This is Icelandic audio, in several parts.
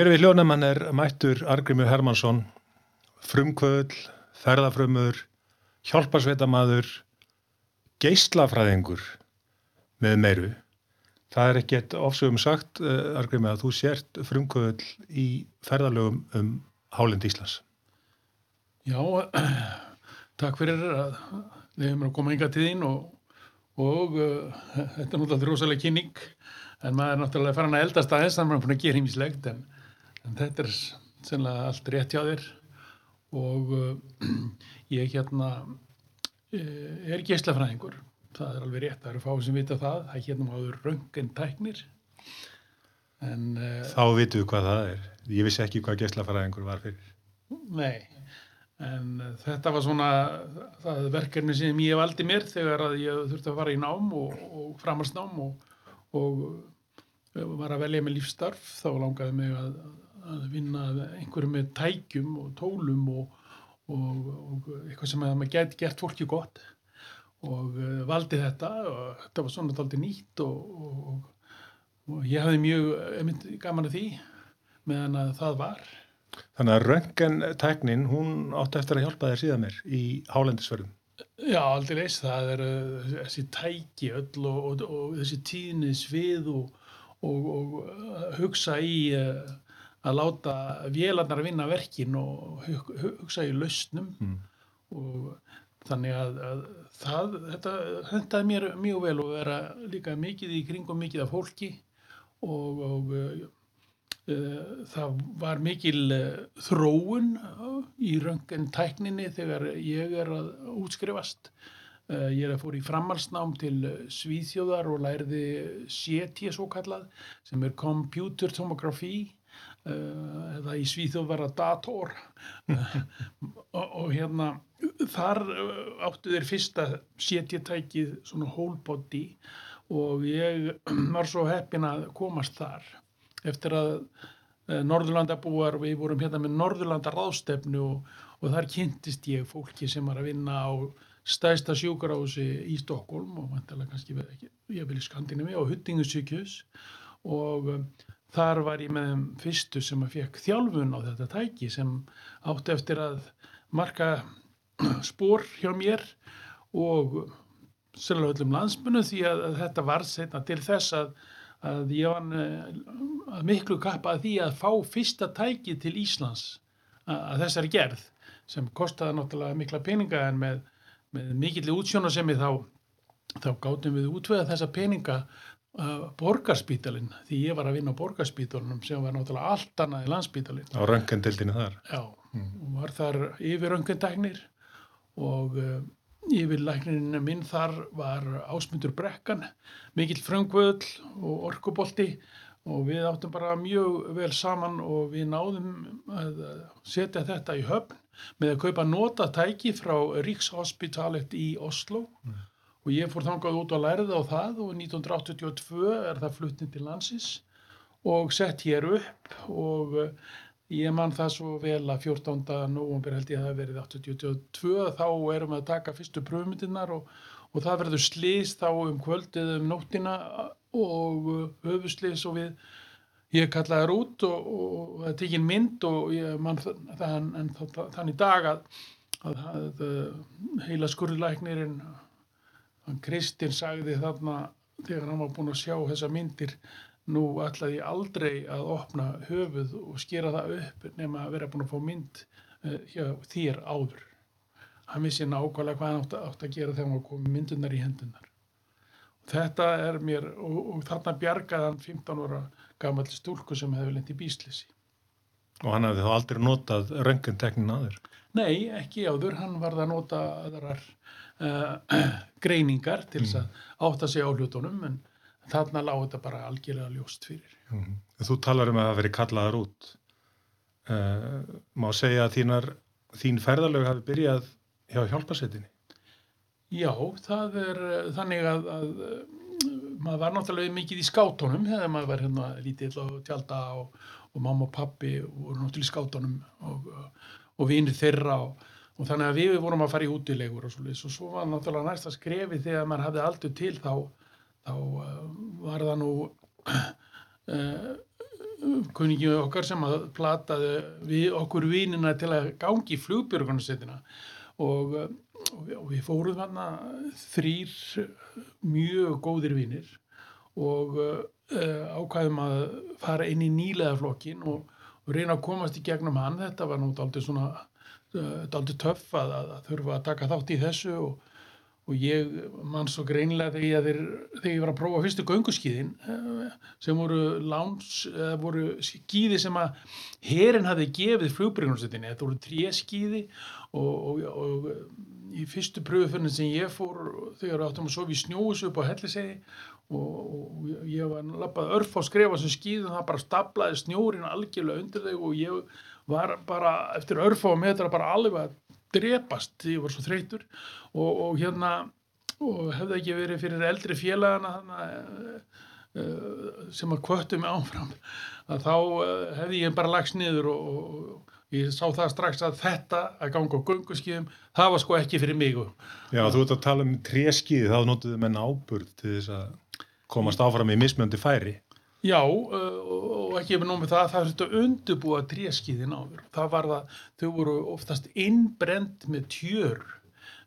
Hér við hljónamann er mættur Argrimur Hermansson, frumkvöðl, ferðafrömmur, hjálparsveitamaður, geislafræðingur með meiru. Það er ekkert ofsögum sagt, uh, Argrimur, að þú sért frumkvöðl í ferðalögum um Hálend Íslands. Já, takk fyrir að við hefum að koma yngar til þín og, og uh, þetta er náttúrulega rosalega kynning en maður er náttúrulega farin að eldast aðeins þannig að maður er búin að gera hýmislegt en, en þetta er sennilega allt rétt hjá þér. Og uh, ég hérna uh, er geislafræðingur. Það er alveg rétt, það eru fáið sem vita það það hérna máður röngin tæknir. En uh, Þá vitum við hvað það er. Ég vissi ekki hvað geislafræðingur var fyrir. Nei. En þetta var svona það verkefni sem ég valdi mér þegar að ég þurfti að fara í nám og, og framhansnám og, og var að velja með lífstarf þá langaði mig að, að vinna einhverju með tækjum og tólum og, og eitthvað sem að maður geti gert fólki gott. Og uh, valdi þetta og þetta var svona aldrei nýtt og ég hafði mjög gaman að því meðan að það var. Þannig að röngentæknin, hún átti eftir að hjálpa þér síðan mér í hálendisverðum. Já, aldrei leys, það er uh, þessi tæki öll og, og, og þessi tíðni svið og, og hugsa í uh, að láta vélarnar vinna verkin og hugsa í lausnum mm. og þannig að, að það, þetta hendaði mér mjög vel og vera líka mikið í kringum mikið af fólki og Eh, það var mikil eh, þróun í röngin tækninni þegar ég er að útskrifast. Ég er að fór í framhalsnám til Svíþjóðar og læriði CT svo kallað sem er Computer Tomography eða í Svíþjóð var að dator og, og hérna þar áttu þeir fyrsta CT-tækið svona whole body og ég var svo heppin að komast þar eftir að eh, Norðurlandabúar, við vorum hérna með Norðurlanda ráðstefnu og, og þar kynntist ég fólki sem var að vinna á stæsta sjúkarási í Stokkólm og vantilega kannski ég vil í Skandinavi og Huttingusíkjus og þar var ég með þeim fyrstu sem að fekk þjálfun á þetta tæki sem átti eftir að marka spór hjá mér og sérlega öllum landsmunu því að, að þetta var setna til þess að að ég var eh, að miklu kappa að því að fá fyrsta tæki til Íslands að þessari gerð sem kostiða náttúrulega mikla peninga en með, með mikilli útsjónasemi þá, þá gáttum við útvöða þessa peninga borgarspítalinn því ég var að vinna á borgarspítalunum sem var náttúrulega allt annað í landsspítalinn á röngandildinu þar já, mm. var þar yfir röngandæknir og uh, Yfirlæknin minn þar var ásmundur brekkan, mikill fröngvöðl og orkubolti og við áttum bara mjög vel saman og við náðum að setja þetta í höfn með að kaupa notatæki frá Ríkshospitalet í Oslo mm. Og ég fór þangað út og lærði á það og 1982 er það fluttin til landsins og sett hér upp og Ég man það svo vel að 14. november held ég að það verið 1822 þá erum við að taka fyrstu pröfmyndirnar og, og það verður slís þá um kvöldið um nóttina og höfuslís og við ég kallaði þér út og, og, og það tekinn mynd og ég man þann, í dag að, að, að heila skurðlæknirinn Kristinn sagði þarna þegar hann var búin að sjá þessa myndir nú ætlaði ég aldrei að opna höfuð og skera það upp nema að vera búin að fá mynd uh, hjá þér áður. Hann vissi nákvæmlega hvað hann átt, átt að gera þegar hann kom myndunar í hendunar og þetta er mér og, og þarna bjargaði hann 15 óra gammal stúlku sem hefði lendi bíslisi og hann hefði þá aldrei notað röngunteknin aður? Nei, ekki áður, hann varði að nota aðrar uh, greiningar til þess mm. að átta sig á hlutunum en þarna lág þetta bara algjörlega ljóst fyrir. Mm. Þú talar um að það veri kallaðar út. Uh, má segja að þínar, þín ferðalög hafi byrjað hjá hjálpasettinni? Já, það er uh, þannig að, að uh, maður var náttúrulega mikið í skátunum þegar maður var hérna lítill og tjálta og, og mamma og pappi voru náttúrulega í skátunum og, og vinir þeirra og, og þannig að við vorum að fara í útilegur og svo, og svo var náttúrulega næsta skrefi þegar maður hafði aldrei til þá þá uh, var það nú uh, kunningi okkar sem að plataði við okkur vinina til að gangi í flugbjörgunarsveitina og, og, við- og við fórum þarna þrýr mjög góðir vinir og uh, ákvæðum að fara inn í nýleðaflokkin og, og reyna að komast í gegnum hann. Þetta var daldið svona, uh, daldið töff að, að, að þurfa að taka þátt í þessu og, og ég mann svo greinlega þegar þeir, þegar ég var að prófa fyrstu gönguskíðin uh, sem voru láns, uh, voru skíði sem að herin hafði gefið flugbyrjunarsettinni. Þetta voru tréskíði og, og, og í fyrstu pröfuferðin sem ég fór þegar áttum að sofa í snjóðs upp á hellisegi og, og ég var lappað örf á skrefa sem skýðum það bara staplaði snjórin algjörlega undir þau og ég var bara eftir örf á metra bara alveg að drepast ég var svo þreytur og, og hérna og hefði ekki verið fyrir eldri félagana þarna, uh, sem að kvöttu mig áfram að þá uh, hefði ég bara lagst niður og, og, og ég sá það strax að þetta að ganga á gönguskíðum það var sko ekki fyrir mig og Já, þú ert að tala um tréskiði, þá notuðu menn áburð til þess að komast áfram í mismjöndi færi. Já, uh, og ekki með nómið það, það þurfti að undirbúa tréskiðin áður. Það var það, þau voru oftast innbrend með tjör.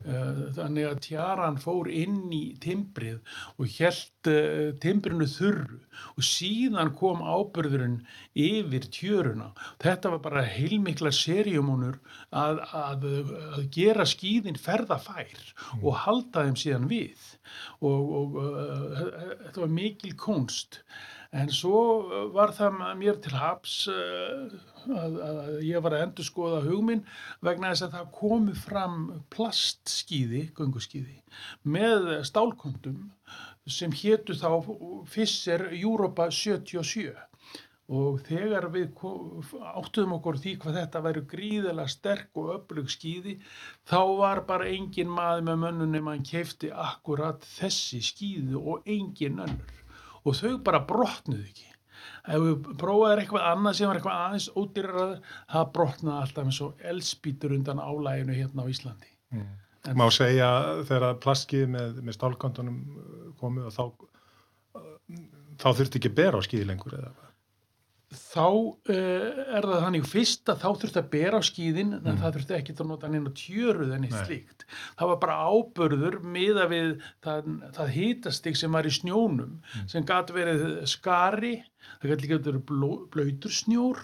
Uh, Þannig að tjaran fór inn í timbrið og held uh, timbrinu þurru og síðan kom ábyrðurinn yfir tjöruna. Þetta var bara heilmikla serjumónur að, að, að gera skíðin ferðafær og halda þeim síðan við og, og uh, þetta var mikil kunst en svo var það mér til haps uh, að, að ég var að endur skoða hugminn vegna þess að það komu fram plastskíði, gönguskíði með stálkundum sem hétu þá Fisser Europa 77 og þegar við áttuðum okkur því hvað þetta væri gríðilega sterk og öflug skíði þá var bara engin maður með mönnum nema hann keifti akkurat þessi skíði og engin önnur og þau bara brotnuðu ekki. Ef við prófaðir eitthvað annað sem var eitthvað aðeins ódýraraður það brotnaði alltaf eins og elspítur undan álæginu hérna á Íslandi. En- Má segja þegar plastskiði með, með stálkondunum komu þá, þá þurfti ekki bera á skíði lengur eða hvað? Þá uh, er það þannig fyrst að þá þurfti að bera á skíðin en það þurfti ekki að nota neina tjöruð en eitt slíkt. Það var bara ábörður miða við það, það hitastig sem var í snjónum sem gat verið skari það gæti líka verið bló- blautur snjór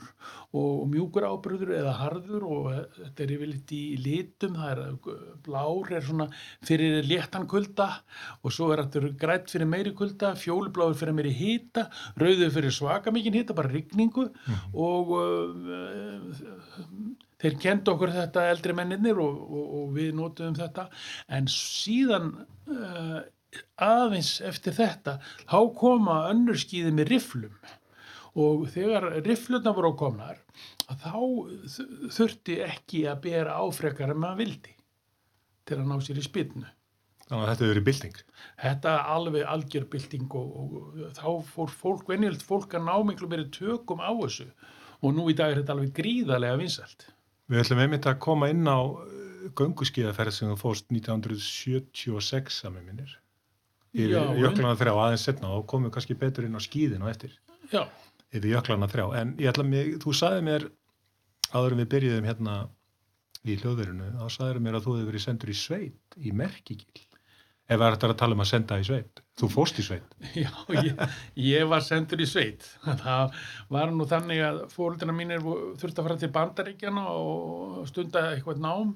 og, mjúkur ábörður eða harður og þetta er yfirleitt í litum, það er eh, blár er svona fyrir léttan kulda og svo er þetta grætt fyrir meiri kulda, fjólubláður fyrir meiri hita, rauður fyrir svaka mikinn hita, bara rigningu og uh, þeir kendu okkur þetta eldri menninir og, og, og við notuðum þetta. En síðan uh, aðeins eftir þetta þá koma önnur skíði með riflum og þegar riflurna voru á komnar þá þurfti ekki að bera áfrekar en maður vildi til að ná sér í spynnu. Þannig að þetta hefur verið bylting. Þetta er alveg algjörbylting og, og þá fór fólk, venjulegt fólk að ná miklu meiri tökum á þessu og nú í dag er þetta alveg gríðarlega vinsælt. Við ætlum einmitt að koma inn á gönguskíðaferð sem þú fórst 1976 að með minnir. Yfir jöklana þrjá aðeins setna og komum kannski betur inn á skíðin og eftir. Já, Yfir jöklana þrjá. En ég ætla mig, þú sagði mér áður en við byrjuðum hérna í hljóðverinu, þá sagði mér að þú hefur verið sendur í sveit, í Merkigil. Ef það er þetta að tala um að senda í sveit. Þú fórst í sveit. já ég, ég var sendur í sveit. Það var nú þannig að fóröldina mínir þurftu að fara til Bandaríkjana og stunda eitthvað nám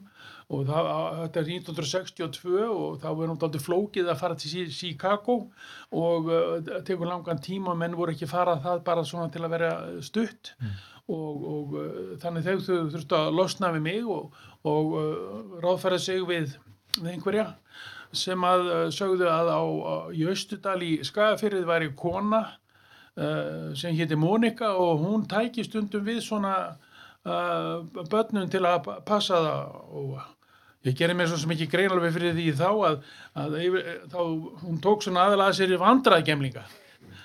og það, þetta er 1962 og þá var náttúrulega flókið að fara til Chi- Chicago og uh, tekur langan tíma menn voru ekki farað það bara svona til að vera stutt og, og uh, þannig þau þurftu að losna við mig og, og uh, ráðfæra sig við einhverja sem að uh, sögðu að á, á í Östudal í Skagafyrið væri kona uh, sem héti Mónika og hún tæki stundum við svona uh, börnum til að pa- passa það. Og ég gerði mér svo sem ekki grein alveg fyrir því þá að, að yfir, þá hún tók svona aðalega að sér í vandraðgemlinga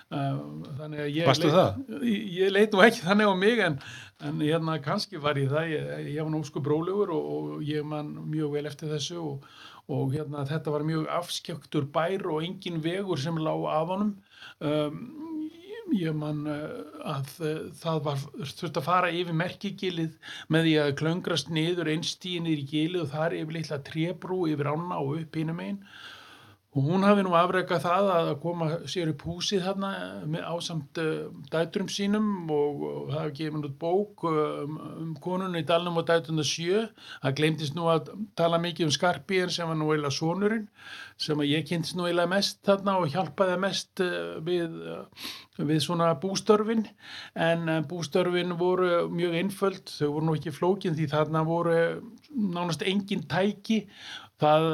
þannig að ég það? ég, leit nú ekki þannig á mig en, en hérna kannski var ég það. Ég, ég var nú sko brólegur og, og ég man mjög vel eftir þessu og, og hérna þetta var mjög afskjöktur bær og engin vegur sem lá af honum. Um, ég man uh, að uh, það var þurft að fara yfir merkigilið með því að klöngrast niður einstíð niður í gilið og þar yfir litla trébrú yfir ána og upp hinum einn og hún hafi nú afrekað það að koma sér upp húsið þarna með ásamt uh, dæturum sínum og, það hafi gefið út bók um, um konunni í dalnum og dætuna sjö. Það glemtist nú að tala mikið um Skarpíðin sem var nú eiginlega sonurinn sem að ég kynntist nú eiginlega mest þarna og hjálpaði mest uh, við, uh, við svona bústörfin. En uh, bústörfin voru mjög einföld, þau voru nú ekki flókin því þarna voru nánast engin tæki. Það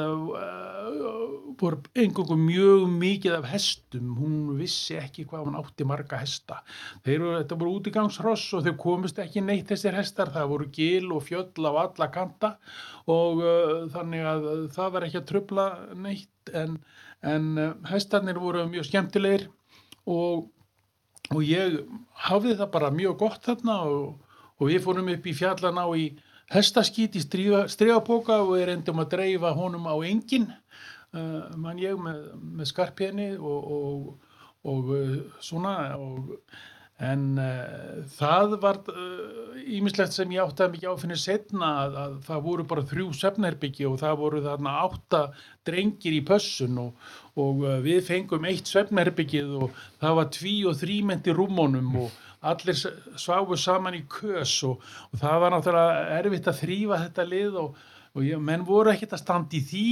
voru einhverjum mjög mikið af hestum. Hún vissi ekki hvað hún átti marga hesta. Eru, þetta voru útigangsross og þau komist ekki neitt þessir hestar, það voru gil og fjöll á alla kanta. Og uh, þannig að það var ekki að trubla neitt en, en uh, hestarnir voru mjög skemmtilegir og, og ég hafði það bara mjög gott þarna og, og við fórum upp í fjallan á í hestaskít í stríðapóka og við reyndum að dreifa honum á engin uh, mann ég með, með skarpjeni og, og, uh, svona og, en uh, það var ímislegt sem ég átti að mikið áfinni setna að, að það voru bara þrjú svefnherbyggi og það voru þarna átta drengir í pössun og við fengum eitt svefnherbyggið og það var tví og þrýmendi rúmónum og allir sváfu saman í kös og, og það var náttúrulega erfitt að þrýfa þetta lið og, og ég, menn voru ekkert að standa í því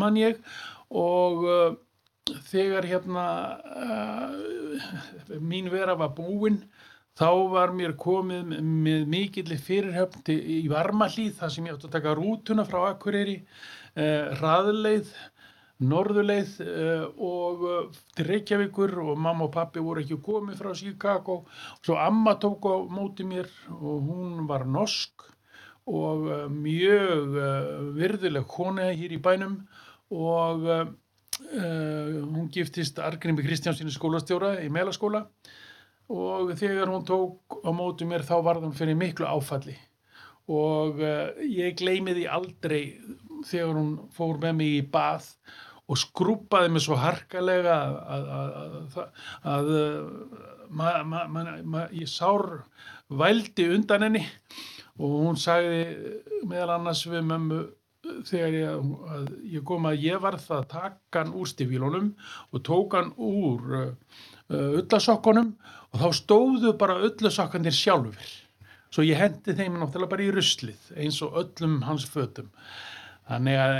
mann ég. Og uh, þegar hérna uh, mín vera var búinn þá var mér komið með, mikillir fyrirhöfn í varmalíð þar sem ég átti að taka rútuna frá Akureyri uh, raðleið norðuleið uh, og uh, til Reykjavíkur og mamma og pappi voru ekki komið frá Chicago. Og svo amma tók á móti mér og hún var norsk og mjög virðuleg kona hér í bænum og hún giftist Argrimmi Kristjánsinni skólastjóra í melaskóla og þegar hún tók á móti mér þá var það fyrir miklu áfalli. Og ég gleymi því aldrei þegar hún fór með mig í bath og skrúpaði mig svo harkalega að, að, að, að ma, ma, ma, ég sár vældi undan henni og hún sagði meðal annars við mömmu þegar ég, ég kom að ég var það að taka hann úr stifílunum og tók hann úr uh, öllasokkunum og þá stóðu bara öllasokkandir sjálfur svo ég hendi þeim náttúrulega bara í ruslið eins og öllum hans fötum. Þannig að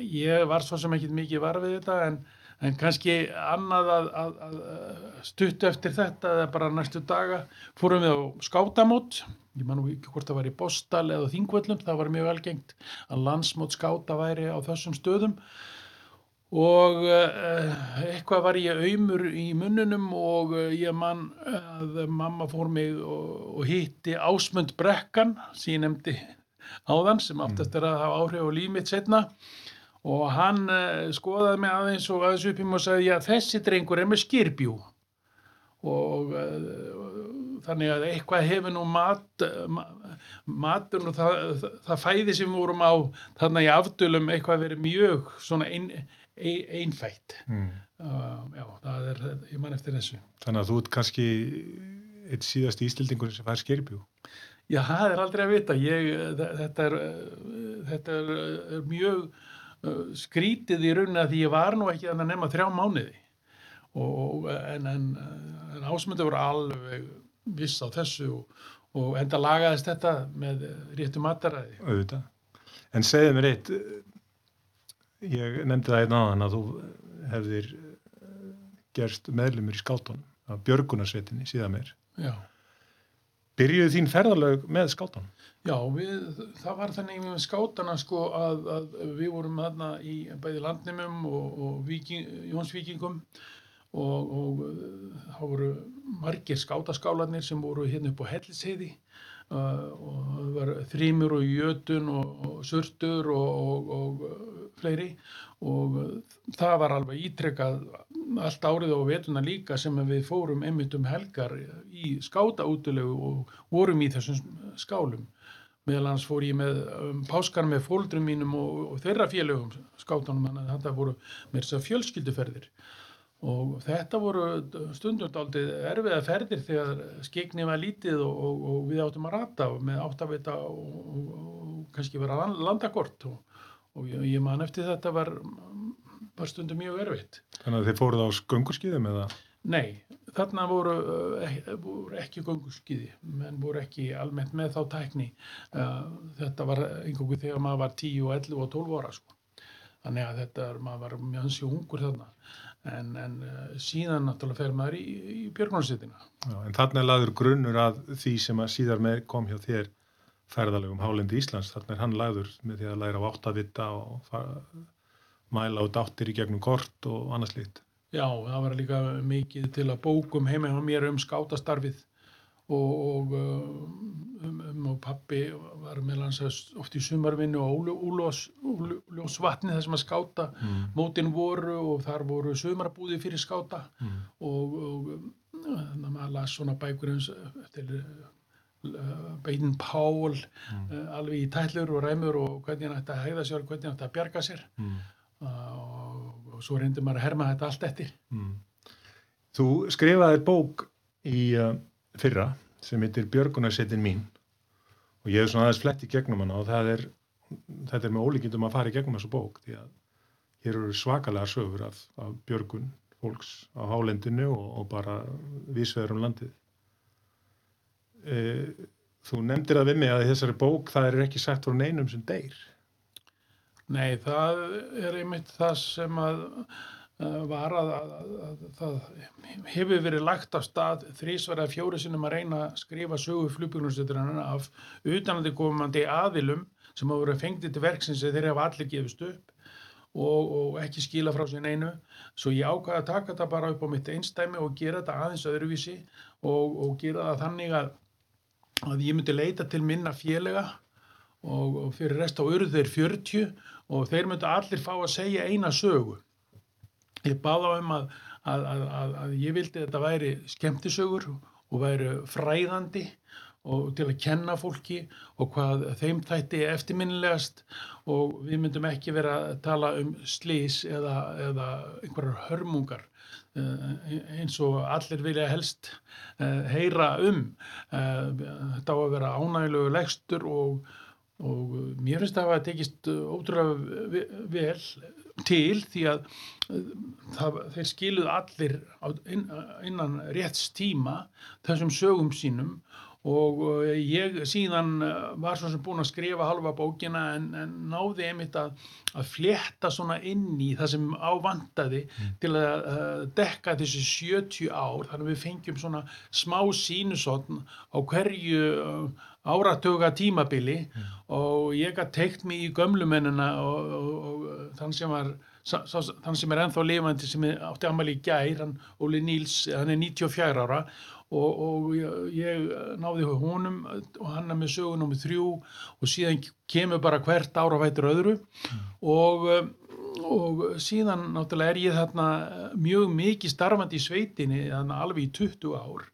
ég var svo sem ekki mikið var við þetta en, en kannski annað að, að, að stuttu eftir þetta eða bara næstu daga fórum við á skátamót, ég man nú ekki hvort það var í Bostal eða Þingvöllum, það var mjög algengt að landsmót skáta væri á þessum stöðum. Og uh, eitthvað var ég auðmur í munnunum og uh, ég man að mamma fór mig og, og hitti Ásmund Brekkan ég nefndi áðan sem aftast er að hafa áhrif á límitt setna og hann uh, skoðaði mig aðeins og aðeins upp í mig og sagði já þessi drengur er með skirbjú og þannig að eitthvað hefur nú mat ma matur og það, það, það fæði sem vorum á þannig að afdölum eitthvað verið mjög svona ein, ein, einfætt mm. uh, já það er, ég man eftir þessu Þannig að þú ert kannski eitt síðast ístildingur sem fær skirbjú Já, það er aldrei að vita. Ég, þetta er, þetta er, er mjög uh, skrítið í rauninni að því ég var nú ekki að nefna þrjá mánuði. Og, en, en, en ásmöndu voru alveg viss á þessu og, og enda lagaðist þetta með réttu mataræði. Auðvitað. En segðu mér eitt, ég nefndi það einn aðan að þú hefðir gerst meðlumur í skáltónum af Björgunarsveitinni síðan mér. Já. Byrjuðu þín ferðalög með skátan? Já, við, það var þannig með skátana sko að, að við vorum þarna í bæði landnumum og, og viking, Jónsvíkingum og, og þá voru margir skátaskálanir sem voru hérna upp á Hellisheiði uh, og það var þrýmur og jötun og, og surtur og fleiri. Og það var alveg ítrekkað allt árið og vetuna líka sem við fórum einmitt um helgar í skátaútilegu og vorum í þessum skálum. Meðal hans fór ég með um, páskar með fóldrum mínum og, og þeirra félögum skátanum þannig að þetta voru mér þess að fjölskylduferðir og þetta voru stundum daldið erfiða ferðir þegar skegni var lítið og, og, og við áttum að rata með áttavita og, og, og kannski vera land, landakort og ég, ég man eftir þetta var, var stundum mjög erfitt. Þannig að þið fóruð á skönguskýðum eða? Nei, þarna voru, uh, voru ekki gönguskiði, menn voru ekki almennt með þá tækni. Uh, þetta var einhverju þegar maður var 10 og 11 og 12 ára sko. Þannig að þetta, maður var mjög hansi ungur þarna. En, en uh, síðan náttúrulega fer maður í, í björgunarsveitina. En þarna er laður grunnur að því sem að síðar með kom hjá þér ferðalegum Hálendi Íslands. Þarna er hann laður með því að læra á áttavita og fara, mæla út áttir í gegnum kort og annað slíkt. Já, það var líka mikið til að bókum heima hjá mér um skátastarfið og, og um, um og pappi var með landsast oft í sumarvinnu og úljósvatni þar sem að skáta Mm. mótin voru og þar voru sumarabúði fyrir skáta Mm. og, og þannig að maður las svona bækur eins eftir uh, Beidin Pál Mm. alveg í tællur og ræmur og hvernig hann ætti að hæða sér og hvernig hann ætti að bjarga sér Mm. uh, og, og svo reyndi maður að herma þetta allt eftir Mm. Þú skrifaði bók í uh, fyrra sem heitir Björgunarsetin mín og ég hef svona aðeins flett í gegnum hana og það er, þetta er með ólíkindum að fara í gegnum þessu bók því að hér eru svakalega sögur af, af björgun fólks á hálendinu og, og bara vísveður um landið. E, þú nefndir að við mig að þessari bók það er ekki sagt frá neinum sem deyr. Nei, það er einmitt það sem að var að, að, að, að það hefur verið lagt af stað þrísverða fjóri sinnum að reyna að skrifa sögu flugbjörnustöðurinn af utanandi komandi aðilum sem hafa verið fengtið til verksins eða þeir hafa allir gefist upp og, og ekki skila frá sér einu svo ég ákvaði að taka þetta bara upp á mitt einstæmi og gera þetta aðeins öðruvísi og, og gera það þannig að, að ég myndi leita til minna félaga og, og fyrir rest á urðu þeir 40 og þeir myndu allir fá að segja eina sögu. Ég baða um að, að, að, að ég vildi að þetta væri skemmtisögur og væri fræðandi og til að kenna fólki og hvað þeim þætti eftirminnilegast og við myndum ekki vera að tala um slís eða, eða einhverjar hörmungar eh, eins og allir vilja helst eh, heyra um. Eh, Þetta á að vera ánægilegu legstur og og mér finnst það að tekist ótrúlega ve- vel til því að uh, það, þeir skiluð allir innan rétts tíma þessum sögum sínum. Og uh, ég síðan uh, var svo sem búin að skrifa halva bókina en, en náði einmitt að, að flétta svona inn í það sem ávandaði til að uh, dekka þessi 70 ár. Þannig að við fengjum svona smá sínusotn á hverju uh, áratuga tímabili og ég gætt teikt mig í gömlumennina og, og, og þann sem var þann sem er ennþá lifandi sem átti ammali í gær, hann Óli Níls hann er 94 ára og, og ég, náði honum og hann er með sögu nummið þrjú og síðan kemur bara hvert ára vætur öðru og um, og síðan náttúrulega er ég þarna mjög mikið starfandi í sveitinni þarna alveg í 20 ár.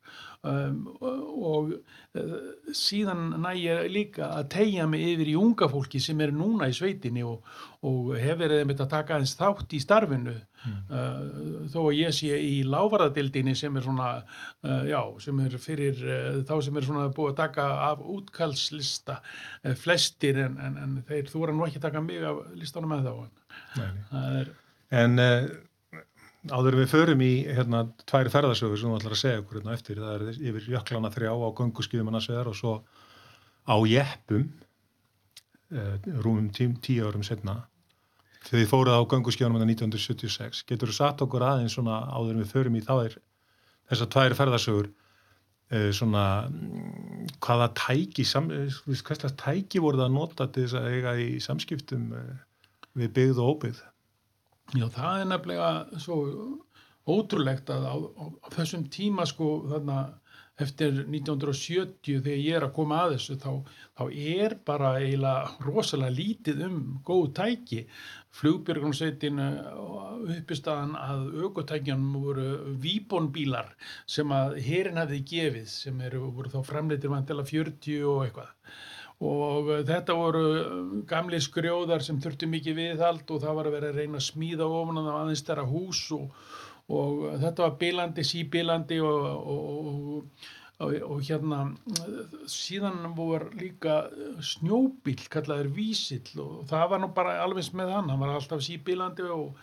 Um, og uh, síðan næ ég líka að tegja mig yfir í unga fólki sem er núna í sveitinni og, og hefur verið einmitt að taka eins þátt í starfinu. Uh, þó að ég sé í lávarðadildinni sem er svona uh, já, sem er fyrir þá sem er svona búið að taka af útkallslista flestir en, en, en þeir þú nú ekki að taka mig af listanum með þá en er En uh, áður við förum í hérna tvær ferðarsögur sem þú ætlar að segja okkur hérna eftir, það er yfir jöklana þrjá á gönguskýðum annars vegar og svo á jeppum uh, rúmum tí, tíu árum setna þegar þið fóruð á gönguskýðunum 1976. Getur þú satt okkur aðeins svona áður við förum í þær þessar tvær ferðarsögur uh, svona mm, hvaða tæki sam, eh, hverslega tæki voru það að nota til þess að eiga í samskiptum uh, við byggð og óbyggð? Já, það er nefnilega svo ótrúlegt að á, á, á þessum tíma sko þarna eftir 1970 þegar ég er að koma að þessu þá, þá er bara eiginlega rosalega lítið um góð tæki flugbjörgunsveitin uppistaðan að aukotækjanum voru víbonbílar sem að herin hefði gefið sem eru, voru þá framleitir vantila 40 og eitthvað og uh, þetta voru uh, gamli skrjóðar sem þurftu mikið viðhald og það var að vera að reyna að smíða ofan á aðeins þeirra hús og, og þetta var bilandi, síbilandi og, og, og, hérna síðan voru líka snjóbíl kallaður vísill og það var nú bara alveg með hann, hann var alltaf síbilandi og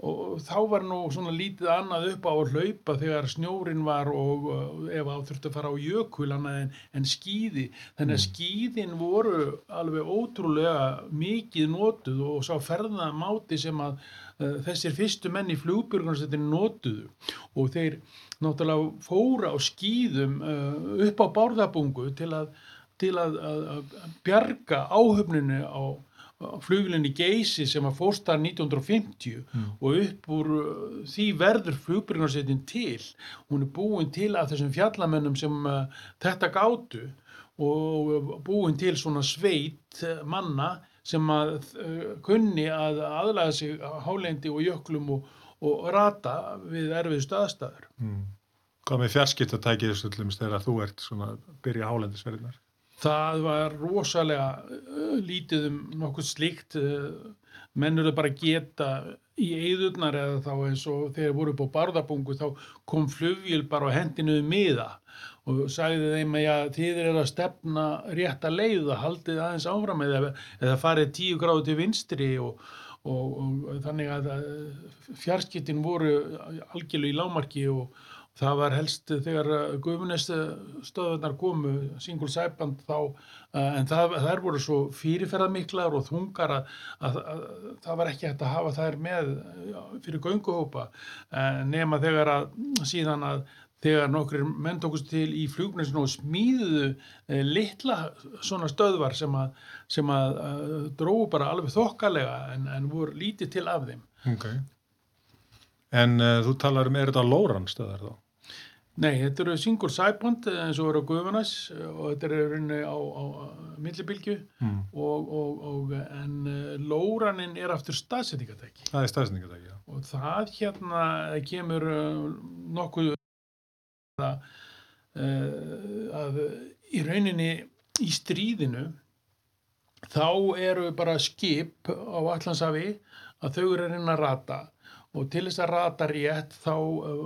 og þá var nú svona lítið annað upp á að hlaupa þegar snjórin var og uh, ef á þurfti að fara á jökul annað en, en skýði þannig að skýðin voru alveg ótrúlega mikið notuð og sá ferðna máti sem að uh, þessir fyrstu menn í flugbjörgunarstöðin notuðu. Og þeir náttúrulega fóra á skýðum uh, upp á bárðabungu til að, til að, að, að bjarga áhöfninu á fluglinni Geysi sem að fórst þar 1950 Mm. og upp úr uh, því verður flugbyrjunarsetin til hún er búin til að þessum fjallamönnum sem uh, þetta gátu og uh, búin til svona sveit uh, manna sem að uh, kunni að aðlaga sig hálendi og jöklum og, og rata við erfiðust aðstæður Mm. Hvað með fjarskiptatækið þessu til dæmis þegar þú ert svona byrja hálendisverðinar? Það var rosalega uh, lítið um nokkuð slíkt uh, menn eru bara geta í eyðurnar eða þá eins og þegar voru upp á barðabungu þá kom flugvél bara á hendinu um miða og sagði þeim að já, þið eru að stefna rétt að leiða, haldið aðeins áfram eða, eða farið tíu gráðu til vinstri og, og, og þannig að fjarskiptin voru algjörlega í lámarki og það var helst þegar guðmunest stöðunar komu single sæband þá uh, en það, þær voru svo fyrirferðarmiklar og þungar að, að, að það var ekki hægt að hafa þær með fyrir gönguhópa uh, nema þegar að síðan að þegar nokkrir menn tókust til í flugnesinu og smíðuðu uh, litla svona stöðvar sem að, sem að uh, dróðu bara alveg þokkalega en, en voru lítið til af þeim Ok. En uh, þú talar um, er þetta Lóran stöðar þá? Nei, þetta eru single sideband eins og eru á Guðunas og þetta eru rauninni á, á, á millibilgju Mm. og, og, og en uh, lóranin er aftur staðsetningatæki Það er staðsningatæki, já. og það hérna kemur uh, nokkuð að í rauninni í stríðinu þá eru bara skip á Allandsafi að þau eru að reyna að rata og til þess að rata rétt þá uh,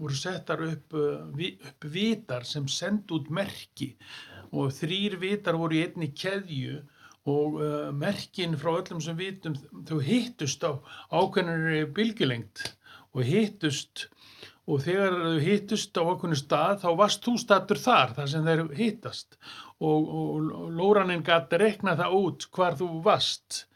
voru settar upp, vi, upp vitar sem send út merki. Og þrýr vitar voru í einni keðju og uh, merkin frá öllum sem vitum þau hittust á ákveðnari bylgjulengt og hittust. Og þegar þau hittust á okkurnu stað þá varst þú statur þar þar sem þeir hittast. Og, og lóranin gæti rekna það út hvar þú varst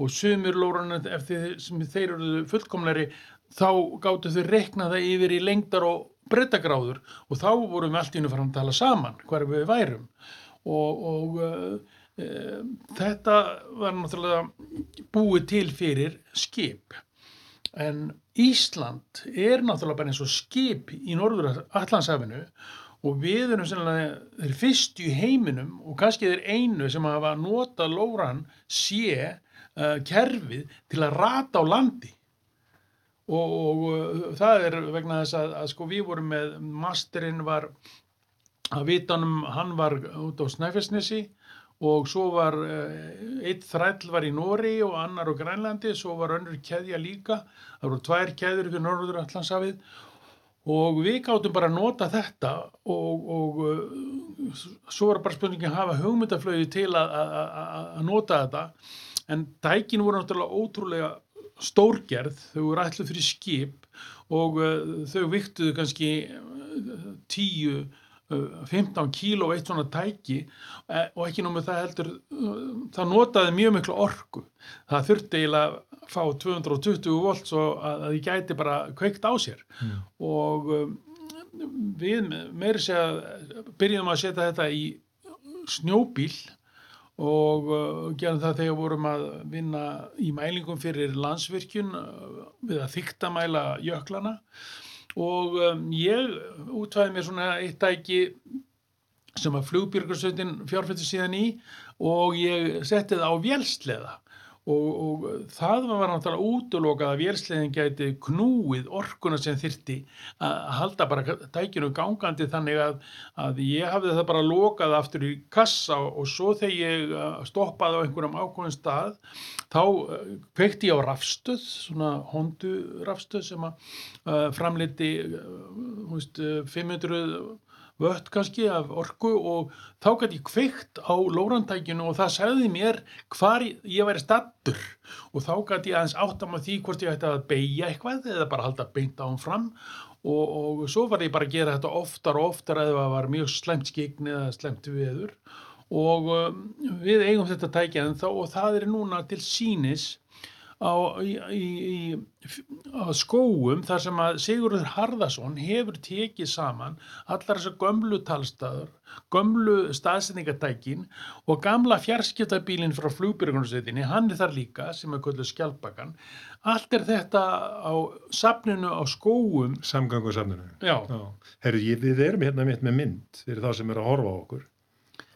og sumir lóranin eftir sem þeir eru fullkomleri þá gáttu þau rekna það yfir í lengdar og breddagráður og þá vorum við allt í unni farin að tala saman hvar við værum. Og, og uh, uh, þetta var náttúrulega búið til fyrir skip. En Ísland er náttúrulega bara eins og skip í norður Allandshafinu og við erum þeir fyrstu í heiminum og kannski þeir einu sem hafa notað lóran sé uh, kerfið til að rata á landi. Og, og uh, það er vegna þess að, að sko við vorum með masterinn var að vitanum hann var út á Snæfellsnesi og svo var uh, eitt þræll var í Nóri og annar á Grænlandi, svo var önnur keðja líka, það voru tvær keðjur fyrir Norður Allandshafið og við gáttum bara að nota þetta og, og uh, svo var bara spurningin að hafa hugmyndaflögi til að nota þetta en dækin voru náttúrulega ótrúlega stórgerð, þau voru ætluð fyrir skip og uh, þau viktuðu kannski uh, 10 uh, 15 kíló eitt svona tæki eh, og ekki nóg með það heldur uh, það notaði mjög miklu orku. Það þurfti eiginlega að fá 220 volt svo að það gæti bara kveikt á sér. Mm. og við meiri segja byrjum að setja þetta í snjóbíl og uh, gerum það þegar vorum að vinna í mælingum fyrir landsvirkjun uh, við að þykta mæla jöklana. Og um, ég útvæði mér svona eitt dæki sem að flugbjörgursveitin fjárfætti síðan í og ég setti það á vélsleða og, og það var náttúrulega útlokað að vélslegin gæti knúið orkuna sem þyrti að halda bara tækinu gangandi þannig að, að ég hafði það bara lokað aftur í kassa og svo þegar ég uh, stoppaði á einhverjum ákveðin stað þá uh, kveikti ég á rafstöð, svona hondu rafstöð sem að uh, uh, 500 vött kannski af orku og þá gæti ég kveikt á lórandækinu og það segði mér hvar ég væri stattur og þá gæti ég aðeins átt að því hvort ég ætti að beigja eitthvað eða bara halda beint á hann fram. Og, og svo var ég bara að gera þetta oftar og oftar eða það var mjög slemt skign eða slemt viður og um, við eigum þetta tækja en þá og það er núna til sínis á, í, í, á skóum þar sem að Sigurður Harðarsson hefur tekið saman allar þessar gömlu talstaður, gömlu staðsendingatækin og gamla fjarskiptabílinn frá flugbyrgunarsveitinni, hann er þar líka sem er kvöldu skjálpakan. Allt er þetta á safninu á skóum. Samgangursafninu. Já. Herru, ég- við erum hérna mitt með mynd fyrir þá sem eru að horfa á okkur.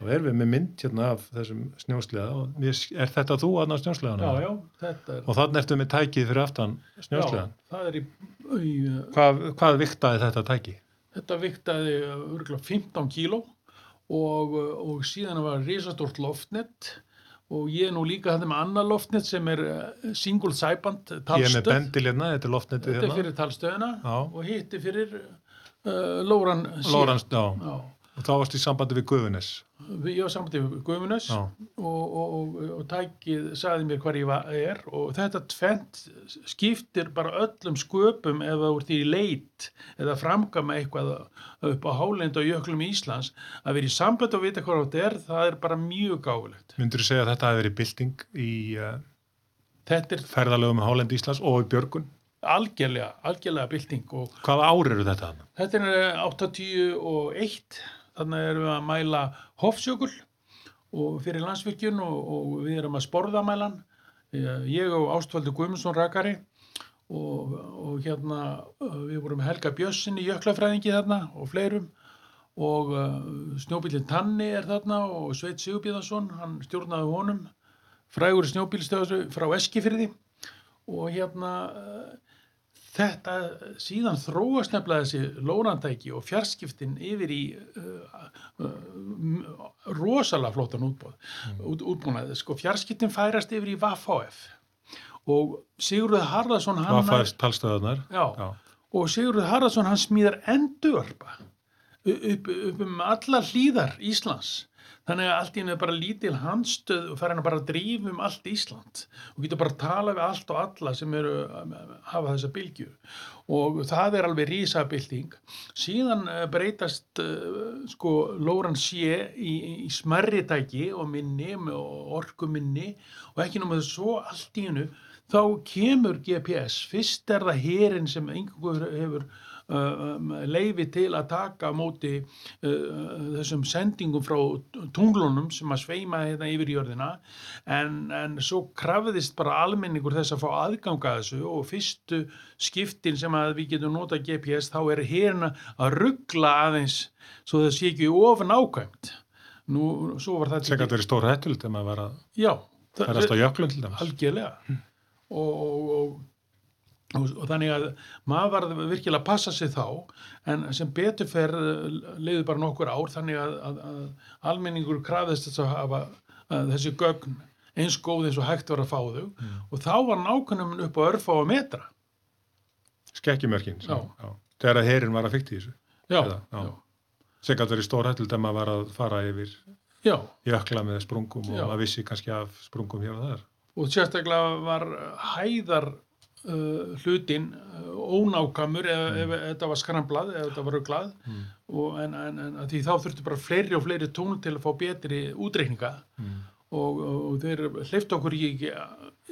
Þá erum við með mynd hérna af þessum snjóslega og er þetta þú aðna snjóslegan? Já, já, þetta er, Og þannig ertu með tækið fyrir aftan snjóslegan. já, það er í, uh, Hvað, hvað viktaði þetta tæki? Þetta viktaði örgulega 15 kíló og, og síðan var risastort loftnett og ég er nú líka þetta með annar loftnett sem er eh, single sæband Ég er með talstöð. bendil hérna, þetta er loftnetið Þetta er hérna. fyrir talstöðina Já. og hitti fyrir uh, Lóran C. Lórans, já. Já. Og þá varst í sambandi við Guðunis. Ég var samtíð við Guðmunus Já. og, og, og, og tækið sagði mér hvar ég var, er og þetta tvent skiptir bara öllum sköpum ef það ert í leit eða framkama eitthvað upp á hálend og jöklum Íslands að vera í samband og vita hvað þetta er það er bara mjög gáfulegt Myndur þú segja að þetta hefði verið bylting í uh, er ferðalögum með Hálendi Íslands og í Björgun? algjörlega, algjörlega bylting og Hvaða ár eru þetta þetta er 81 þannig erum við að mæla Hofsjökul og fyrir landsvirkjun og, og við erum að sporða mælan. Ég og Ástvaldur Guðmundsson rakari og, og hérna við vorum Helga Bjössin í jöklafræðingi þarna og fleirum. Og snjóbílinn Tanni er þarna og Sveit Sigurbíðarsson hann stjórnaði honum. Frægur snjóbílstöðu frá Eskifyrði og hérna þetta síðan þróast nefnilega þessi lónandæki og fjarskiptin yfir í uh, uh, rosalega flottan útbóð, út, útbúnað. Sko fjarskiptin færast yfir í VAFHF og Sigurður Harðarsson og Sigurður Harðarsson hann smíðar endurvarpa upp, upp um allar hlýðar Íslands þannig að allt í henni er bara lítil handstöð og hann bara að drífa um allt Ísland. Og getur bara að tala við allt og alla sem eru að hafa þessa bylgju. Og það er alveg rísabilding síðan eh, breytast uh, sko Lóran sé í, í smerri tæki og minni og orkuminni. Og ekki náma þess svo allt í hennu þá kemur GPS fyrst er það herin sem einhver hefur um, leifi til að taka á móti uh, þessum sendingum frá tunglunum sem að sveima þetta yfir jörðina. En, en svo krafðist bara almenningur þess að fá aðganga þessu og fyrstu skiptin sem að við getum nota GPS þá er hérna að ruggla aðeins svo það sé ekki ofan ákvæmt nú, svo var það Sem gæti verið stór hættult þegar maður var að já, það- ferast á jöklun til dæmis. algjörlega. Og, og, og, og, þannig að maður var virkilega að passa sig þá en sem betur fer leiði bara nokkur ár þannig að, að, að almenningur krafðist þess að hafa að þessi gögn eins góð eins og hægt var að fá þau og þá var nákvæmum upp á örfá að metra Skekkjumörkin. Þegar að herin var að fykta í þessu. já, Eða, já. já, Sem gæti verið stór hættult þegar maður var að fara yfir já. jökla með sprungum og maður vissi kannski af sprungum hér og þar. og sérstaklega var hæðar uh, hlutin uh, ónákamur ef, ef, þetta var skramblað, ef þetta var ruglað Mm. en, en, en því þá þurftu bara fleiri og fleiri tún til að fá betri útreikninga Mm. og, og, þeir hleyftu okkur ekki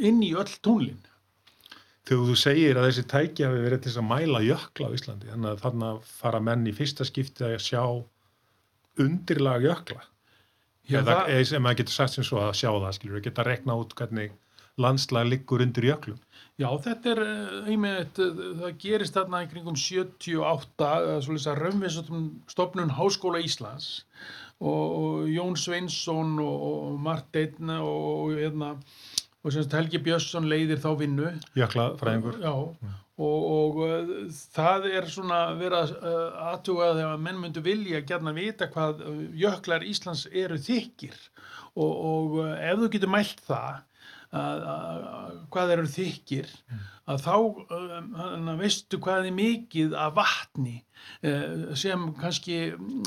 inn í öll túnlin Þegar þú segir að þessi tæki hafi verið til þess að mæla jökla á Íslandi, þannig að þarna fara menn í fyrsta skipti að sjá undirlag jökla. Já, Eða, það- eða sem maður getur sagt sem svo að sjá það, skilur, geta rekna út hvernig landslag liggur undir jöklum. Já, þetta er eh, einmitt, eh, það gerist þarna í kringum 78, eh, svolítið að raunvinsstofnun Háskóla Íslands og, og Jón Sveinsson og, og Marteinn og hérna, og semst Helgi Björnsson leiðir þá vinnu jökla fræðingur. Já, og, og það er svona verið að aðtuga þegar menn myndu vilja gætna vita hvað jöklar Íslands eru þykir og, og ef þú getur mælt það að, að, að, hvað eru þykir að þá um, veistu hvað er mikið af vatni uh, sem kannski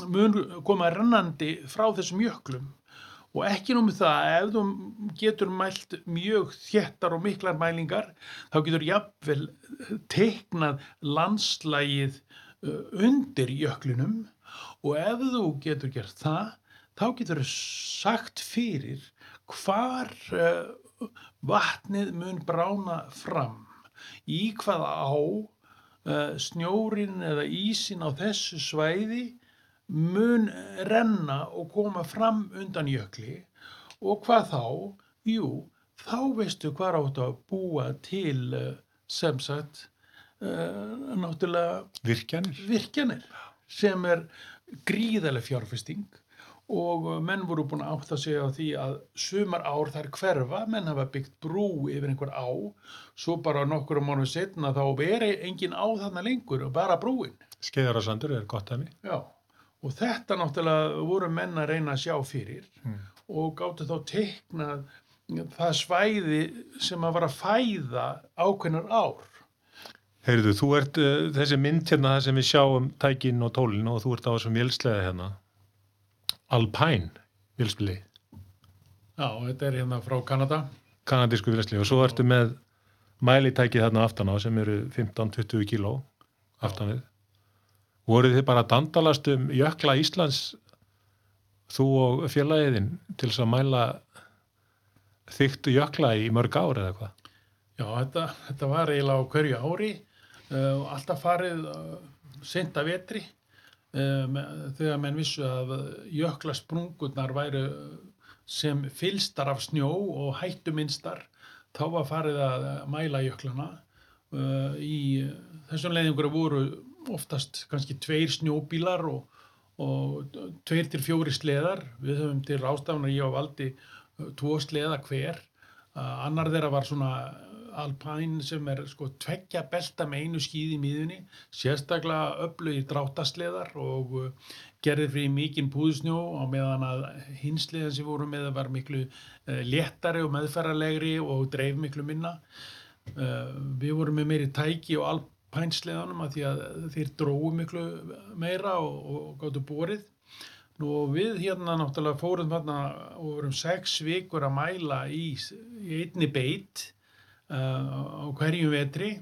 mun koma rennandi frá þessum jöklum. Og ekki nú með það, ef þú getur mælt mjög þéttar og miklar mælingar, þá getur jafnvel teiknað landslægið uh, undir jöklinum. Og ef þú getur gert það, þá getur þú sagt fyrir hvar uh, vatnið mun brána fram, í hvaða á uh, snjórin eða ísin á þessu svæði mun renna og koma fram undan jökli og hvað þá? Jú, þá veistu hvað áttu að búa til uh, sem sagt uh, náttúrulega Virkjanir. virkjanir sem er gríðarlega fjárfesting og uh, menn voru búin að átta sig á því að sumar ár þær hverfa, menn hafa byggt brú yfir einhver á, svo bara nokkur mánuð setna þá veri engin á þarna lengur og bara brúin. Skeiðarasandur er gott af mig. Já, og þetta náttúrulega voru menn að reyna að sjá fyrir Mm. og gáttu þá teiknað það svæði sem að var að fæða ákveðnar ár. Heyrðu, þú ert uh, þessi mynd hérna þar sem við sjáum tækin og tólin og þú ert á þessum vélslega hérna. Alpine vélspili, Já, þetta er hérna frá Kanada. kanadísku vélsli og svo ertu með mælitækið þarna aftan á sem eru 15-20 kíló aftan við. Voruð þið bara dandalast um jökla Íslands þú og félagiðin til þess að mæla þyktu jökla í mörg ár eða hvað? Já, þetta, þetta var eiginlega á hverju ári uh, og alltaf farið uh, sent að vetri með, þegar menn vissu að jökla sprungurnar væru sem fylstar af snjó og hættuminstar þá var farið að mæla jöklana. Uh, í þessum leiðingur voru oftast kannski tveir snjóbílar og, og tveir til fjóri sleðar. Við höfum til rástafnar ég á valdi tvo sleða hver. Annar þeirra var svona alpæn sem er sko tveggja belta með einu skíði í miðunni sérstaklega öflugir dráttasleðar og uh, gerði fyrir mikinn púðsnjó á meðan að hinsliðan sem voru með var miklu uh, léttari og meðferðarlegri og dreif miklu minna. Uh, við vorum með meiri tæki og alpænsleðanum að því að þeir dróu miklu meira og, og gáttu borið. Nú og við hérna náttúrulega fórum þarna og vorum sex vikur að mæla í, í einni beit. uh, á hverjum vetri.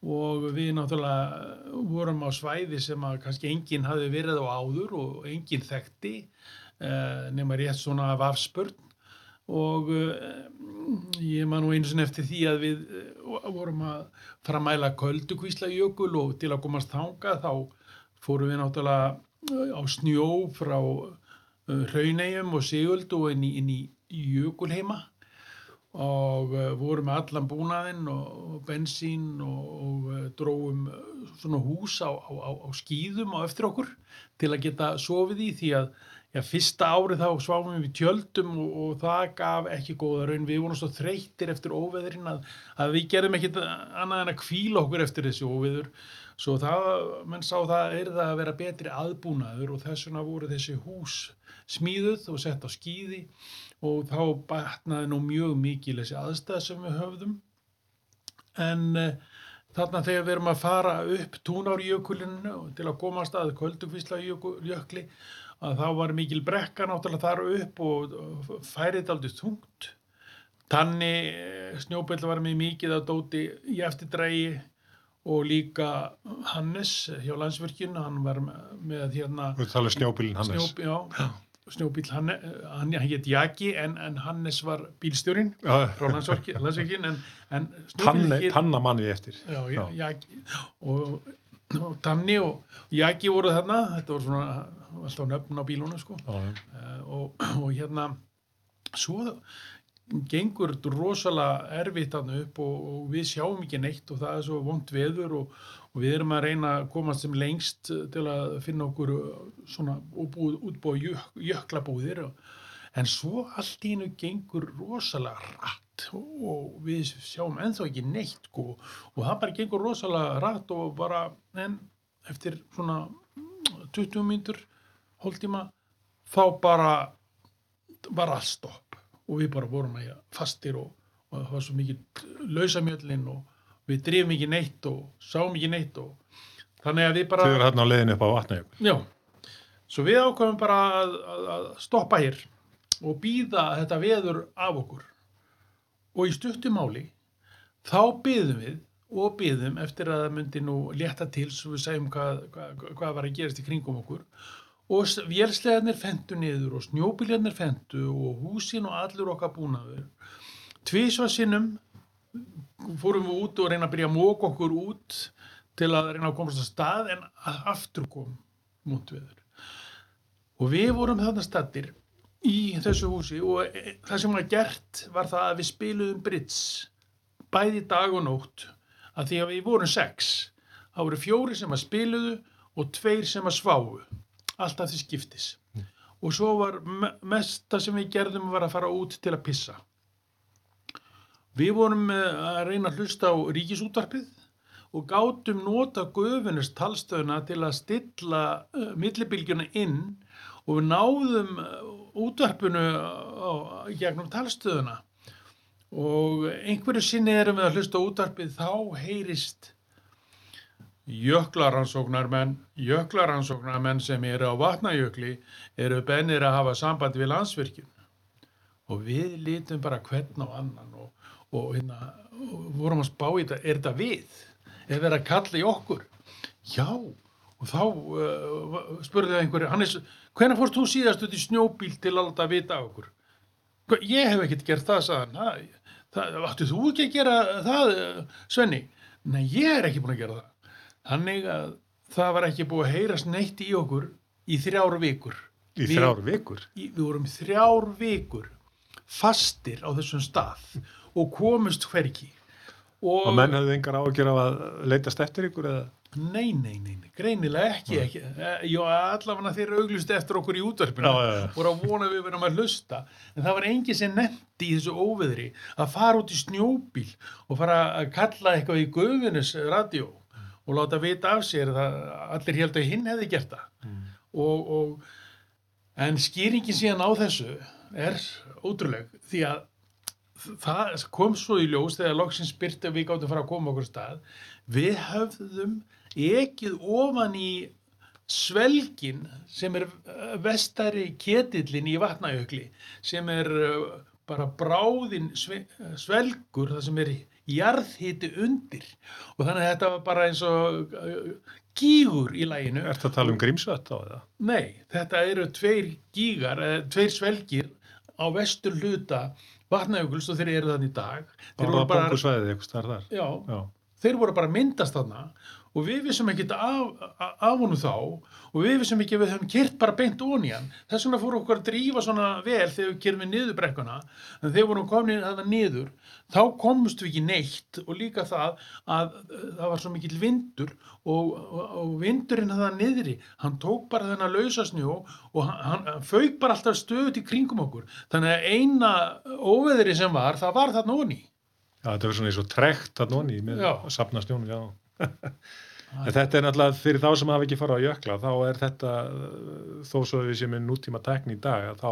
Og við náttúrulega vorum á svæði sem að kannski enginn hafi verið á áður og enginn þekkti uh, nema rétt svona af afspurn. Og uh, ég man nú einu sinni eftir því að við vorum að fara að mæla köldukvísla jökul og til að komast þanga þá fórum við náttúrulega á snjó frá Hrauneyjum og Siguld og inn í, í jökulheima og uh, vorum með allan búnaðinn og, bensín og, og uh, dróum uh, svona hús á, á, á, skýðum á eftir okkur til að geta sofið í því að já, fyrsta árið þá sváfum við tjöldum og, og það gaf ekki góða raun. Við vorum svo þreyttir eftir óveðrin að, að við gerðum ekkit annað en að kvíla okkur eftir þessi óveður svo það, menn sá það er það að vera betri aðbúnaður og þess vegna voru þessi hús smíðuð og sett á skýði og þá batnaði nú mjög mikil þessi aðstæð sem við höfðum. En uh, þarna þegar við erum að fara upp túnárjökulinu til að komast að köldugvísla jökli að þá var mikil brekka náttúrulega þar upp og, færið aldrei þungt. Tanni snjóbill var með mikið að dóti í eftirdrægi og líka Hannes hjá landsverkinu, hann var með, hérna snjóbílinn Hannes. Snjób, já, snjóbíl hann, hann hétt Jaki en, en Hannes var bílstjórin Já, frá landsverkin en, en tanna manni eftir. já. Jaki og, og Tanni og Jaki voru þarna þetta voru svona alltaf nöfn á bílunum sko uh, og, og hérna svo gengur rosalega erfitt hann upp og, og við sjáum ekki neitt og það er svo vond veður og, og við erum að reyna að komast sem lengst til að finna okkur uh, svona útbúið, útbúið jök, jöklabúðir og, en svo allt í hennu gengur rosalega rætt og við sjáum ennþá ekki neitt sko. og það bara gengur rosalega rætt og bara en eftir svona 20 mínútur hóltíma þá bara var allt stopp og við bara vorum fastir og, og það var svo mikið lausamjöllin og við drifum ekki neitt og sáum ekki neitt og þannig að við bara Þau eru hérna á leiðinu upp á vatnajökul. Já, svo við ákvæmum bara að, að, að stoppa hér og býða þetta veður af okkur. Og í stuttumáli þá byðum við og byðum eftir að það myndi nú létta til svo við segjum hvað, hvað, hvað var að gerast í kringum okkur og vélslegarnir fendu niður og snjóbílarnir fendu og húsin og allur okkar búnaður. Tvísva sinnum fórum við út og reyna að byrja að móka okkur út til að reyna að komast að stað en aftur kom múntveður. Og við vorum þarna stattir í þessu húsi og e- það sem var gert var það að við spiluðum bridge bæði dag og nótt að því að við vorum sex. Það voru fjóri sem að spiluðu og tveir sem að sváu. Alltaf því skiptis. Og svo var me- mesta sem við gerðum var að fara út til að pissa. Við vorum eh, að reyna að hlusta á ríkisútvarpið og gátum nota gufinist talstöðuna til að stilla uh, millibilgjuna inn og við náðum uh, útvarpinu á, á, gegnum talstöðuna og einhverju sinni erum við að hlusta útvarpið þá heyrist jöklaransóknarmenn jöklaransóknarmenn sem eru á vatnajökli eru bennir að hafa samband við landsvirkjun og við lítum bara hvern á annan og, og, hérna, og vorum að spá í þetta, er þetta við? Er verið að kalla í okkur? Já, og þá uh, spurði það einhverju, Hannes, hvenær fórst þú síðast út í snjóbíl til að láta vita okkur? "Hva- Ég hef ekkert gert það, sagðan. Það, það, áttu þú ekki að gera það, eh, Svenni? Nei, ég er ekki búin að gera það. Þannig að það var ekki búið að heyrast neitt í okkur í þrjár vikur. Í Við- þrjár vikur. í, við vorum þrjár vikur fastir á þessum stað og komust hverki og, Og menn hafðu engar ágjör af að leitast eftir ykkur eða? nei, nei, nei, nei, greinilega ekki, ekki. Eh, Jó, allavega þeir auglust eftir okkur í já. voru að vona við verðum að hlusta en það var engin sem nefndi í þessu óveðri að fara út í snjóbíl og fara að kalla eitthvað í gufinus radio og láta vita af sér það allir held að hinn hefði gert það Mm. og, og en skýringin síðan á þessu er ótrúleg því að það kom svo í ljós þegar loksins byrti við gáttum fara að koma okkur stað við höfðum ekið ofan í svelgin sem er vestari ketillin í vatnajökli sem er eh, bara bráðin sve- svelgur það sem er jarðhiti undir og þannig að þetta var bara eins og eh, gígur í læginu Ertu að tala um grímsvött á það? Nei, þetta eru tveir gígar, tveir svelgir á vestur hluta vatnajökuls og þeir eru þannig í dag. Þeir Bara voru þar. já, Já. þeir voru bara myndast þarna og við vissum ekki af, af, honum þá og við vissum ekki að við höfum kyrt bara beint ón í hann. Þess vegna fóru okkur að drífa svona vel þegar við kyrum við niður brekkuna en þegar vorum komin þarna niður þá komust við ekki neitt og líka það að það var svo mikill vindur og, og, og vindurinn það niðri, hann tók bara þennan lausasnjó og hann, hann fauk bara alltaf stöðut í kringum okkur þannig að eina óveðri sem var, það var þarna onni Já, þetta er svona eins og trekt að nonni með Já. að sapna snjónu, já. En þetta er náttúrulega fyrir þá sem hafa ekki farað á jökla, þá er þetta, þó svo við séum með nútíma tekni í dag, þá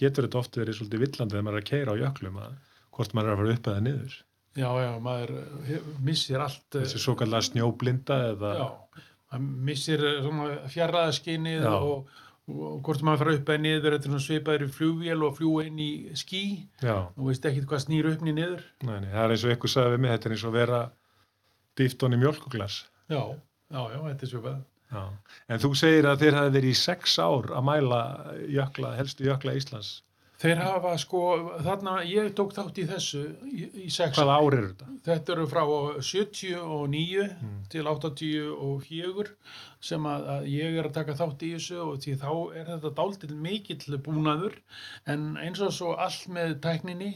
getur þetta oft verið svolítið villandi þegar maður er að keira á jöklum, að hvort maður er að fara upp eða niður. Já, já, maður hef- missir allt eh, Þessi svo kallega snjóblinda eða, Já, maður missir eh, Já. og, og hvort maður fara upp eða niður þetta er svona svipaður í flugvél og fljúa inn í skí já, og veist ekkit hvað snýr upp niður nei, nei, það er eins og ykkur sagði við mig, þetta er eins og vera dýft honni mjölkuglas. Já, já, já, þetta er svipað Já. En þú segir að þeir hafi verið í sex ár að mæla jökla, helstu jökla Íslands. Þeir hafa sko, þarna, ég tók þátt í þessu í, í sex Hvaða ár eru þetta? Þetta eru frá 79 Mm. til 84 sem að, að ég er að taka þátt í þessu og því þá er þetta dálítið mikill búnaður en eins og svo allt með tækninni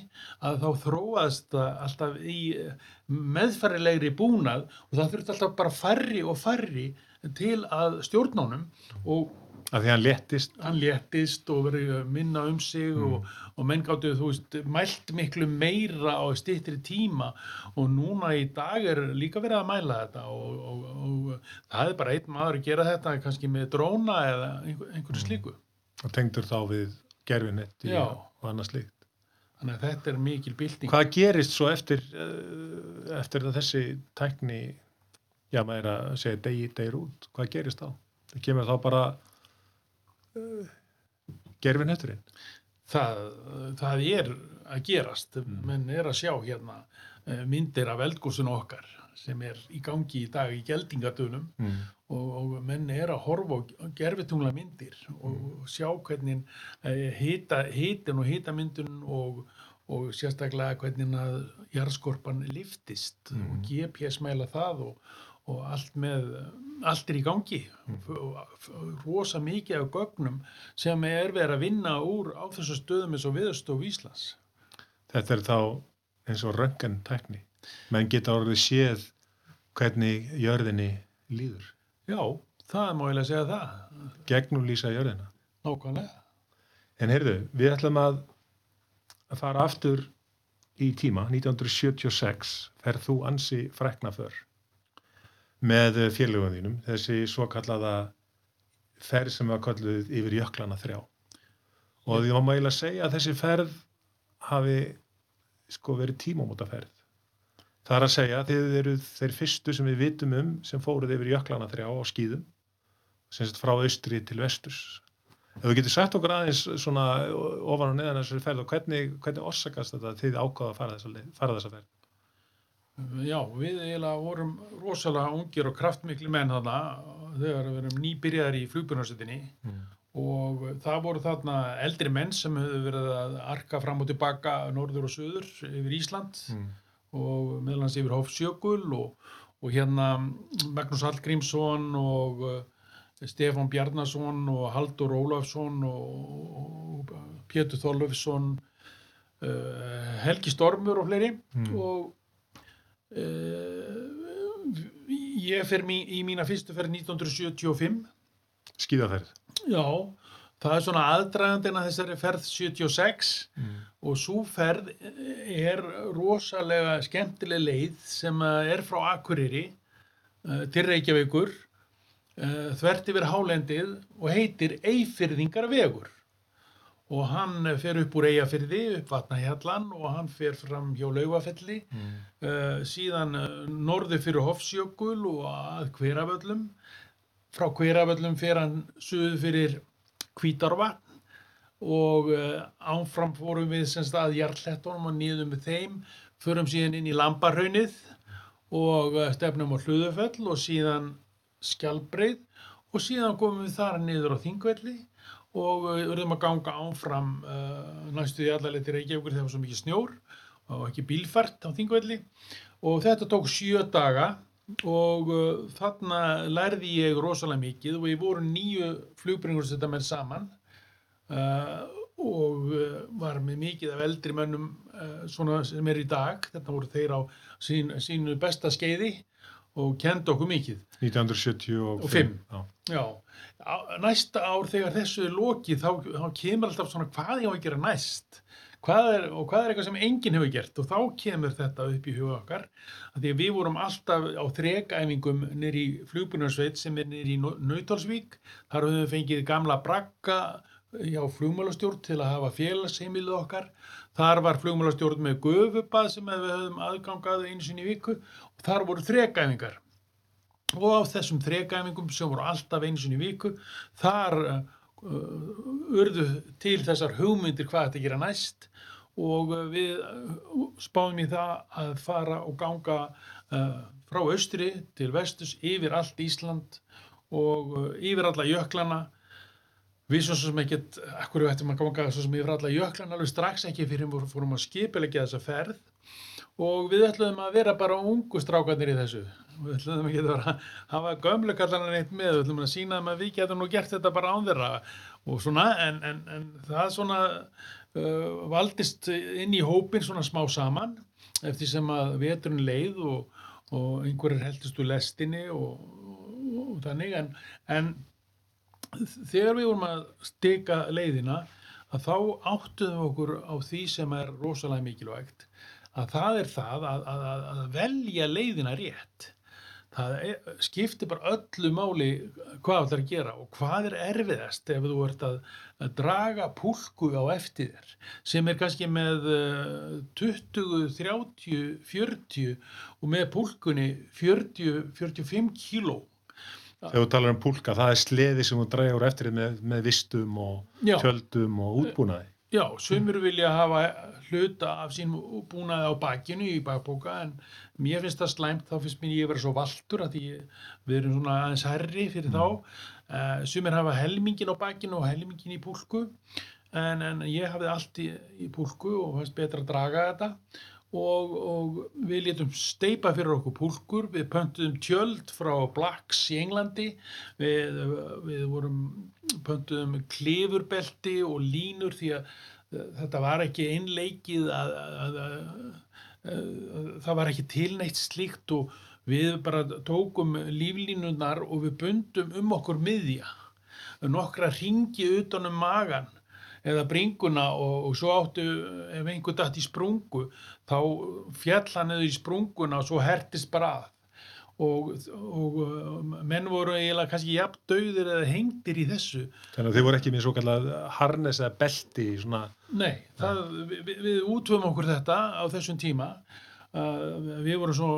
að þá þróaðist það alltaf í eh, meðfærilegri búnað og það þurfti alltaf bara færri og færri til að stjórnánum og Af því hann léttist. hann léttist og verið minna um sig Mm. og, og menn gáttu, þú veist, mælt miklu meira á styttri tíma og núna í dag er líka verið að mæla þetta og, og, og það er bara einn maður að gera þetta kannski með dróna eða einhver, einhverju Mm. slíku. og tengdur þá við gerfinetti Já. og annað slíkt. Þannig að þetta er mikil bylting. Hvað gerist svo eftir, uh, eftir þessi tækni, já maður er að segja degi, degir út, hvað gerist þá? Það kemur þá bara uh, gerfinetturinn. það, það er að gerast Mm. menn er að sjá hérna eh, myndir af eldgósinu okkar sem er í gangi í dag í geldingadunum Mm. og, og menn er að horfa á gerfitungla myndir og sjá hvernig eh, hita, hitin og hitamyndun og, og sérstaklega hvernig að jarðskorpan liftist Mm. og GPS mæla það og, og allt með allt er í gangi rosa mikið af gögnum sem er verið að vinna úr á þessu stöðum eins og viðstof Íslands Þetta er þá eins og röngan tækni. Menn geta orðið séð hvernig jörðinni líður. já, það má ég að segja það Gegnum lýsa jörðina. nákvæmlega En heyrðu, við ætlum að, að fara aftur í tíma, 1976 ferð þú ansi frækna för með félögum þínum, þessi svo kallaða ferð sem var kalluð yfir jöklana þrjá. Og því má maður segja að þessi ferð hafi sko verið tímamótaferð. Það er að segja að þið eru þeir fyrstu sem við vitum um sem fóruð yfir jöklana þrjá á skýðum, sem sagt frá austri til vesturs. Ef þú getur sagt okkur aðeins svona ofan og neðan þessari ferð og hvernig, hvernig orsakast þetta að þið ákvaða að fara þessa, fara þessa ferð? Já, við eiginlega vorum rosalega ungir og kraftmikli menn þarna þegar við erum nýbyrjaðar í flugbjörnarsettinni Mm. og það voru þarna eldri menn sem höfðu verið að arka fram og tilbaka norður og söður yfir Ísland Mm. og meðlans yfir Hofsjökul og, og hérna Magnús Hallgrímsson og uh, Stefán Bjarnason og Haldur Ólafsson og, Pétur Þorlöfsson uh, Helgi Stormur og fleiri Mm. og uh, ég fer mí, í mína fyrstu ferð 1975 Skíðaferð. já, það er svona aðdragandina þessari ferð 76 Mm. og svo ferð er rosalega skemmtileg leið sem eh, er frá Akureyri uh, til Reykjavíkur uh, þvert yfir hálendið og heitir Eyfyrðingarvegur og hann fer upp úr Eyjafyrði, upp Vatnahjallan og hann fer fram hjá Laugafelli. Mm. uh, síðan uh, norður fyrir Hofsjökul og að Hveravöllum. Frá Hveravöllum fer hann suðu fyrir Hvítárvatn og uh, áfram fórum við sem stað Jarlættunum og nýðum við þeim. Förum síðan inn í Lambarhaunnið og stefnum á Hlöðufell og síðan Skjálbreið og síðan komum við þar niður á Þingvelli og uh, urðum að ganga áfram uh, næstu því allarleið til Reykjavíkur þegar var svo mikið snjór og ekki bílfært á Þingvelli. Og þetta tók sjö daga og uh, þarna lærði ég rosalega mikið og við vorum nýju flugbringur þetta með saman uh, og var með mikið af eldri mönnum svona sem er í dag. Þetta voru þeir á sín, sínu besta skeiði og kendi okkur mikið 1975. Og fimm. Já. Já, næsta ár þegar þessu er lokið þá, þá kemur alltaf svona hvað ég á að gera næst hvað er, og hvað er eitthvað sem enginn hefur gert og þá kemur þetta upp í huga okkar að því að við vorum alltaf á þrekæfingum nýri flugbunnarsveit sem er nýri Nautalsvík þar höfum við fengið gamla brakka hjá flugmálastjórn til að hafa félagsheimilið okkar þar var flugmálastjórn með gufubað sem við höfum aðgangað einu sinni í viku. Og þar voru þrekæfingar. Og á þessum þrekæfingum sem voru alltaf einu sinni í viku þar uh, urðu til þessar hugmyndir hvað þetta gera næst. Og uh, við uh, spáðum í það að fara og ganga uh, frá austri til vestus yfir allt Ísland og uh, yfir alla jöklana við svo sem ekkert, akkur við ættum að ganga svo sem yfir alla jöklana alveg strax ekki fyrir við fórum að skipilegja þessa ferð. Og við ætluðum að vera bara ungu strákarnir í þessu. Við ætluðum ekki að vera að hafa gömlu kallarna neitt með, við ætluðum að sína þeim að við getum nú gert þetta bara án þeirra. Og svona, en, en, en það svona uh, valdist inn í hópin svona smá saman eftir sem að veturinn leið og, og einhverjir heldist úr lestinni og, og, og þannig. En, en þegar við vorum að stika leiðina að þá áttuðum okkur á því sem er rosalega mikilvægt að það er það að, að, að, velja leiðina rétt. Það er, skiptir bara öllu máli hvað það er að gera og hvað er erfiðast ef þú ert að, að draga púlku á eftir þér sem er kannski með eh, 20, 30, 40 og með púlkunni 40, 45 kíló Þegar þú talar um púlka, það er sleði sem þú drægur eftir með, með vistum og Já. tjöldum og útbúnaði. Já, sumir vilja hafa hluta af sín búnaði á bakinu í bakbóka en mér finnst það slæmt, þá finnst mér ég vera svo valtur að því við erum svona aðeins herri fyrir þá. Uh, sumir hafa helmingin á bakinu og helmingin í púlku en, en ég hafði allt í, í púlku og fannst betra að draga þetta og, og við létum steipa fyrir okkur púlkur, við pöntuðum tjöld frá Blacks í Englandi, við, við vorum pöntuðum klifurbelti og línur því að eh, þetta var ekki einleikið að, að, að, að það var ekki tilneitt slíkt og við bara tókum líflínunar og við bundum um okkur miðja. Nokkra ringi utan um magan eða bringuna og, og svo áttu ef einhver dætt í sprungu þá fjall hann eða í sprunguna og svo hertist bara að. Og, og uh, menn voru eiginlega kannski jafn döðir eða hengdir í þessu. Þannig að þið voru ekki með svo kallað harnes eða belti, svona, Nei, það, við, við útvöfum okkur þetta á þessum tíma. uh, við vorum svo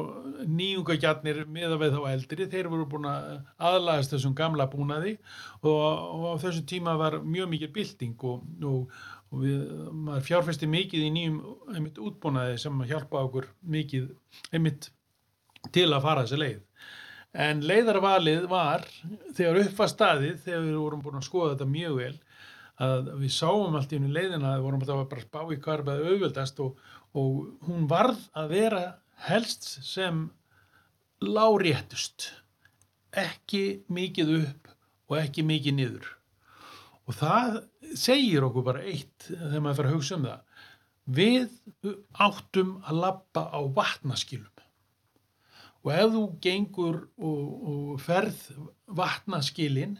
nýjungagjarnir með að við þá eldri. Þeir voru búin að aðlagast þessum gamla búnaði og, og á þessum tíma var mjög mikið bylting og, og, og við, maður fjárfesti mikið í nýjum einmitt útbúnaði sem hjálpa okkur mikið einmitt til að fara þessi leið. En leiðarvalið var þegar upp var staðið þegar við vorum búin að skoða þetta mjög vel að við sáum allt í hennu leiðina við vorum bara að spá í með auðvöldast og, og hún varð að vera helst sem láréttust. Ekki mikið upp og ekki mikið niður. Og það segir okkur bara eitt þegar maður fyrir að hugsa um það. Við áttum að lappa á vatnaskilum. Og ef þú gengur og, og ferð vatnaskilin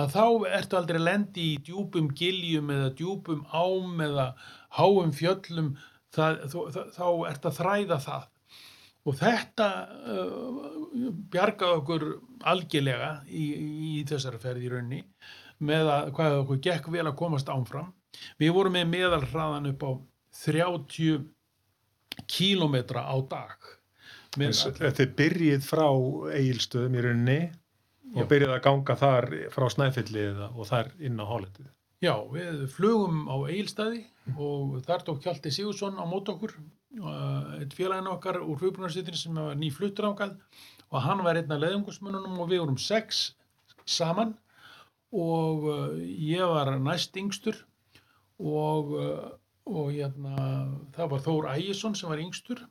að þá ertu aldrei lendi í djúpum giljum eða djúpum ám eða háum fjöllum það, þú, það, þá ertu að þræða það og þetta uh, bjargaði okkur algjörlega í, í þessari ferð í raunni með að hvað okkur gekk vel að komast ánfram við vorum með meðalhraðan upp á 30 kílometra á dag Þess- þið byrjið frá eigilstöðum í rauninni Já. og byrjið að ganga þar frá Snæfelli eða, og þar inn á hálendið. Já, við flugum á Egilstaði og þar tók Hjalti Sigursson á mót okkur, uh, eitt félagin okkar úr hugbrunarsveitin sem var nýfluttur ákað og hann var einn af leðungusmununum og við vorum sex saman og uh, ég var næst yngstur og, uh, og hérna, það var Þór Ægisson sem var yngstur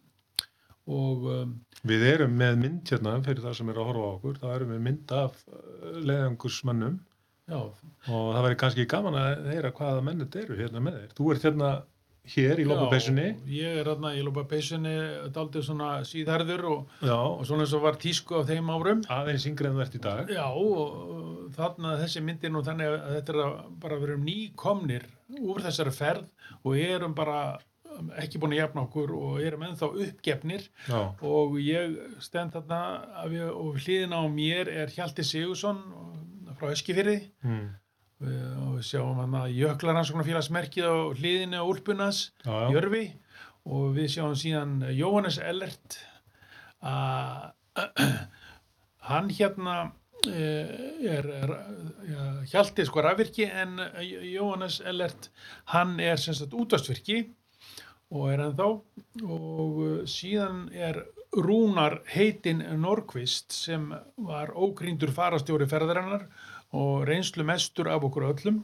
og um, Við erum með mynd hérna fyrir það sem er að horfa á okkur, það erum við mynd af leðangursmannum já, og það væri kannski gaman að heyra hvaða menn þetta eru hérna með þér. Þú ert hérna hér í lópapessunni. Já, ég er hérna í lópapessunni daldið svona síðarður og, og svona eins og var tísku á þeim árum aðeins yngri en þú ert í dag. Já, og þarna þessi myndir nú þannig að þetta er að bara verum nýkomnir úr þessari ferð og erum bara ekki búin að jafna okkur og erum ennþá uppgefnir Já, og ég stend þarna við, og hlýðin á mér er Hjalti Sigursson frá Eskifyrði mm. og við sjáum hann að jöklaransóknarfélagsmerkið á hlýðinu á Úlpunas. Jörfi og við sjáum síðan Jóhannes Ellert að hann hérna eh, er, er ja, hjalti sko rafvirki en Jóhannes Ellert hann er sem sagt útastvirki og er ennþá og síðan er Rúnar heitinn Norkvist sem var ókrýndur farastjóri ferðarinnar og reynslu mestur af okkur öllum.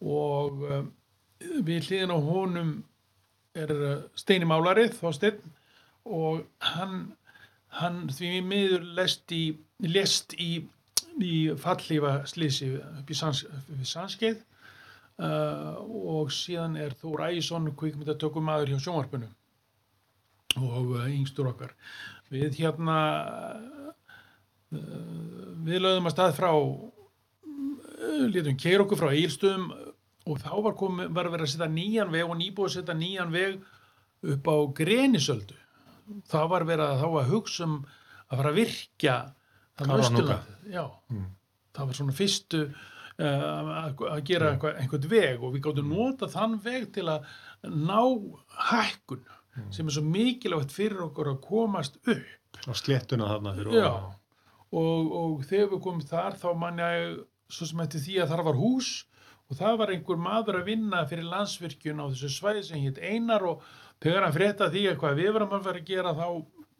Og uh, við hliðin á honum er uh, Steini Málari, Þorsteinn og hann, hann því miður lest í, lest í, í fallífa slísi upp í sans, sanskeið uh, og síðan er Þór Ægisson kvikmyndatökum maður hjá sjónvarpinu og yngstur okkar. Við hérna við lögðum að stað frá uh, létum keira okkur frá Egilstöðum og þá var, komi, var verið að setja nýjan veg og nýbúið að setja nýjan veg upp á Grenisöldu. Það var verið að þá að hugsa um að fara að virkja það Kárahnjúka. Austurland. Já, Mm. það var svona fyrstu uh, að að gera Mm. einhvern veg og við gáttum nota þann veg til að ná hækkun Mm. sem er svo mikilvægt fyrir okkur að komast upp Og sléttuna þarna fyrir Já, ofan. og, og þegar við komum þar þá man ég svo sem eftir því að þar var hús og það var einhver maður að vinna fyrir landsvirkjun á þessu svæði sem hétt Einar og þegar hann frétta því að hvað við varum að vera að gera þá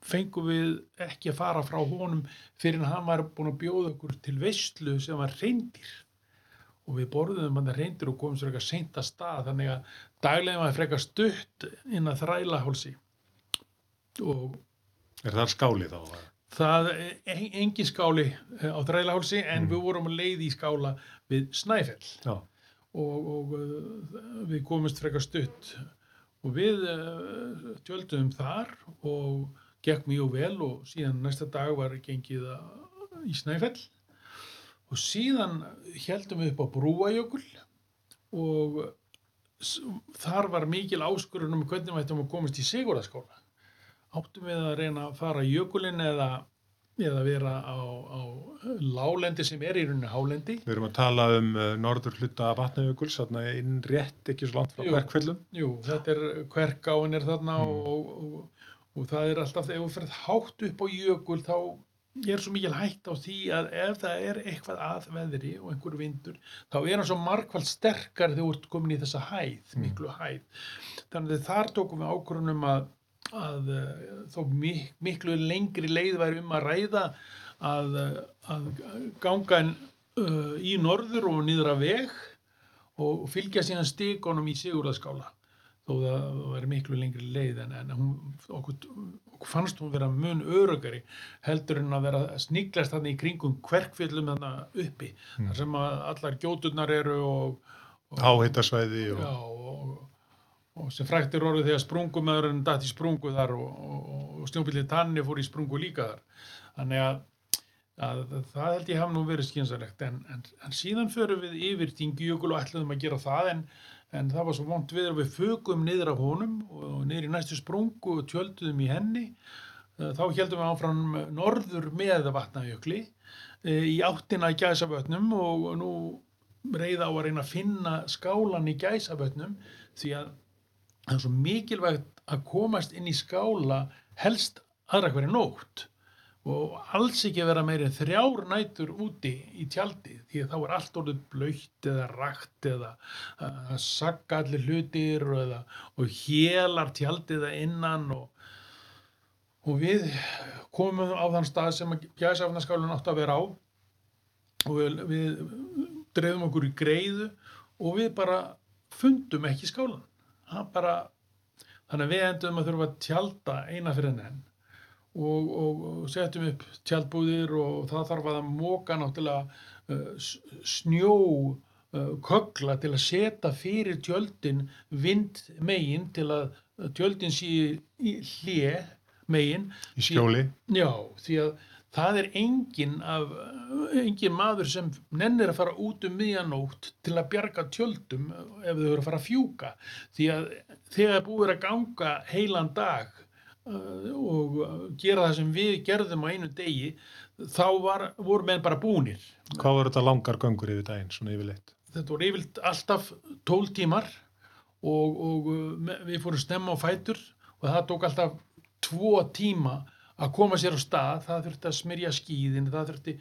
fengum við ekki að fara frá honum fyrir en hann var búin að bjóða okkur til veistlu sem var reyndir og við borðum hann reyndir og komum sér eitthvað seint að stað þannig að daglegum var frekar stutt inn að þræla hálsi og Er það skáli þá? Það er engin skáli eh, á Þrælahálsi en Mm. við vorum að leiði í skála við Snæfell Já. og, og við komumst frekar stutt og við tjöldum þar og gekk mjög vel og síðan næsta dag var gengið í Snæfell og síðan heldum við upp á Brúajökul og þar var mikil áskurunum hvernig við ættum að komast í Sigurðaskóla áttum við að reyna að fara jökulinn eða, eða vera á, á lálendi sem er í rauninni hálendi Við erum að tala um uh, norður hluta vatnajökuls, þarna inn rétt ekki svo langt frá Jú. verkfellum. Jú, þetta er hverkáin er þarna Mm. og, og, og það er alltaf, ef þú ferð hátt upp á jökul þá er svo mikil hætt á því að ef það er eitthvað að veðri og einhver vindur, þá er hann svo margfald sterkar þegar þú ert komin í þessa hæð, Mm. miklu hæð. Þannig að þar tókum við ákvörunum að, að eh, þó mik miklu lengri leið væri um að ræða að, eh, að ganga uh, í norður og niður að veg og fylgja síðan stigunum í Sigurðaskála þó það væri miklu lengri leið en, en hún, okkur, okkur fannst hún vera mun örugari heldur en að vera sniglast þannig í kringum hverkfjöllum þannig uppi Mm. þar sem að allar gjóturnar eru og, og, Háhittasvæði og... já, og, og sem frækt er orðið þegar sprungumöðurinn datt í sprungu þar og, og, og snjópillið tanni fór í sprungu líka þar. Þannig að, að það held ég haf nú verið skynsalegt en, en, en síðan förum við yfir Þingjökul og ætluðum að gera það en, en það var svo vont við að við fögum niður af honum og niður í næstu sprungu og tjölduðum í henni. Eh, þá heldum við áfram norður með vatnajökli eh, í áttina í gæsavötnum og nú reyða á að reyna að finna skálan í gæsavötnum því að það er svo mikilvægt að komast inn í skála helst aðra hverju nótt og alls ekki vera meiri en þrjár nætur úti í tjaldi því að þá er allt orðið blöytt eða rakt eða að sagga allir hlutir og, eða, og hélar tjaldið að innan og, og við komum á þann stað sem gæsafnaskálun átt að vera á og við, við dreifum okkur í greiðu og við bara fundum ekki skálan hann bara þannig að við endum að þurfa að tjalda eina fyrir enn og, og, og setjum upp tjaldbúðir og það þarf að móka náttúrulega uh, snjó uh, kögla til að setja fyrir tjöldin vind megin til að tjöldin sé í hlje megin í skjóli. Já, því að það er engin, af, engin maður sem nennir að fara út um miðjanótt til að bjarga tjöldum ef þau eru að fara að fjúka. Því að þegar búið er að ganga heilan dag uh, og uh, gera það sem við gerðum á einu degi, þá var, voru menn bara búnir. Hvað var þetta langar göngur yfir daginn, svona yfirleitt? Þetta voru yfirlt alltaf 12 tímar og, og uh, við fórum snemma á fætur og það tók alltaf tvo tíma að koma sér á stað, það þurfti að smyrja skíðin, það þurfti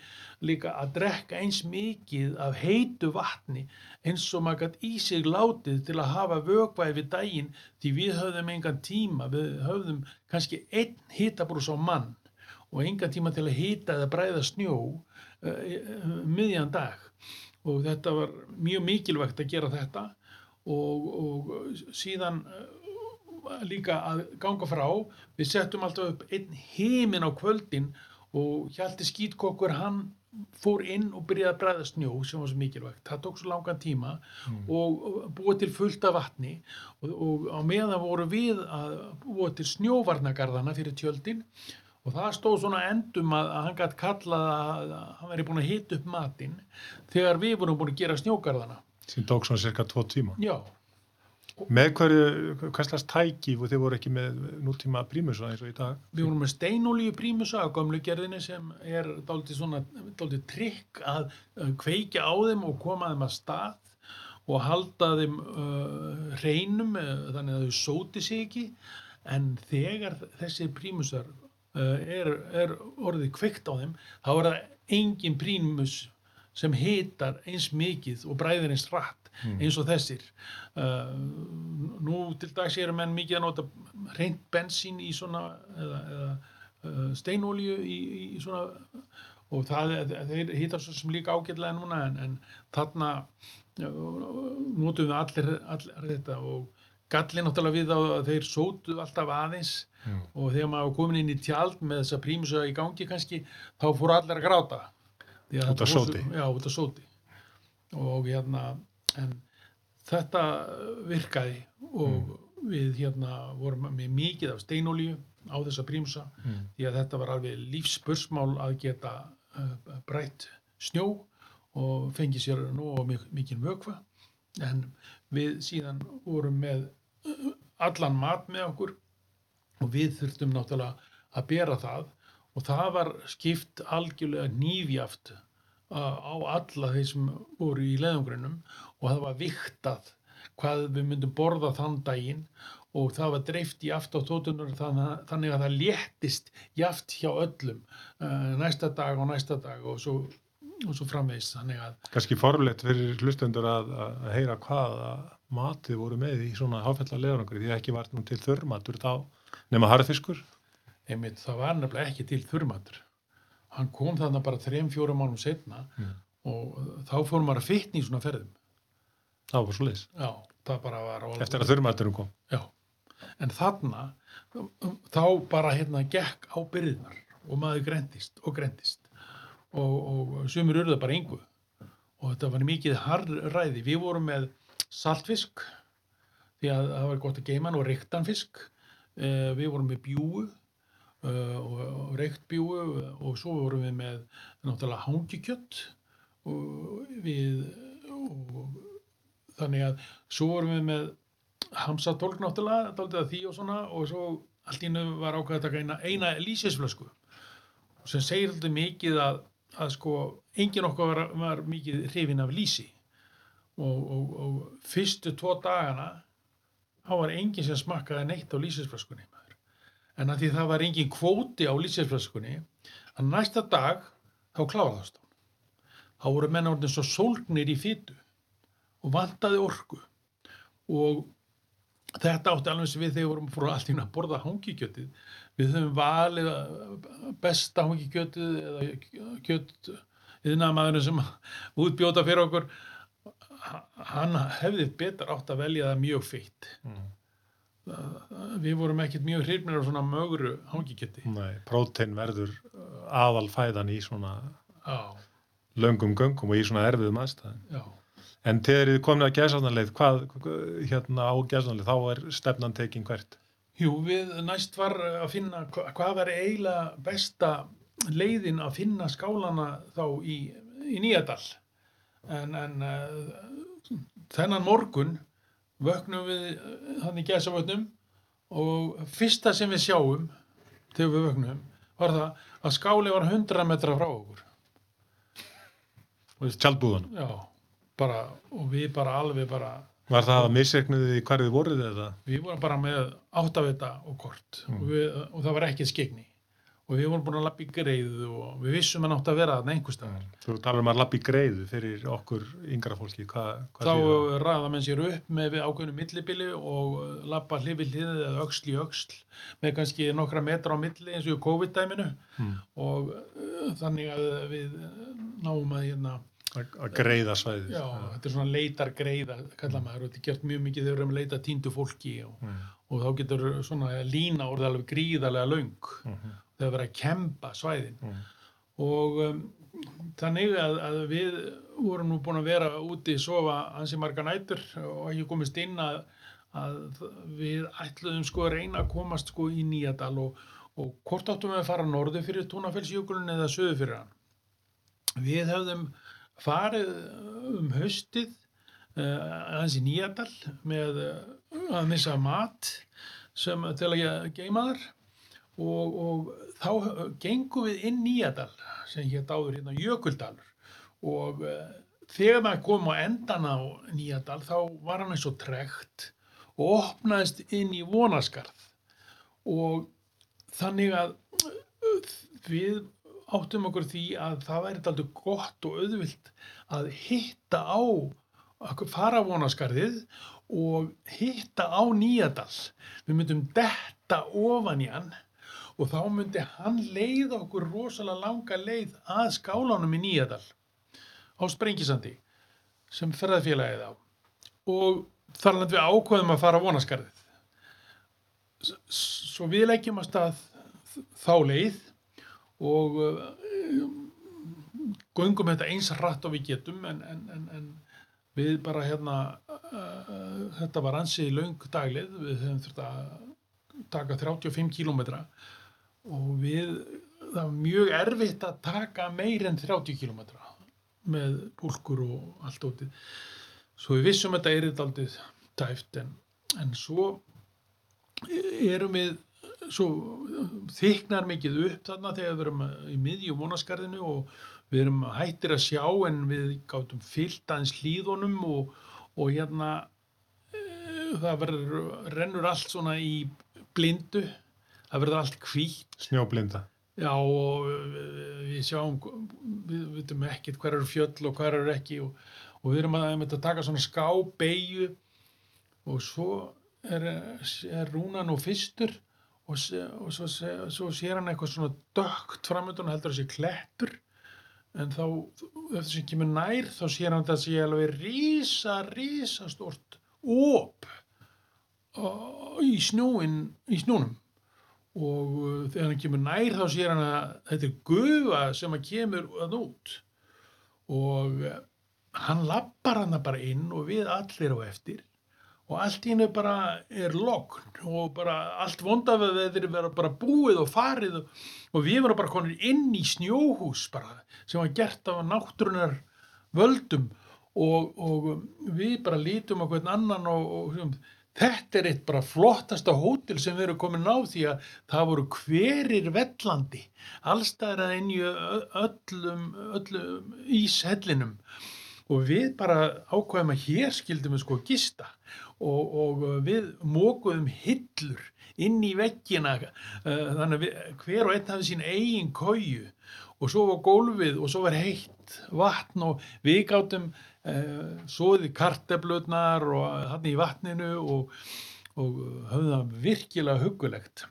líka að drekka eins mikið af heitu vatni eins og maður gætt í sig látið til að hafa vökvæði við daginn því við höfðum engan tíma, við höfðum kannski einn hitabrús á mann og engan tíma til að hita eða bræða snjó uh, miðjan dag. Og þetta var mjög mikilvægt að gera þetta og, og síðan uh, líka að ganga frá. Við settum alltaf upp einn heimin á kvöldin og Hjalti Skítkokkur hann fór inn og byrjaði að bræða snjó sem var svo mikilvægt, það tók svo langan tíma og og búið til fullt af vatni. Og, og á meðan voru við að búið til snjóvarnagarðana fyrir tjöldin og það stóð svona endum að, að hann gætt kallað að, að hann væri búin að hita upp matinn þegar við vorum búin að gera snjókarðana sem tók svona cirka tvo tíma. já, Með hverju, hverslas tæki og þið voru ekki með nútíma prímusa eins og í dag? við vorum með steinolíu prímusa á gömlu gerðinni sem er dálítið svona dálítið trikk að uh, kveikja á þeim og koma þeim að stað og halda þeim uh, hreinum uh, þannig að þau sóti sig ekki en þegar þessi prímusar uh, er, er orðið kveikt á þeim þá er það engin prímus sem hitar eins mikið og bræðir eins rætt eins og þessir uh, nú til dags eru menn mikið að nota reynd bensín í svona eða, eða uh, steinolíu í, í svona og það, þeir hýtar svo sem líka ágætlega núna en, en þarna uh, notum við allir, allir þetta og gallin náttúrulega við að þeir sótu alltaf aðeins Já. og þegar maður komin inn í tjald með þessa prímusa í gangi kannski þá fóru allir að gráta Út af sóti. Já, út af sóti og hérna en þetta virkaði og við hérna vorum með mikið af steinolíu á þessa prímusa Mm. því að þetta var alveg lífspursmál að geta uh, brætt snjó og fengi sér nú og mikið vökva en við síðan vorum með allan mat með okkur og við þurftum náttúrulega að bera það og það var skipt algjörlega nýfjaft á alla þeir sem voru í leðungrunum og það var viktað hvað við myndum borða þann daginn og það var dreift í aft á tótunar þannig að það léttist jaft hjá öllum uh, næsta dag og næsta dag og svo, og svo framvegis þannig að Kanski formlegt fyrir hlustendur að, að heyra hvað matið voru með í svona háfella leðurangri því að ekki var nú til þörmatur þá nema harðfiskur. einmitt það var nefnilega ekki til þurrmatur hann kom þarna bara þrem, fjórum mánum setna Mm. og þá fór maður að fytna í svona ferðum. Það var svo leis. já, það bara var alveg- Eftir að þörmaturum kom. já, en þarna þá bara hérna gekk á byrðnar og maður grendist og grendist og, og sumur urðu bara yngu og þetta var mikið harðræði. Við vorum með saltfisk því að það var gott að geima hann og reyktan fisk. Uh, við vorum með bjúu uh, og, og reykt bjúu og svo vorum við með náttúrulega hangikjött og við og þannig að svo vorum við með hamsatólk náttúrulega því og svona og svo allt í einu var ákveð að taka eina, eina lýsisflösku sem segir alltaf mikið að, að sko engin okkar var, var mikið hrifin af lýsi og, og, og fyrstu tvo dagana þá var engin sem smakkaði neitt á lýsisflöskunni maður. En að því það var engin kvóti á lýsisflöskunni að næsta dag þá kláraðast hún. Þá voru menn orðin svo sólgnir í fytu og vantaði orku. Og þetta átti alveg sem við þegar vorum fór allt í einu að borða hangikjötið. Við höfum valið besta hangikjötið eða kjött yðnaðamaðurinn sem útbjóta fyrir okkur. Hann hefði betur átt að velja það mjög feitt við vorum ekkert mjög hrifnir af svona mögru hangikjöti Nei, prótein verður aðal fæðan í svona já, löngum göngum og í svona erfiðum aðstæðum. já En þegar þið komin að gæsarnarleið, hvað hérna á gæsarnarleið, þá er stefnan tekin hvert? Jú, við næst var að finna hva- hvað var eiginlega besta leiðin að finna skálana þá í, í Nýjadal en, en uh, þennan morgun vöknum við uh, hann í gæsavötnum og fyrsta sem við sjáum þegar við vöknum var það að skáli var 100 metra frá okkur Tjaldbúðan. já, bara, og við bara alveg bara Var það að misreiknuði hverju voruð eða? við vorum bara með áttavita og kort Mm. og, við, og það var ekki skegni og við vorum búin að lappa í greiðu og við vissum að nátt að vera þarna einhverstaðar Þú talar um að lappa í greiðu fyrir okkur yngra fólki. Hva, hvað þá þýðir það? ræða menn sér upp með við ákveðinu millibili og lappa hlifi hlið eða öxl í öxl með kannski nokkra metra á milli eins og í COVID-dæminu Mm. og uh, þannig að við uh, náum að hérna Að greiða svæðið. já, þetta er svona leitar greiða kalla maður og þetta er gert mjög mikið þegar við erum að leita týndu fólki og, Mm. og þá getur svona lína orðið alveg gríðarlega löng Mhm. Þegar verið að kempa svæðin Mm. og um, þannig að, að við vorum nú búin að vera úti sofa ansi marga nætur og ekki komist inn að, að við ætluðum sko að reyna að komast sko í Nýjadal og, og hvort áttum við að fara norður fyrir Túnafellsjökulun eða söður fyrir hann. Við hefðum farið um haustið uh, í Nýjadal með uh, að missa mat sem til að geima þar og, og þá gengum við inn Nýjadal sem hétt áður hérna Jökuldalur. Og uh, þegar maður kom á endan á Nýjadal þá var hann eins og trekt og opnaðist inn í vonaskarð og þannig að uh, við áttum okkur því að það væri alltaf gott og auðvilt að hitta á fara vonaskarðið og hitta á Nýjadal. Við myndum detta ofan í hann og þá myndi hann leiða okkur rosalega langa leið að skálanum í Nýjadal á Sprengisandi sem ferðarfélagið á. Og þar land við ákveðum að fara vonaskarðið svo við leggjum að stað þá leið og uh, göngum þetta eins rætt og við getum en, en, en, en við bara hérna uh, þetta var ansið laung daglið. Við höfum þurft að taka 35 kílómetra og við það var mjög erfitt að taka meir en 30 kílómetra með púlkur og allt ótið svo við vissum að þetta er þetta aldrei tæft en, en svo erum við svo þyknar mikið upp þarna þegar við erum í miðjum vonaskarðinu og við erum hættir að sjá en við gáttum fyllt aðeins hlýðunum og, og hérna e, það verður, rennur allt svona í blindu, það verður allt hvítt. Snjóblinda. Já og við sjáum, við veitum ekkert hver eru fjöll og hver eru ekki og, og við erum að, að taka svona ská, beigju og svo er, er rúnan og fyrstur og, og svo, svo sér hann eitthvað svona dögt framöndan og heldur að sé klettur en þá, eftir sem kemur nær þá sér hann þetta sé alveg rísa, rísa stort óp í snjóin í snjónum og uh, þegar hann kemur nær þá sér hann að þetta er gufa sem að kemur að út. Og uh, hann lappar hann bara inn og við allir á eftir. Og allt í hennu bara er lokn og bara allt vondafið þeir vera bara búið og farið og, við varum bara konir inn í snjóhús bara sem var gert af náttúrunar völdum. Og, og við bara lítum á hvern annan og, og þetta er eitt bara flottasta hótel sem við erum komin á því að það voru hverir vellandi allstæðra inn í öllum, öllum íshellinum. Og við bara ákvæðum að hér skildum við sko gista og, og við mókuðum hillur inn í veggina uh, þannig að við, hver og einn hafði sín eigin kóju og svo var gólfið og svo var heitt vatn og við gáttum svoði karteblutnar og hann í vatninu og, og höfðum það virkilega hugulegt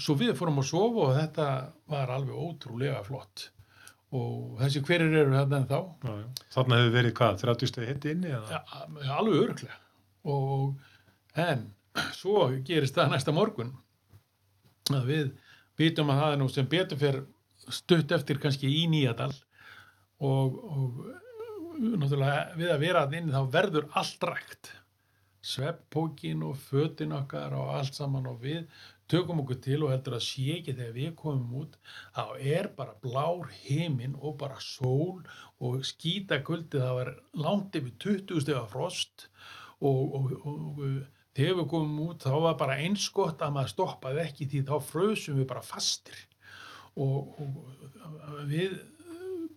svo við fórum að sofa og þetta var alveg ótrúlega flott og þessi hverjir eru þarna en þá já, já. Þarna hefur verið hvað, 30 stegi hitti inni? Ja, alveg örglega og en svo gerist það næsta morgun að við vitum að það er nú sem betur fyrir stutt eftir kannski í Nýjadal og, og náttúrulega við að vera að inn þá verður allt rægt sveppókin og fötin okkar og allt saman og við tökum okkur til og heldur að sé ekki þegar við komum út þá er bara blár heiminn og bara sól og skítakuldi það var langt yfir 20 stegar frost og, og, og þegar við komum út þá var bara einskott að maður stoppaði ekki því þá frösum við bara fastir. Og, og við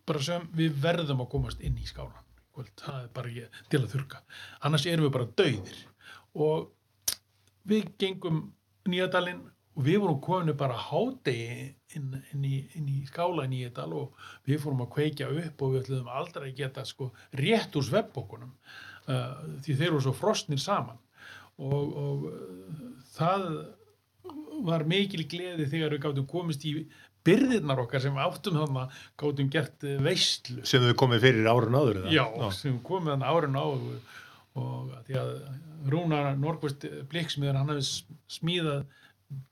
bara sem við verðum að komast inn í skálan það er bara ekki til að þurka annars erum við bara dauðir. Og við gengum Nýjadalinn og við vorum kominu bara hádegi inn, inn, í, inn í skála Nýjadal og við fórum að kveikja upp og við ætlum aldrei að geta sko rétt úr sveppbókunum uh, því þeir eru svo frostnir saman. Og, og uh, það var mikil gleði þegar við gáttum komist í byrðirnar okkar sem áttum þarna gáttum gert veistlu sem við komið fyrir árun áður eða? Já, Já. sem komið þarna árun áður og því að Rúnar Norgvist Bliksmiður hann hefði smíðað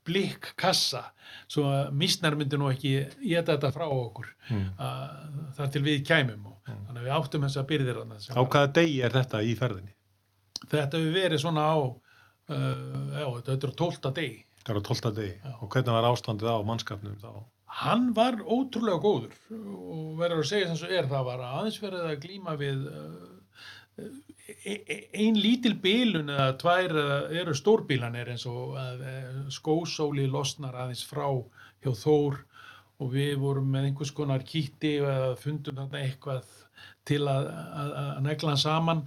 blikkassa svo að mísnar myndi nú ekki geta þetta frá okkur mm. þar til við kæmum og mm. þannig að við áttum þess að byrðir Á hvaða degi er þetta í ferðinni? Þetta hefur verið svona á uh, já, þetta er tólta degi Það á 12. degi. Og hvernig var ástandið á mannskapnum þá? Hann var ótrúlega góður. Og verður að segja sem svo er, það var aðeins verið að glíma við uh, e e ein lítil bílun eða tvær eða eru stórbílanir eins og að skósóli losnar aðeins frá hjá Þór. Og við vorum með einhvers konar kýtti eða fundum þarna eitthvað til að, að, að negla hann saman.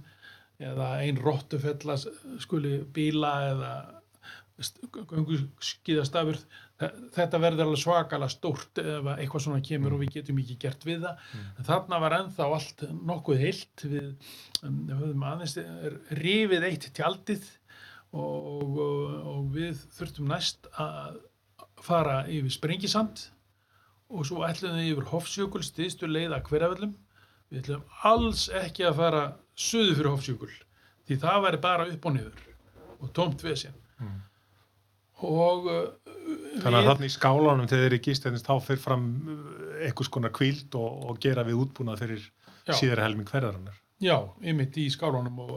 Eða ein rottufella skuli bíla eða skýðastafur þetta verður alveg svakalega stórt ef að eitthvað svona kemur og við getum ekki gert við það. En þarna var ennþá allt nokkuð heilt. Við, um, við höfum aðeins rifið eitt tjaldið og, og, og við þurftum næst að fara yfir Sprengisand og svo ætlum við yfir Hofsjökul stiðstu leið að hverjaföllum við ætlum alls ekki að fara suðu fyrir Hofsjökul því það væri bara upp og niður og tómt vesinn Mm. Og uh, Þannig að þarna í skálanum þegar þeir eru gístennist þá fyrir fram uh, einhvers konar kvíld og, og gera við útbúnað fyrir Já. síðar helming hverðarinnar. já, ymitt í skálunum og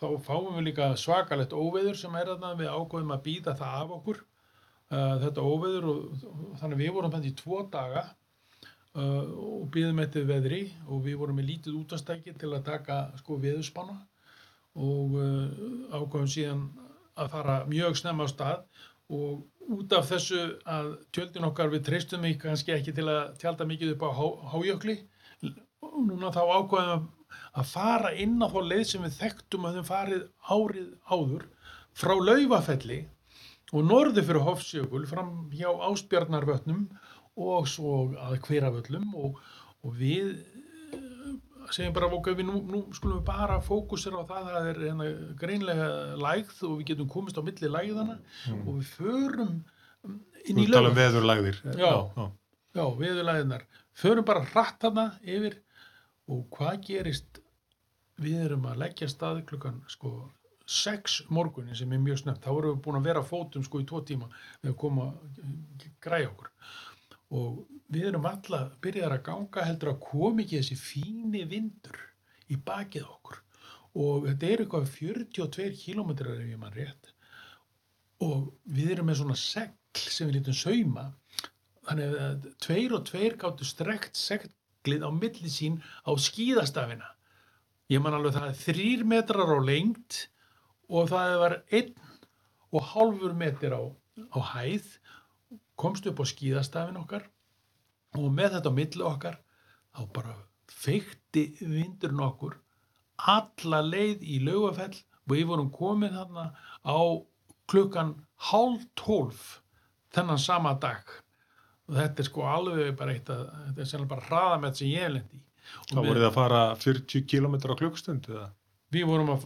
þá fáum við líka svakalegt óveður sem er þarna við ákveðum að býða það af okkur uh, þetta óveður og, og þannig við vorum þetta í tvo daga uh, og býðum eftir veðri og við vorum með lítið útastæki til að taka sko veðurspanna og uh, ákveðum síðan að fara mjög snemma á stað og út af þessu að tjöldin okkar við treystum ekki kannski ekki til að tjálta mikið upp á há, hájökli. Og núna þá ákveðum að fara inn á þá leið sem við þekktum að þeim farið árið áður frá laufafelli og norði fyrir Hofsjökul fram hjá Ásbjarnarvötnum og svo að hveraföllum og, og við segjum bara ok, við nú, nú skulum við bara fókusera á það að það er hérna, greinlega lægð og við getum komist á milli lægðana og við förum um, inn Þú í tala um veðurlægðir. Já. já. já, viðurlæðinar förum bara hratt hana yfir og hvað gerist við erum að leggja stað klukkan sko 6 morgunin sem er mjög snögt þá erum við búin að vera fótum sko í tvo tíma við að koma að græja okkur og við erum alla byrjaðar að ganga heldur að komi ekki þessi fíni vindur í bakið okkur. Og þetta er eitthvað 42 kilometrar ef ég mann rétt. Og við erum með svona segl sem við lítum sauma. Þannig að tveir og tveir gáttu strekt seglið á milli sín á skíðastafina. Ég man alveg það er þrýr metrar á lengt og það var einn og hálfur metr á, á hæð. Komst upp á skíðastafin okkar og með þetta á milli okkar þá bara feikti vindurinn okkur alla leið í laugafell og við vorum komin þarna á klukkan hálf tólf þennan sama dag og þetta er sko alveg bara eitt að þetta er sennilega bara hraðamett sem ég lendi í Og Þá við- voruð þið að fara 40 km á klukkstund eða? við vorum að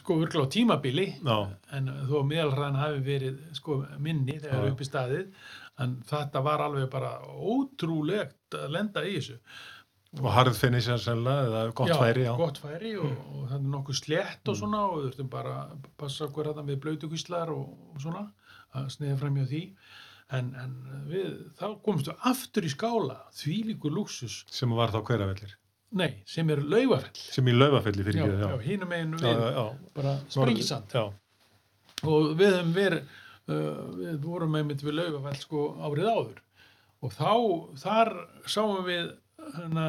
sko virkilega á tímabili Já. en þó að meðalhraðan hafi verið sko minni þegar Já. upp í staðið en þetta var alveg bara ótrúlegt að lenda í þessu Og harð finni sér sennilega eða gott færi, já. Mm. gott færi og, og það er nokkuð slett og svona og við þurftum bara að passa okkur að við blöytukvíslar og, og svona að sneiða fram hjá því en, en við, þá komumst við aftur í skála því líkur luxus, Sem var þá hverjafellir. nei, sem er laufafell Sem í laufafelli fyrir já, ekki, já, hínum einu Já, við já, já. bara sprengisand Já, og við hefum verið við vorum einmitt við laugafell sko árið áður. Og þá þar sáum við hana,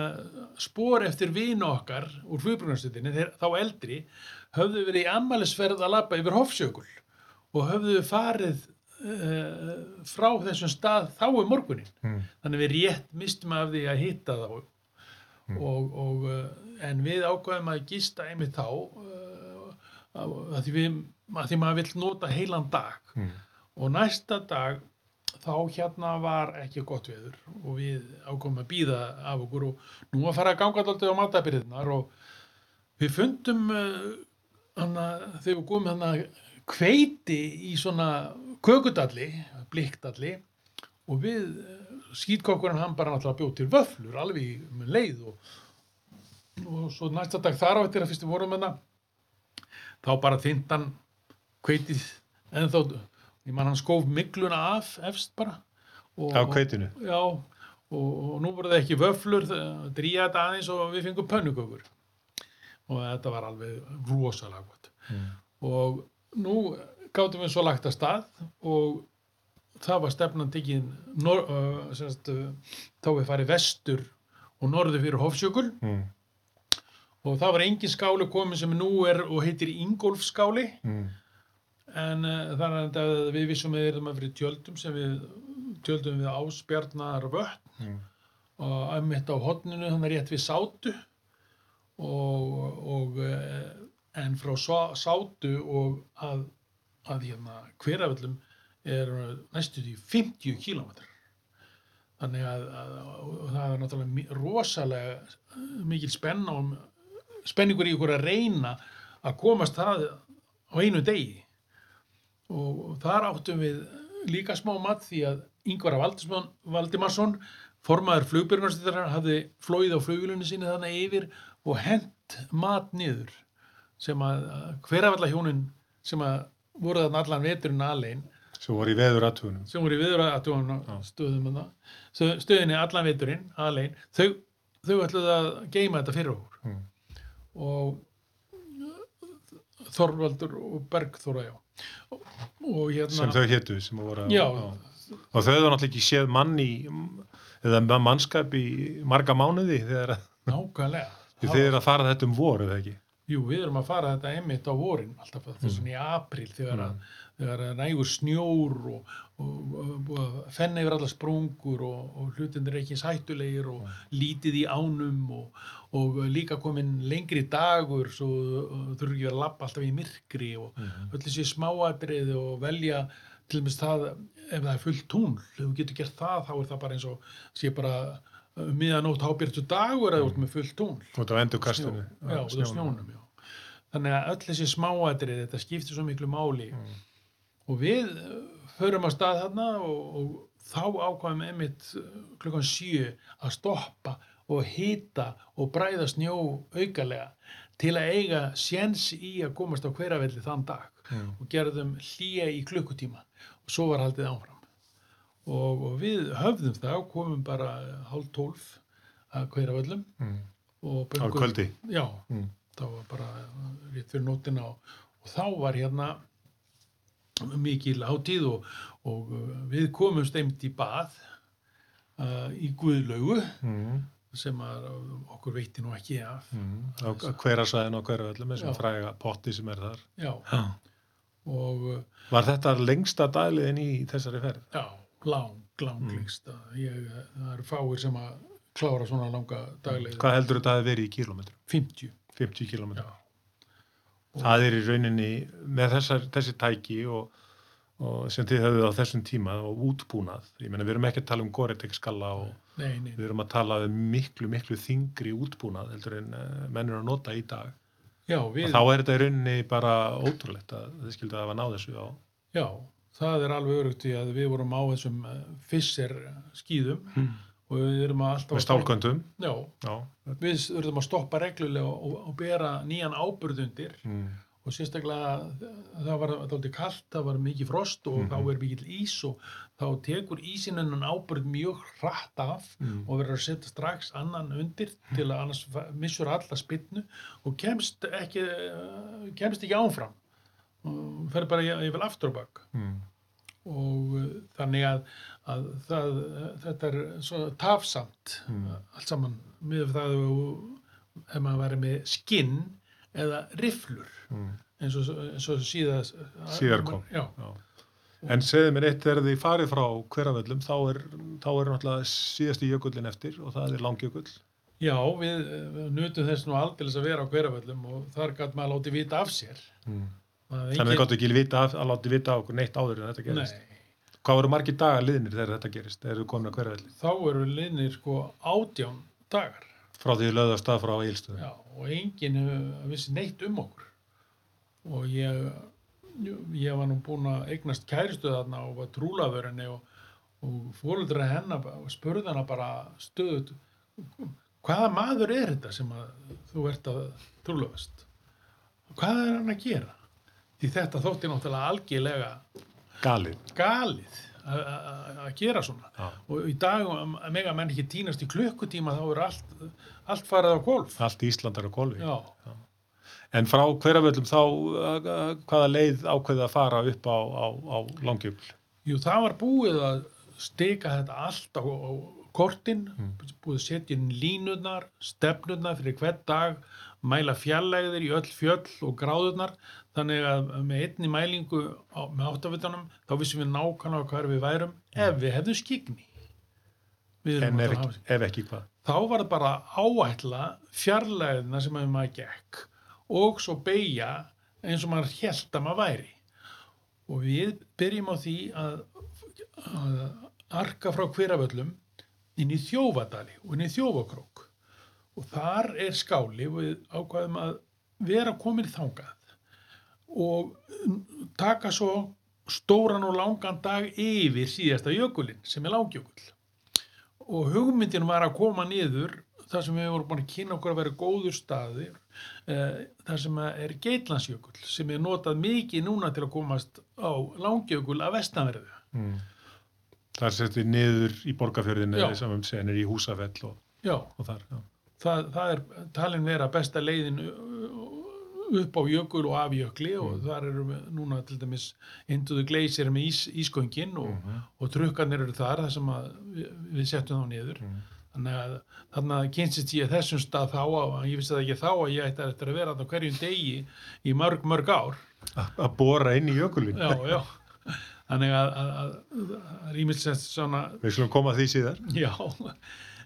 spor eftir vinu okkar úr flugbrunarstöðinni, þá eldri höfðu verið í ammælisferð að labba yfir Hofsjökul og höfðu farið uh, frá þessum stað þá um morgunin Mm. þannig við rétt mistum af því að hitta þá. Og, og uh, en við ákveðum að gista einmitt þá uh, að, því við, að því maður vill nota heilan dag Mm. og næsta dag þá hérna var ekki gott veður og við ákveðum að býða af okkur og nú að fara að ganga alltaf á matabyrðinar og við fundum uh, hana, þegar við komum hana kveiti í svona kökudalli, blikkdalli og við skýtkokkurinn hann bara náttúrulega bjóð til vöflur alveg með leið og, og svo næsta dag þar á eftir að fyrst við vorum með þá bara þindan kveitið en þá, ég man hann skóf migluna af efst bara og, á kveitinu. já, og, og nú voru það ekki vöflur dríja þetta aðeins og við fengum pönnukökur og þetta var alveg rosalega gott Mm. og nú gátum við svo lagt að stað og það var stefnan tekin nor, uh, uh, þá við farið vestur og norður fyrir Hofsjökul Mm. Og það var engin skáli komin sem nú er og heitir Ingolfskáli Mm. en uh, þannig að við vissum að við erum að fyrir tjöldum sem við tjöldum við ásbjarnar vötn Mm. og einmitt á hotninu þannig rétt við sátu og, og eh, en frá Sá- sátu og að, að hérna hveraföllum er næstu því 50 kílómetrar þannig að, að og það er náttúrulega rosalega eh, mikil spenna og spenningur í ykkur að reyna að komast það á einu degi. Og þar áttum við líka smá mat því að Ingvar Valdimarsson, Valdimarsson formaður flugbjörnarstæðar hafði flóið á flugulunni sinni þannig yfir og hent mat niður sem að hverafalla hjónin sem að voru þarna allan veturinn alein. Svo voru í veður aðtugunum. sem voru í þarna, stöð- stöðinni allan veturinn alein, þau, þau ætluðu að geima þetta fyrir okkur. Mm. Og Þorvaldur og Bergþóra já og, og hérna Sem þau hétu, sem voru já, Og þau hefðu náttúrulega ekki séð mann í, eða mannskap í marga mánuði þegar þið er að fara þetta um voru, eða ekki? Jú, við erum að fara þetta einmitt á vorin alltaf þess vegna í april þegar, Mm. að, þegar nægur snjór og, og, og, og fenni yfir allar sprungur og, og hlutinir ekki hættulegir og lítið í ánum og, og líka komin lengri dagur svo þurfum ekki að lappa alltaf í myrkri og Mhm. öll þessi smáatriði og velja til dæmis það ef það er fullt tún, ef þú getur gert það þá er það bara eins og sé bara uh, miðanótt hábjörtu dagur eða þú ert með fullt tún Út á endur kastunni. já, út snjónum já. þannig að öll þessi smáatrið þetta skiptir svo miklu máli Mm. Og við uh, förum að stað þarna og, og þá ákvæðum einmitt uh, klukkan sjö að stoppa og hita og bræða snjó aukalega til að eiga séns í að komast á hveravelli þann dag Mm. og gerðum hlýja í klukkutíma og svo var haldið áfram og, og við höfðum það og komum bara hálf tólf að hveravöllum Mm. Á kvöldi. Já, Mm. það var bara rétt fyrir nótina og, og þá var hérna mikil hátíð og, og uh, við komum steimt í bað uh, í Guðlaugu Mm. sem að okkur veitti nú ekki af. Mm. Á hvera svæðin og hvera öllum, Já. fræga potti sem er þar. Já, Já. og uh, Var þetta lengsta dæliðin í þessari ferð? já, lang, lang lengst. Ég, það eru fáir sem að klára svona langa dagleið. Hvað heldur þetta að hafi verið í kílómetrum? 50. 50 kílómetrum. Það er í rauninni með þessar, þessi tæki og, og sem þið höfðu á þessum tíma og útbúnað. Ég meina við erum ekki að tala um Goretex skalla og Nei, nei, við erum að tala um miklu, miklu þingri útbúnað heldur en uh, menn eru að nota í dag. já, við, Og þá er þetta í rauninni bara ótrúlegt að þið skildu að hafa náð þessu á. já, það er alveg örugt í að við vorum á þessum uh, fisser skýðum og við erum að alltaf Með stálköndum. Já, Já. við verðum að stoppa reglulega og, og bera nýjan áburð undir Mm. og sérstaklega það var alltaf kallt, það var mikið frost og Mhm. þá er mikill ís og þá tekur ísinnan áburð mjög hratt af Mm. og verður að setja strax annan undir til að annars missur alla spynnu og kemst ekki kemst ekki áfram og fer bara yfir aftur á bak Mm. Og uh, þannig að, að það, þetta er svo tafsamt Mm. allt saman með það ef maður væri með skinn eða rifflur Mm. eins og, eins og síðar, Síðar kom. já, Já. En segðu mér eitt, þegar þið farið frá hveravöllum, þá er, þá er náttúrulega síðasti jökullin eftir og það er langjökull. já við, við nutum þess nú aldeilis að vera á hverjaföllum og þar gæt maður látið vita af sér Mm. Þannig að þið engin- gáttu ekki vita, að láti vita á okkur neitt áður en þetta gerist. Nei, Hvað voru margir dagar liðnir þegar þetta gerist, þegar þið komin að hverjavelli? þá eru liðnir sko átján dagar Frá því þið lögðu að stað frá Egilstöðu. Já, og enginn hefur vissi neitt um okkur. Og ég, ég var nú búinn að eignast kæristu þarna og var trúlaður henni og, og fóruldra hennar og spurði hana bara stöðut hvaða maður er þetta sem að þú ert að trúlaðast? Hvað er hann að gera? Því þetta þótti náttúrulega algjörlega Galið. galið að- gera svona. Já. Og í dag, að mega menn ekki týnast í klukkutíma, þá er allt, allt farið á golf. Allt Íslandar og golfi. Já, En frá hverjaföllum þá, hvaða leið ákveðið að fara upp á, á, á langjöfl? Jú, það var búið að stika þetta allt á, á kortin, Mm. búið að setja inn línurnar, stefnurnar fyrir hvern dag, mæla fjallægðir í öll fjöll og gráðurnar, þannig að með einni mælingu á, með áttavitanum, þá vissum við nákvæmlega hvar við værum ef við hefðum skikni. Við En ef tala um ekki, ef ekki hvað? þá var það bara áætla fjarlæðina sem að maður gekk og svo beigja eins og maður held að maður væri og við byrjum á því að, að arka frá hverjaföllum inn í þjófadali og inn í þjófakrók og þar er skáli við ákvaðum að vera komin þangað og taka svo stóran og langan dag yfir síðasta jökulinn sem er langjökull og hugmyndin var að koma niður þar sem við vorum búin að kynna okkur að vera góður staðir uh, þar sem að er Geitlandsjökull sem er notað mikið núna til að komast á langjökull af vestanverðu. Mm. Það setið niður í borgarfjörðinu sem við segja niður í húsafell og, og þar. Já. það, það er talin vera besta leiðin uh, upp á jökul og af jökli og þar eru núna til dæmis Induðu Gleisir með ís, ísköngin og, og trukkarnir eru þar þar sem við, við settum þá niður. Þannig að þannig að kynstist ég þessum stað þá að ég vissi það ekki þá að ég ætti eftir að vera á hverjum degi í mörg, mörg ár. Að bóra inn í jökulinn. Já, já. Þannig að, að, að, að rýmilsest svona, Við skulum koma því síðar. já.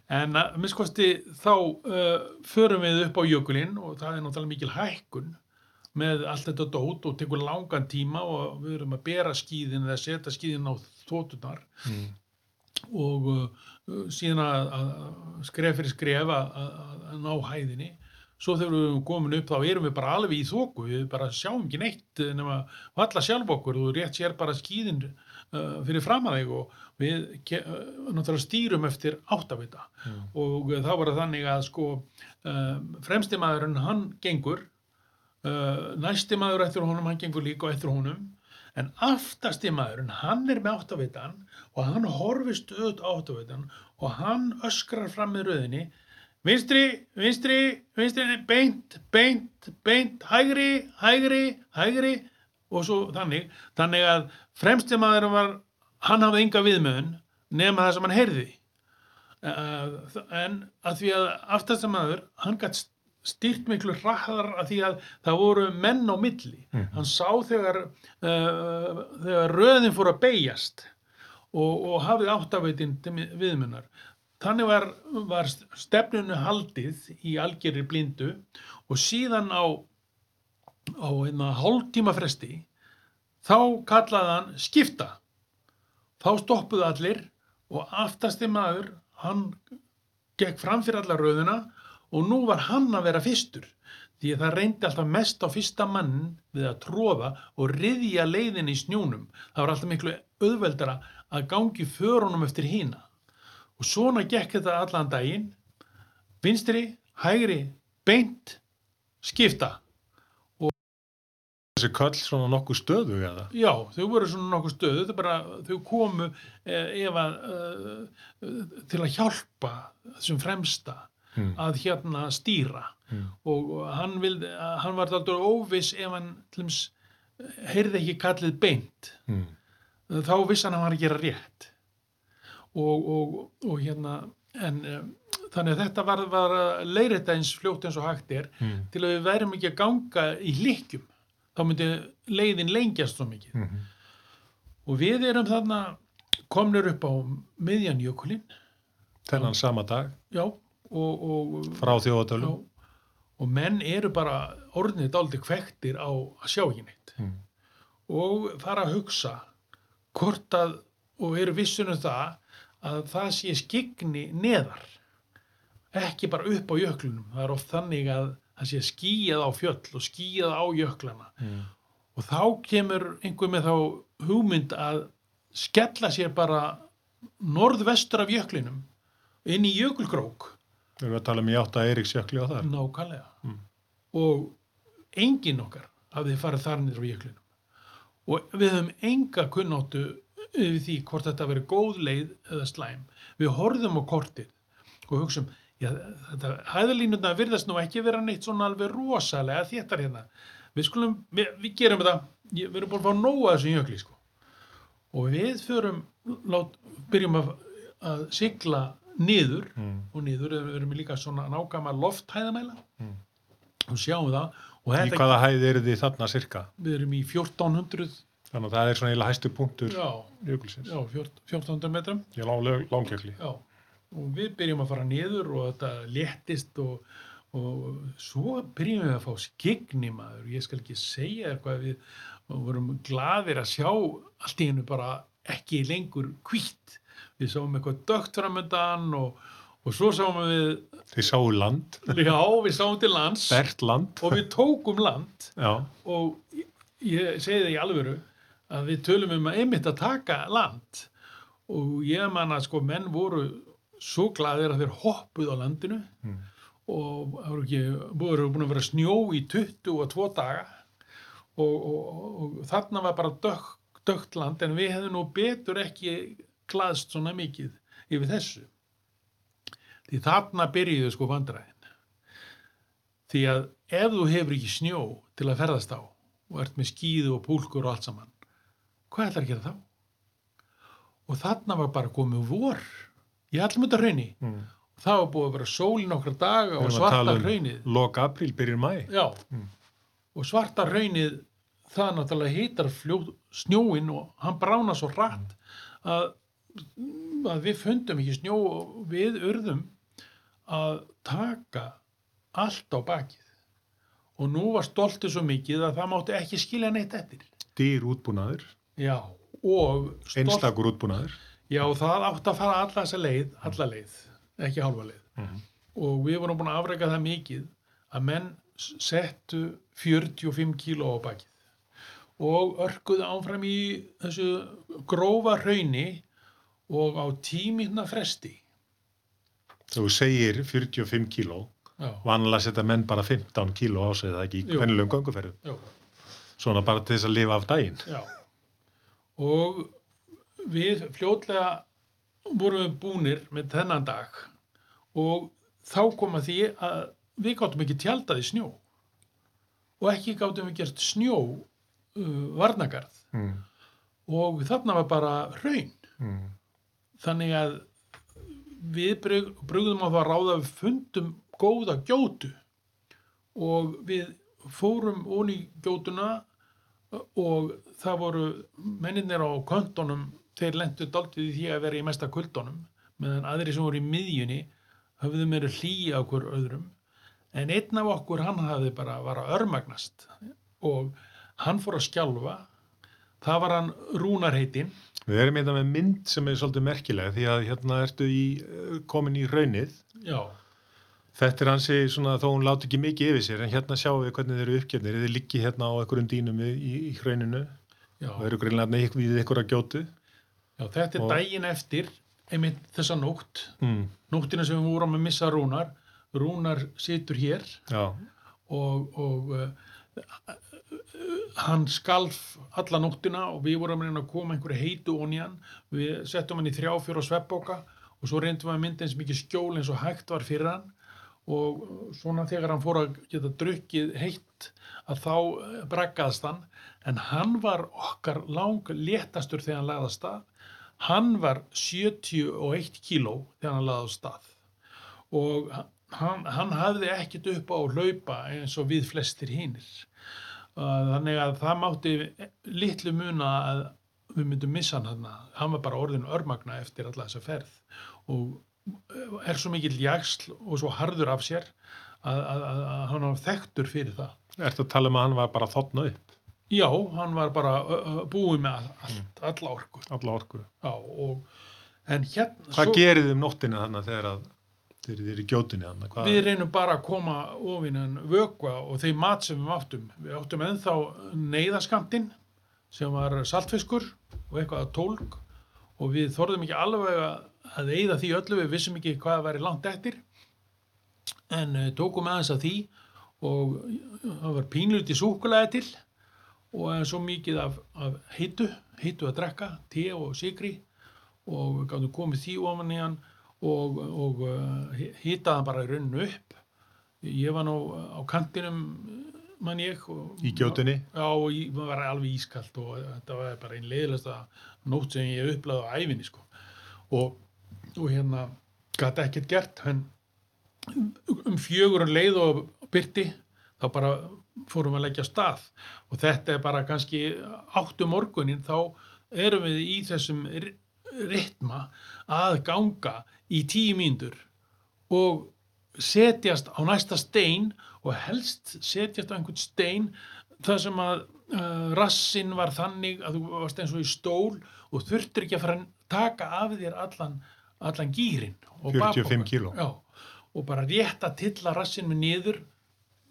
En að minnskosti þá uh, förum við upp á jökulinn og það er náttúrulega mikil hækkun með allt þetta dót og tekur langan tíma og við erum að bera skíðin eða setja skíðin á þótunar Mm. og uh, síðan að, að skref fyrir skref að, að, að ná hæðinni. Svo þegar við erum komin upp þá erum við bara alveg í þóku, við bara sjáum ekki neitt nema valla sjálf okkur og rétt sér bara skýðin uh, fyrir fram að þig og við uh, náttúrulega stýrum eftir áttavita Mm. og uh, þá var það þannig að sko uh, fremsti maðurinn hann gengur uh, næsti maður eftir honum hann gengur líka eftir honum en aftasti maðurinn hann er með áttavitan og hann horfir stöðut á áttavitan og hann öskrar fram með röðinni vinstri, vinstri, vinstri beint, beint, beint hægri, hægri, hægri og svo þannig, þannig að fremsti maðurinn var hann hafði enga viðmöðun nema það sem hann heyrði. Uh, en að því að aftasta maður, hann gætt styrt miklu hraðar að því að það voru menn á milli. Hann sá þegar uh, þegar röðin fór að beigjast og, og hafið mi- viðmunnar þannig var, var stefnunu haldið í algjörri blindu og síðan á á einna hálftíma fresti þá kallaði hann skipta. Þá stoppuðu allir og aftasti maður hann gekk fram fyrir alla röðuna og nú var hann að vera fyrstur því að það reyndi alltaf mest á fyrsta mann við að tróða og riðja leiðin í snjónum. Það var alltaf miklu auðveldara að gangi förunum eftir hína og svona gekk þetta allan daginn. Vinstri, hægri, beint skipta Þessi köll svona nokkuð stöðu eða? Já, þau voru svona nokkuð stöðu, er bara, þau komu eh, ef að, uh, til að hjálpa þessum fremsta Mm. að hérna stýra Mm. og hann, vildi, hann var þáttur óviss ef hann til dæmis, heyrði ekki kallið beint, Mm. þá vissi hann að hann var að gera rétt og, og, og hérna, en um, þannig að þetta var, var leirita eins fljótt eins og hægt er Mm. til að við værum ekki að ganga í hlykkjum, þá myndi leiðin lengjast svo mikið. Mm. Og við erum þarna komnir upp á miðjan jökulinn, Þennan sama dag já, og, og, frá þjóðatölum. og menn eru bara orðnið dálítið kvektir á að sjá ekki neitt Mm. og fara að hugsa hvort að, og eru vissun um það, að það sé skigni neðar, ekki bara upp á jöklunum, það er oft þannig að það sé skýjað á fjöll og skýjað á jöklana Mm. og þá kemur einhver með þá hugmynd að skella sér bara norðvestur af jöklinum inn í jökulkrók Við erum að tala um í átta Eiríksjökli og þar. nákvæmlega Mm. og engin okkar hafði farið þar niður á jöklinum og við höfum enga kunnáttu yfir því hvort þetta verið góð leið eða slæm við horfðum á kortið og hugsaum já, þetta hæðalínuna virðast nú ekki vera neitt svona alveg rosalega þéttar hérna. Við skulum, við, við gerum þetta, við erum búin að fá nóga þessu jökli, sko. Og við förum, lát, byrjum að, að sigla niður Mm. og niður, við erum líka svona nákama lofthæðamæla Mm. og sjáum það og Í hvaða hæð eru þið þarna cirka? við erum í 1400 Þannig að það er svona eiginlega hæstu punktur já, jökulsins. já, 14 1400 metrum Ég lá langjökli. já, og við byrjum að fara niður og þetta léttist og, og svo byrjum við að fá skigni maður, ég skal ekki segja eitthvað við og vorum gladir að sjá allt í hennu bara ekki lengur hvítt, við sáum eitthvað dögt framöndan og, og svo sáum við, Þið sáu land, já, við sáum til lands. Land. og við tókum land. Já, og ég, ég segi það í alvöru að við tölum um að einmitt að taka land. Og ég man að sko menn voru svo glaðir að þeir hoppuð á landinu Mm. og það voru ekki, voru búin að vera snjó í 22 daga og, og, og, og þarna var bara dökk, dökkt land en við hefðum nú betur ekki glaðst svona mikið yfir þessu því þarna byrjuðu sko vandræðin því að ef þú hefur ekki snjó til að ferðast á og ert með skíðu og púlkur og allt saman hvað ætlar að gera þá? og þarna var bara komið vor í allum þetta hraunni mm. það var búið að vera sól í nokkra daga og svarta um hraunið lok apríl, byrjir mæ. Mm. og svarta hraunið það náttúrulega fljó, snjóin og hann brána svo hratt að, að við fundum ekki snjó og við urðum að taka allt á bakið og nú var stoltið svo mikið að það mátti ekki skilja neitt eftir Dýr útbúnaður, já, og stolt, einstakur útbúnaður. Já, það átti að fara alla þessa leið alla leið, ekki hálfa leið. Mm. og við vorum búin að afreika það mikið að menn settu 45 kíló á bakið og örkuðu áfram í þessu grófa hrauni og á tíminna fresti. Þú segir 45 kíló, vanlega setja menn bara 15 kíló á sig það ekki í gönguferðum. já, Svona bara til þess að lifa af daginn. já. Og við fljótlega vorum við búnir með þennan dag og þá kom að því að við gáttum ekki tjaldað í snjó og ekki gáttum við gert snjó uh, varnagarð Mm. og þarna var bara hraun Mm. þannig að við brug, brugðum á það að ráða við fundum góða gjótu og við fórum onni í gjótuna og það voru menninir á köntunum þeir lendu daldið í því að vera í mesta kuldunum meðan aðri sem voru í miðjunni höfðu meira hlýja okkur öðrum en einn af okkur hann hafði bara var að örmagnast og hann fór að skjálfa það var hann rúnarheitin Við erum hérna með mynd sem er svolítið merkileg því að hérna ertu í, eh, komin í raunið. já, Þetta er hansi svona þó hún láti ekki mikið yfir sér en hérna sjáum við hvernig þeir eru uppgefnir. Þið liggi hérna á einhverjum dýnum í, í, hrauninu já. og eru greinlega við ykkur að gjótu. Já, þetta er Og- daginn eftir, einmitt þessa nótt, Mm. nóttina sem við vorum að missa Rúnar. Rúnar situr hér Já, og, og uh, hann skalf alla nóttina og við vorum að koma einhverju heitu onni hann. Við settum hann í þrjá fjóra sveppbóka og svo reyndum við að mynda eins mikið skjól eins og hægt var fyrir hann og svona þegar hann fór að geta drukkið heitt að þá eh, braggaðist hann en hann var okkar lang léttastur þegar hann lagði að hann var 71 kíló þegar hann lagði á stað. Og hann, hann hafði ekkit upp á hlaupa eins og við flestir hinnir þannig að það mátti litlu muna að við myndum missa hann hann hann var bara orðin örmagna eftir alla þessa ferð. Og er svo mikill jagsl og svo harður af sér að, að, að, hann var þekktur fyrir það. Ertu að tala um að hann var bara þotna upp, já, hann var bara ö, búið með allt, alla orku alla orku. já, og, en hérna Hvað gerið um nóttina þannig þegar að þeir eru í gjótunni þannig? Hvað? Við reynum bara að koma ofinan vökva og þeim mat sem við áttum. Við áttum ennþá neyðaskamtinn sem var saltfiskur og eitthvað að tólk og við þorðum ekki alveg að, að eyða því öllu, við vissum ekki hvað væri langt eftir en uh, tókum aðeins að því og það var pínluti súkulega til og svo mikið af, af heitu, heitu að drekka, te og sigri og við gáttum komið því ofan í hann og, og uh, hýtaði hann bara í rauninu upp ég var nú á kantinum mann ég og, Í gjótunni? já, og ég var alveg ískalt og þetta var bara einn leiðilegsta nótt sem ég upplæði á æfinni sko. og, og hérna gæti ekkert gert en um fjögur leið og byrti þá bara fórum að leggja stað og þetta er bara kannski áttu morgunin þá erum við í þessum ri- ritma að ganga í tíu mínútur og setjast á næsta stein og helst setjast á einhvern stein þar sem að uh, rassin var þannig að þú varst eins og í stól og þurftir ekki að fara að taka af þér allan, allan gýrin 45 kíló. Og bara rétt að tilla rassin með niður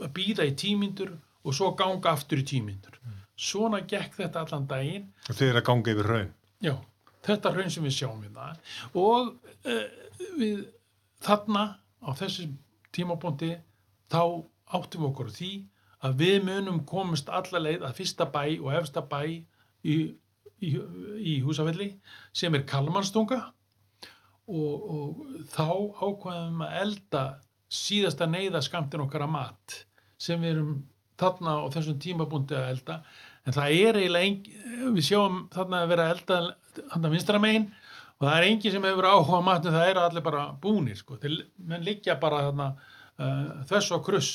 að býða í tímyndur og svo ganga aftur í tímyndur. Svona gekk þetta allan daginn Og þið er að ganga yfir raun. Já, þetta raun sem við sjáum við það og uh, við þarna á þessu tímabóndi þá áttum okkur því að við munum komast alla leið að fyrsta bæ og efsta bæ í, í, í húsafelli sem er Kalmanstunga og, og þá ákvaðum að elda síðasta neyða skamtin okkar að mat sem við erum þarna á þessum tímabúndi að elda. En það er eiginlega engin, við sjáum þarna að vera að elda þarna vinstra megin og það er engin sem hefur áhuga matnum, það eru allir bara búnir sko, þeir menn liggja bara þarna uh, þess og kruss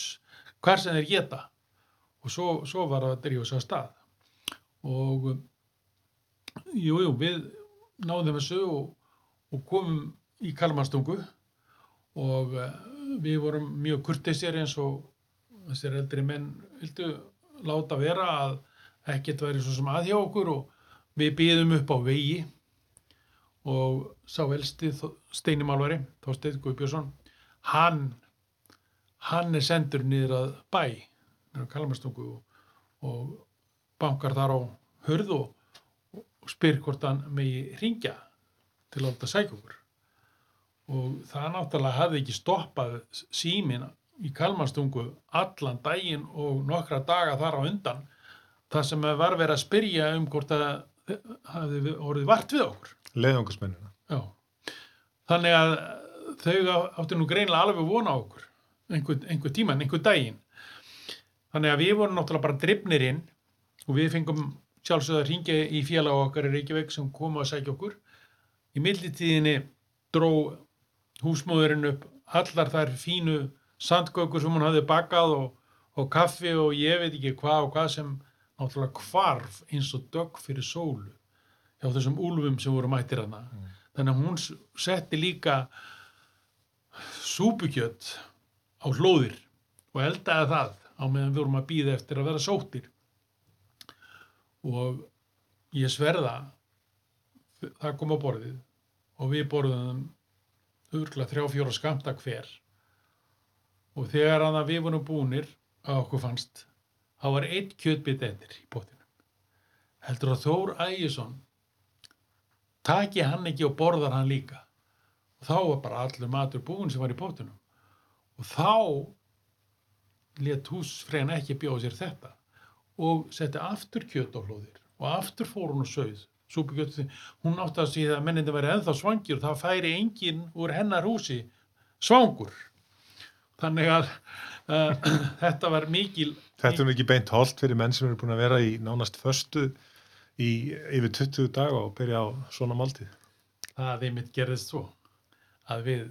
hver sem þeir geta. Og svo, svo var það að drífa að stað. Og jú, jú, við náðum þessu og, og komum í Kalmarstungu og uh, við vorum mjög kurteisir eins og þessir eldri menn vildu láta vera að ekkert væri svo sem að hjá okkur og við býðum upp á vegi. Og sá elsti steinimálvari, Þorsteinn Guðbjörnsson hann hann er sendur niður að bæ niður að Kalmarstungu og, og bankar þar á hörð og, og spyr hvort hann megi ringja til að láta sækja okkur og það náttúrulega hafði ekki stoppað símin í Kalmarstungu allan daginn og nokkra daga þar á undan það sem var verið að spyrja um hvort að hafði orðið vart við okkur Leiðangarsmennina. Já. Þannig að þau áttu nú greinlega alveg vona okkur einhver, einhver tíman, einhver daginn. Þannig að við vorum náttúrulega bara drifnir inn og við fengum sjálfsögð að ringja í félag okkar í Reykjavík sem komu að sækja okkur. Í millitíðinni dró húsmóðurinn upp allar þær fínu sandgökur sem hún hafði bakað og, og kaffi og ég veit ekki hvað og hvað sem náttúrulega hvarf eins og dögg fyrir sólu hjá þessum úlfum sem voru mættir hana. Þannig að hún setti líka súpukjött á hlóðir og eldaði það á meðan við vorum að býða eftir að vera sóttir. Og ég sverða, það kom á borðið og við borðum örgla þrjá fjóra skamta hver. Og þegar að við vorum búnir að okkur fannst, þá var einn kjötbit eftir í pottinum. Heldur að Þór Ægisson taki hann ekki og borðar hann líka. Og þá var bara allur matur búin sem var í pótunum og þá let húsfregan ekki bjóða sér þetta. Og setti aftur kjöt á hlóðir. Og aftur fór hún og sauð súpukjöt, hún átti að síða að mennindi væri ennþá svangir og það færi enginn úr hennar húsi svangur þannig að uh, þetta var mikil Þetta er ekki beint holt fyrir menn sem eru búin að vera í nánast föstu í yfir 20 daga og byrja á svona máltíð. það einmitt gerðist svo að við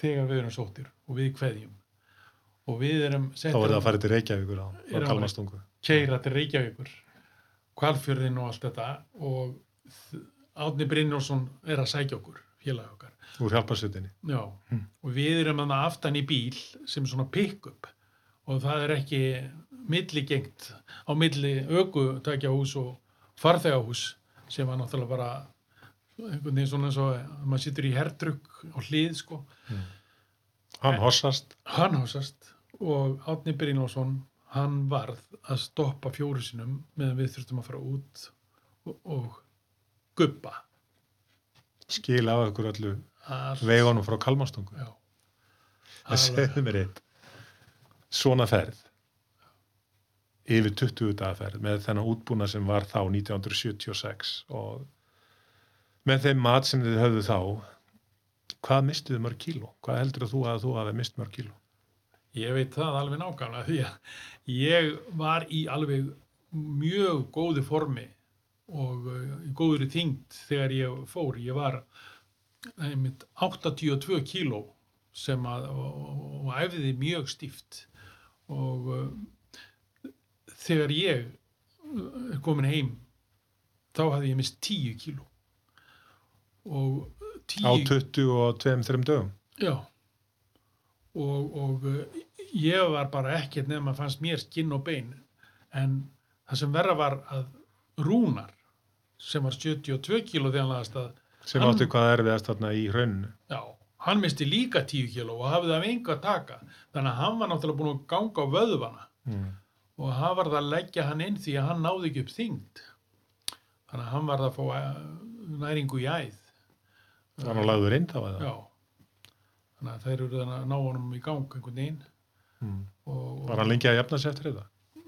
þegar við erum sóttir og við kveðjum og við erum Þá er það að fara til Reykjavíkur á, á að- Kalmastungu. keira til Reykjavíkur kvalfjörðin og allt þetta og Átni Brynjólfsson er að sækja okkur félag okkar Úr hjálparsveitinni. Já, og við erum þannig aftan í bíl sem svona pick-up og það er ekki milligengt á milli ökutækjahús og farþegahús sem var náttúrulega bara einhvern veginn svona eins og að maður situr í hertrugg á hlið sko Hann hossast. hann hásast og Átni Brynjólfsson hann varð að stoppa fjóru sinum meðan við þurftum að fara út og, og guppa skila af ykkur öllu vegunum frá Kalmastungu. Já. Það segðu mér eitt. Svona ferð, yfir 20 daga ferð, með þennan útbúna sem var þá 1976 og með þeim mat sem þið höfðu þá, hvað mistuðu mörg kíló? Hvað heldur þú að þú hafi mist mörg kíló? Ég veit það alveg nákvæmlega því að ég var í alveg mjög góðu formi og góður í þyngd þegar ég fór. Ég var einmitt 82 kíló sem að og, og æfði mjög stíft og uh, þegar ég uh, er komin heim þá hafði ég mist 10 kíló og 10 Á 20 og 2-3 dögum? Já og, og uh, ég var bara ekkert nefn að fannst mér skinn og bein en það sem verra var að Rúnar sem var 72 kíló þegar hann laðast að Sem Hann- átti hvað erfiðast þarna í hrauninu. já, hann misti líka 10 kíló og hafði það engu að taka þannig að hann var náttúrulega búin að ganga á vöðvana Mm. og hann var það að leggja hann inn því að hann náði ekki upp þyngd þannig að hann var það að fá uh, næringu í æð Var hann lagður inn þá eða? já þannig að þeir eru að ná honum í gang einhvern veginn Mm. og, Var hann lengi að jafna sér eftir þetta?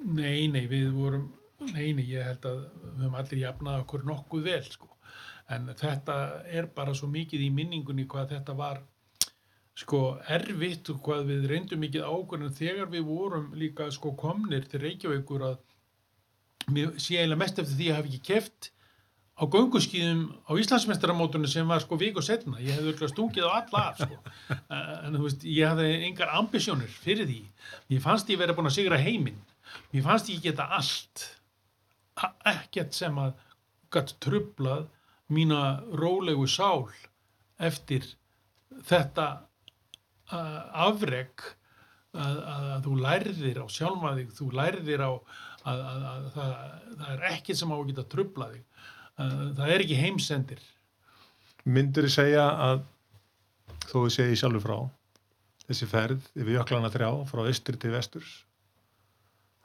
Nei, nei, við vorum, nei, nei, ég held að við höfum allir jafnað okkur nokkuð vel, sko. En þetta er bara svo mikið í minningunni hvað þetta var, sko, erfitt og hvað við reyndum mikið ákvörðin þegar við vorum líka, sko, komnir til Reykjavíkur að mér sé eiginlega mest eftir því að hafa ekki keft á gönguskíðum á Íslandsmeistaramótunum sem var sko viku setna, ég hefði örugglega stungið á alla af sko, en þú veist ég hafði engar ambisjónir fyrir því. Ég fannst ég verið búin að sigra heiminn. Mér fannst ég geta allt. Ekkert sem að gætt trublað mína rólegu sál eftir þetta uh, afreg að, að, að þú lærðir á sjálfa þig, þú lærðir á að, að, að það, það er ekkert sem á að geta trublað þig. uh, það er ekki heimsendir Myndur þið segja að þó þið segja sjálfur frá þessi ferð yfir jöklana þrjá frá austri til vesturs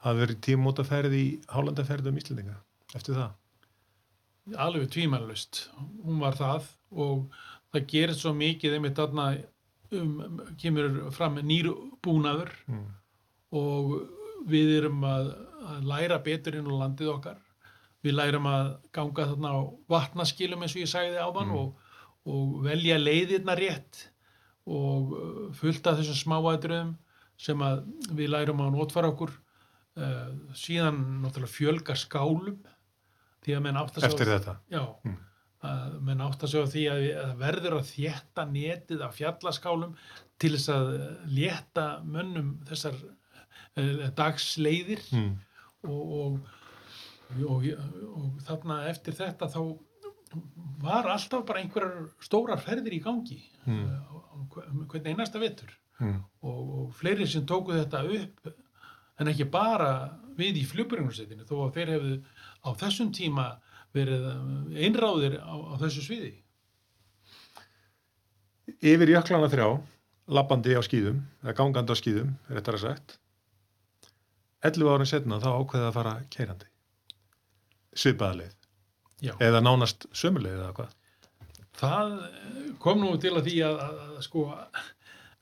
hafi verið tímóta ferð í hálandaferðum Íslendinga eftir það? alveg tvímælust hún var það og það gerir svo mikið einmitt þarna um, kemur fram nýr búnaður Mm. og við erum að, að læra betur inn á landið okkar við lærum að ganga þarna á vatnaskilum eins og ég sagði áðan Mm. og, og velja leiðirna rétt og uh, fullt af þessum smáætruðum sem að við lærum að notfara okkur uh, síðan náttúrulega fjölga skálum því að menn átt að Mm. að segja því að að verður að þétta netið af fjallaskálum til þess að létta mönnum þessar uh, dagsleiðir Mm. og, og, og, og þarna eftir þetta þá var alltaf bara einhverjar stórar ferðir í gangi Mm. uh, á, á hvern einasta vetur Mm. og, og fleiri sem tóku þetta upp en ekki bara við í flugbyrjunarsetinu þó að þeir hefðu á þessum tíma verið eh, einráðir á, á þessu sviði. Yfir jöklana þrjá, labbandi á skýðum, eða gangandi á skýðum, er þetta sagt. 11 árin setna þá ákveðið að fara keirandi. Já. Eða nánast sömuleið eða hvað. Það eh, kom nú til að því að, að, sko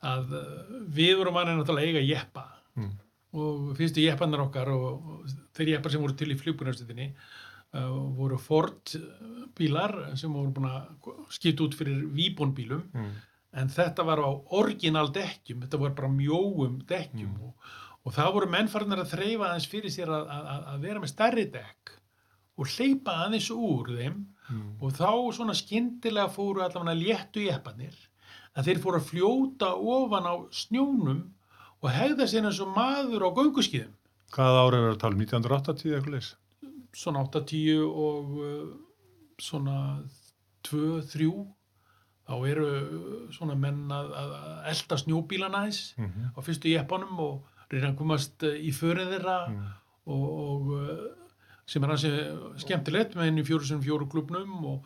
að eh, við vorum að náttúrulega eiga jeppa Mm. og fyrstu jeppanar okkar og, og þeir jeppar sem voru til í flugbunarstutinni uh, voru Ford bílar sem voru búin að skipta út fyrir Víbon bílum Mm. en þetta var á orginal dekkjum, þetta var bara mjóum dekkjum Mm. og, og það voru mennfarnar að þreyfa aðeins fyrir sér að, að, að vera með stærri dekk og hleypa aðeins úr þeim Mm. og þá svona skyndilega fóru allavega léttu jeppanir að þeir fóru að fljóta ofan á snjónum og hegða sér eins og maður á gönguskíðum Hvaða ára verður að tala um? 1980 eitthvað leys? svona 8-10 og uh, svona 2-3 þá eru uh, svona menn að, að elda snjóbílana aðeins Mm -hmm. á fyrstu jeppanum og reyna að komast uh, í förin þeirra Mm. og, og sem er hansi skemmtilegt með henni fjóru sem fjóru klubnum og,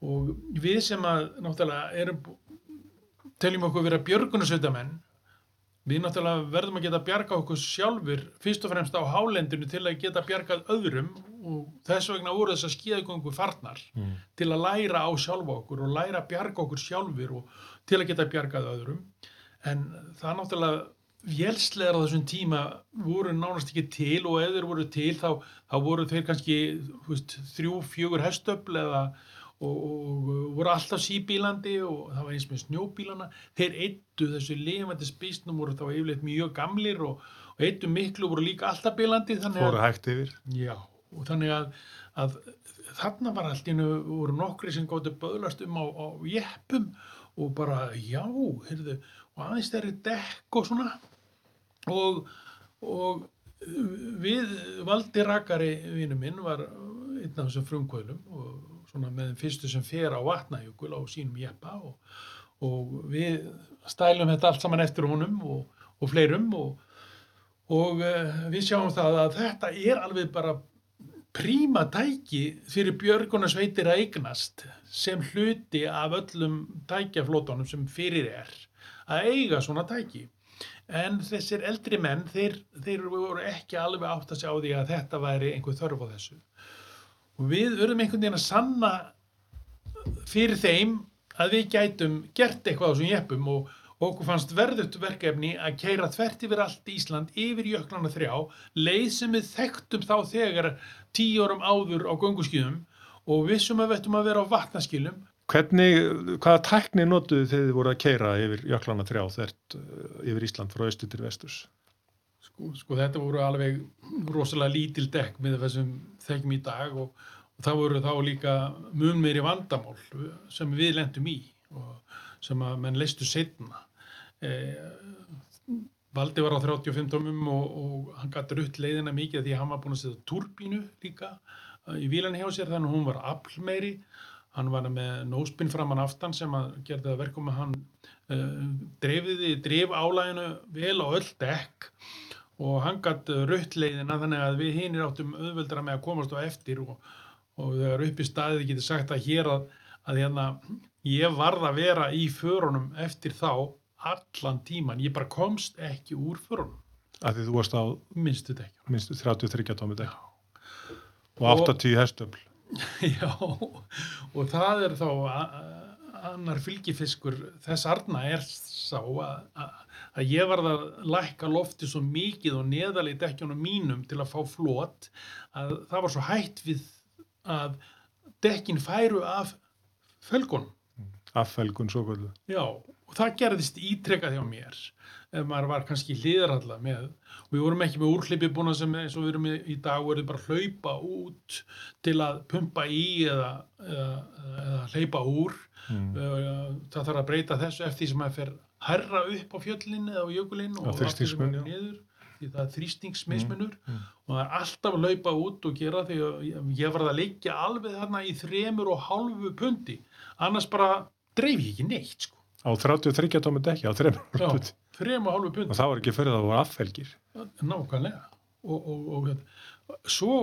og við sem að náttúrulega erum teljum okkur vera björgunarsveitamenn við náttúrulega verðum að geta bjarga okkur sjálfur fyrst og fremst á hálendinu til að geta bjargað öðrum og þess vegna voru þess að skíðagöngu farnar Mm. til að læra á sjálfa okkur og læra að bjarga okkur sjálfur og til að geta bjargað öðrum en það náttúrulega vélslegar á þessum tíma voru nánast ekki til og ef þeir voru til þá, þá voru þeir kannski veist, þrjú, fjögur hestöfl eða og, og voru alltaf síbílandi og það var eins með snjóbílana. Þeir eittu þessu lifandi spísnum voru þá yfirleitt mjög gamlir og, og eittu miklu voru líka alltaf bílandi að, hægt yfir. Já, og þannig að, að þarna var allt einu voru nokkri sem góti böðlast um á, á jeppum og bara já, heyrðu, og aðeins þeirri dekk og svona og, og við Valdi Rakari vinnu minn var einn af þessum frumkvöðlum og svona með þeim fyrstu sem fer á vatnajökul á sínum jeppa og, og við stælum þetta allt saman eftir honum og, og fleirum og, og uh, við sjáum það að þetta er alveg bara príma tæki fyrir björgunarsveitir að eignast sem hluti af öllum tækjaflótunum sem fyrir er að eiga svona tæki en þessir eldri menn þeir, þeir voru ekki alveg átt að sjá því að þetta væri einhver þörf á þessu. Og við verðum einhvern veginn að sanna fyrir þeim að við gætum gert eitthvað á þessum jeppum og okkur fannst verðut verkefni að keira þvert yfir allt Ísland yfir jöklana þrjá, leið sem við þekktum þá þegar tíu árum áður á gönguskjöðum og vissum að vettum að vera á vatnaskilum Hvernig, hvaða tækni notuðu þið þið voru að keira yfir jöklana þrjá? Þert yfir Ísland frá austu til vesturs? sko, sko þetta voru alveg rosalega lítil dekk með þessum þekkjum í dag og, og það voru þá líka mun meiri vandamál sem við lendum í og sem að menn leistu setna eh, Valdi var á 35 tómum og, og hann gæti rutt leiðina mikið því hann var búin að setja turbínu líka eh, í vílan hjá sér þannig að hún var aflmeiri hann var með nóspinn framann aftan sem að gerði það verkum að hann uh, dreifiði, dreif álæginu vel á öll dekk og hann gætt rutt leiðina þannig að við hinir áttum auðveldra með að komast á eftir og, og þegar upp í staðið getið sagt að hér að, að hérna, ég varð að vera í förunum eftir þá allan tíman, ég bara komst ekki úr förunum, Af því þú varst á minnstu dekk minnstu 33 tómi dekk Og- 80 hestöfl. Já, og það er þá annar fylgifiskur þess arna er sá að, að, ég varð að lækka lofti svo mikið og neðal í dekkjunum mínum til að fá flot að það var svo hætt við að dekkin færu af fölgunum. Affelgun svo kvöldu. Já, og það gerðist ítrekað hjá mér ef maður var kannski hliðaralla með og við vorum ekki með úrhleypi búin sem eins og við erum í, dag voruð bara hlaupa út til að pumpa í eða, eða, eða hleypa úr Mm. Uh, það þarf að breyta þessu eftir því sem maður fer herra upp á fjöllin eða á jökulinn Já, og aftur þrýstingsmun, já. niður því það er þrýstingsmismunur Mm, mm. og það er alltaf að laupa út og gera því ég var að leikja alveg þarna í þremur og hálfu pundi annars bara dreif ég ekki neitt sko. Á 33 tómi dekki á 3 Já, pundi. þrem og það var ekki fyrir það að það voru affelgir. nákvæmlega og, og, og hérna, svo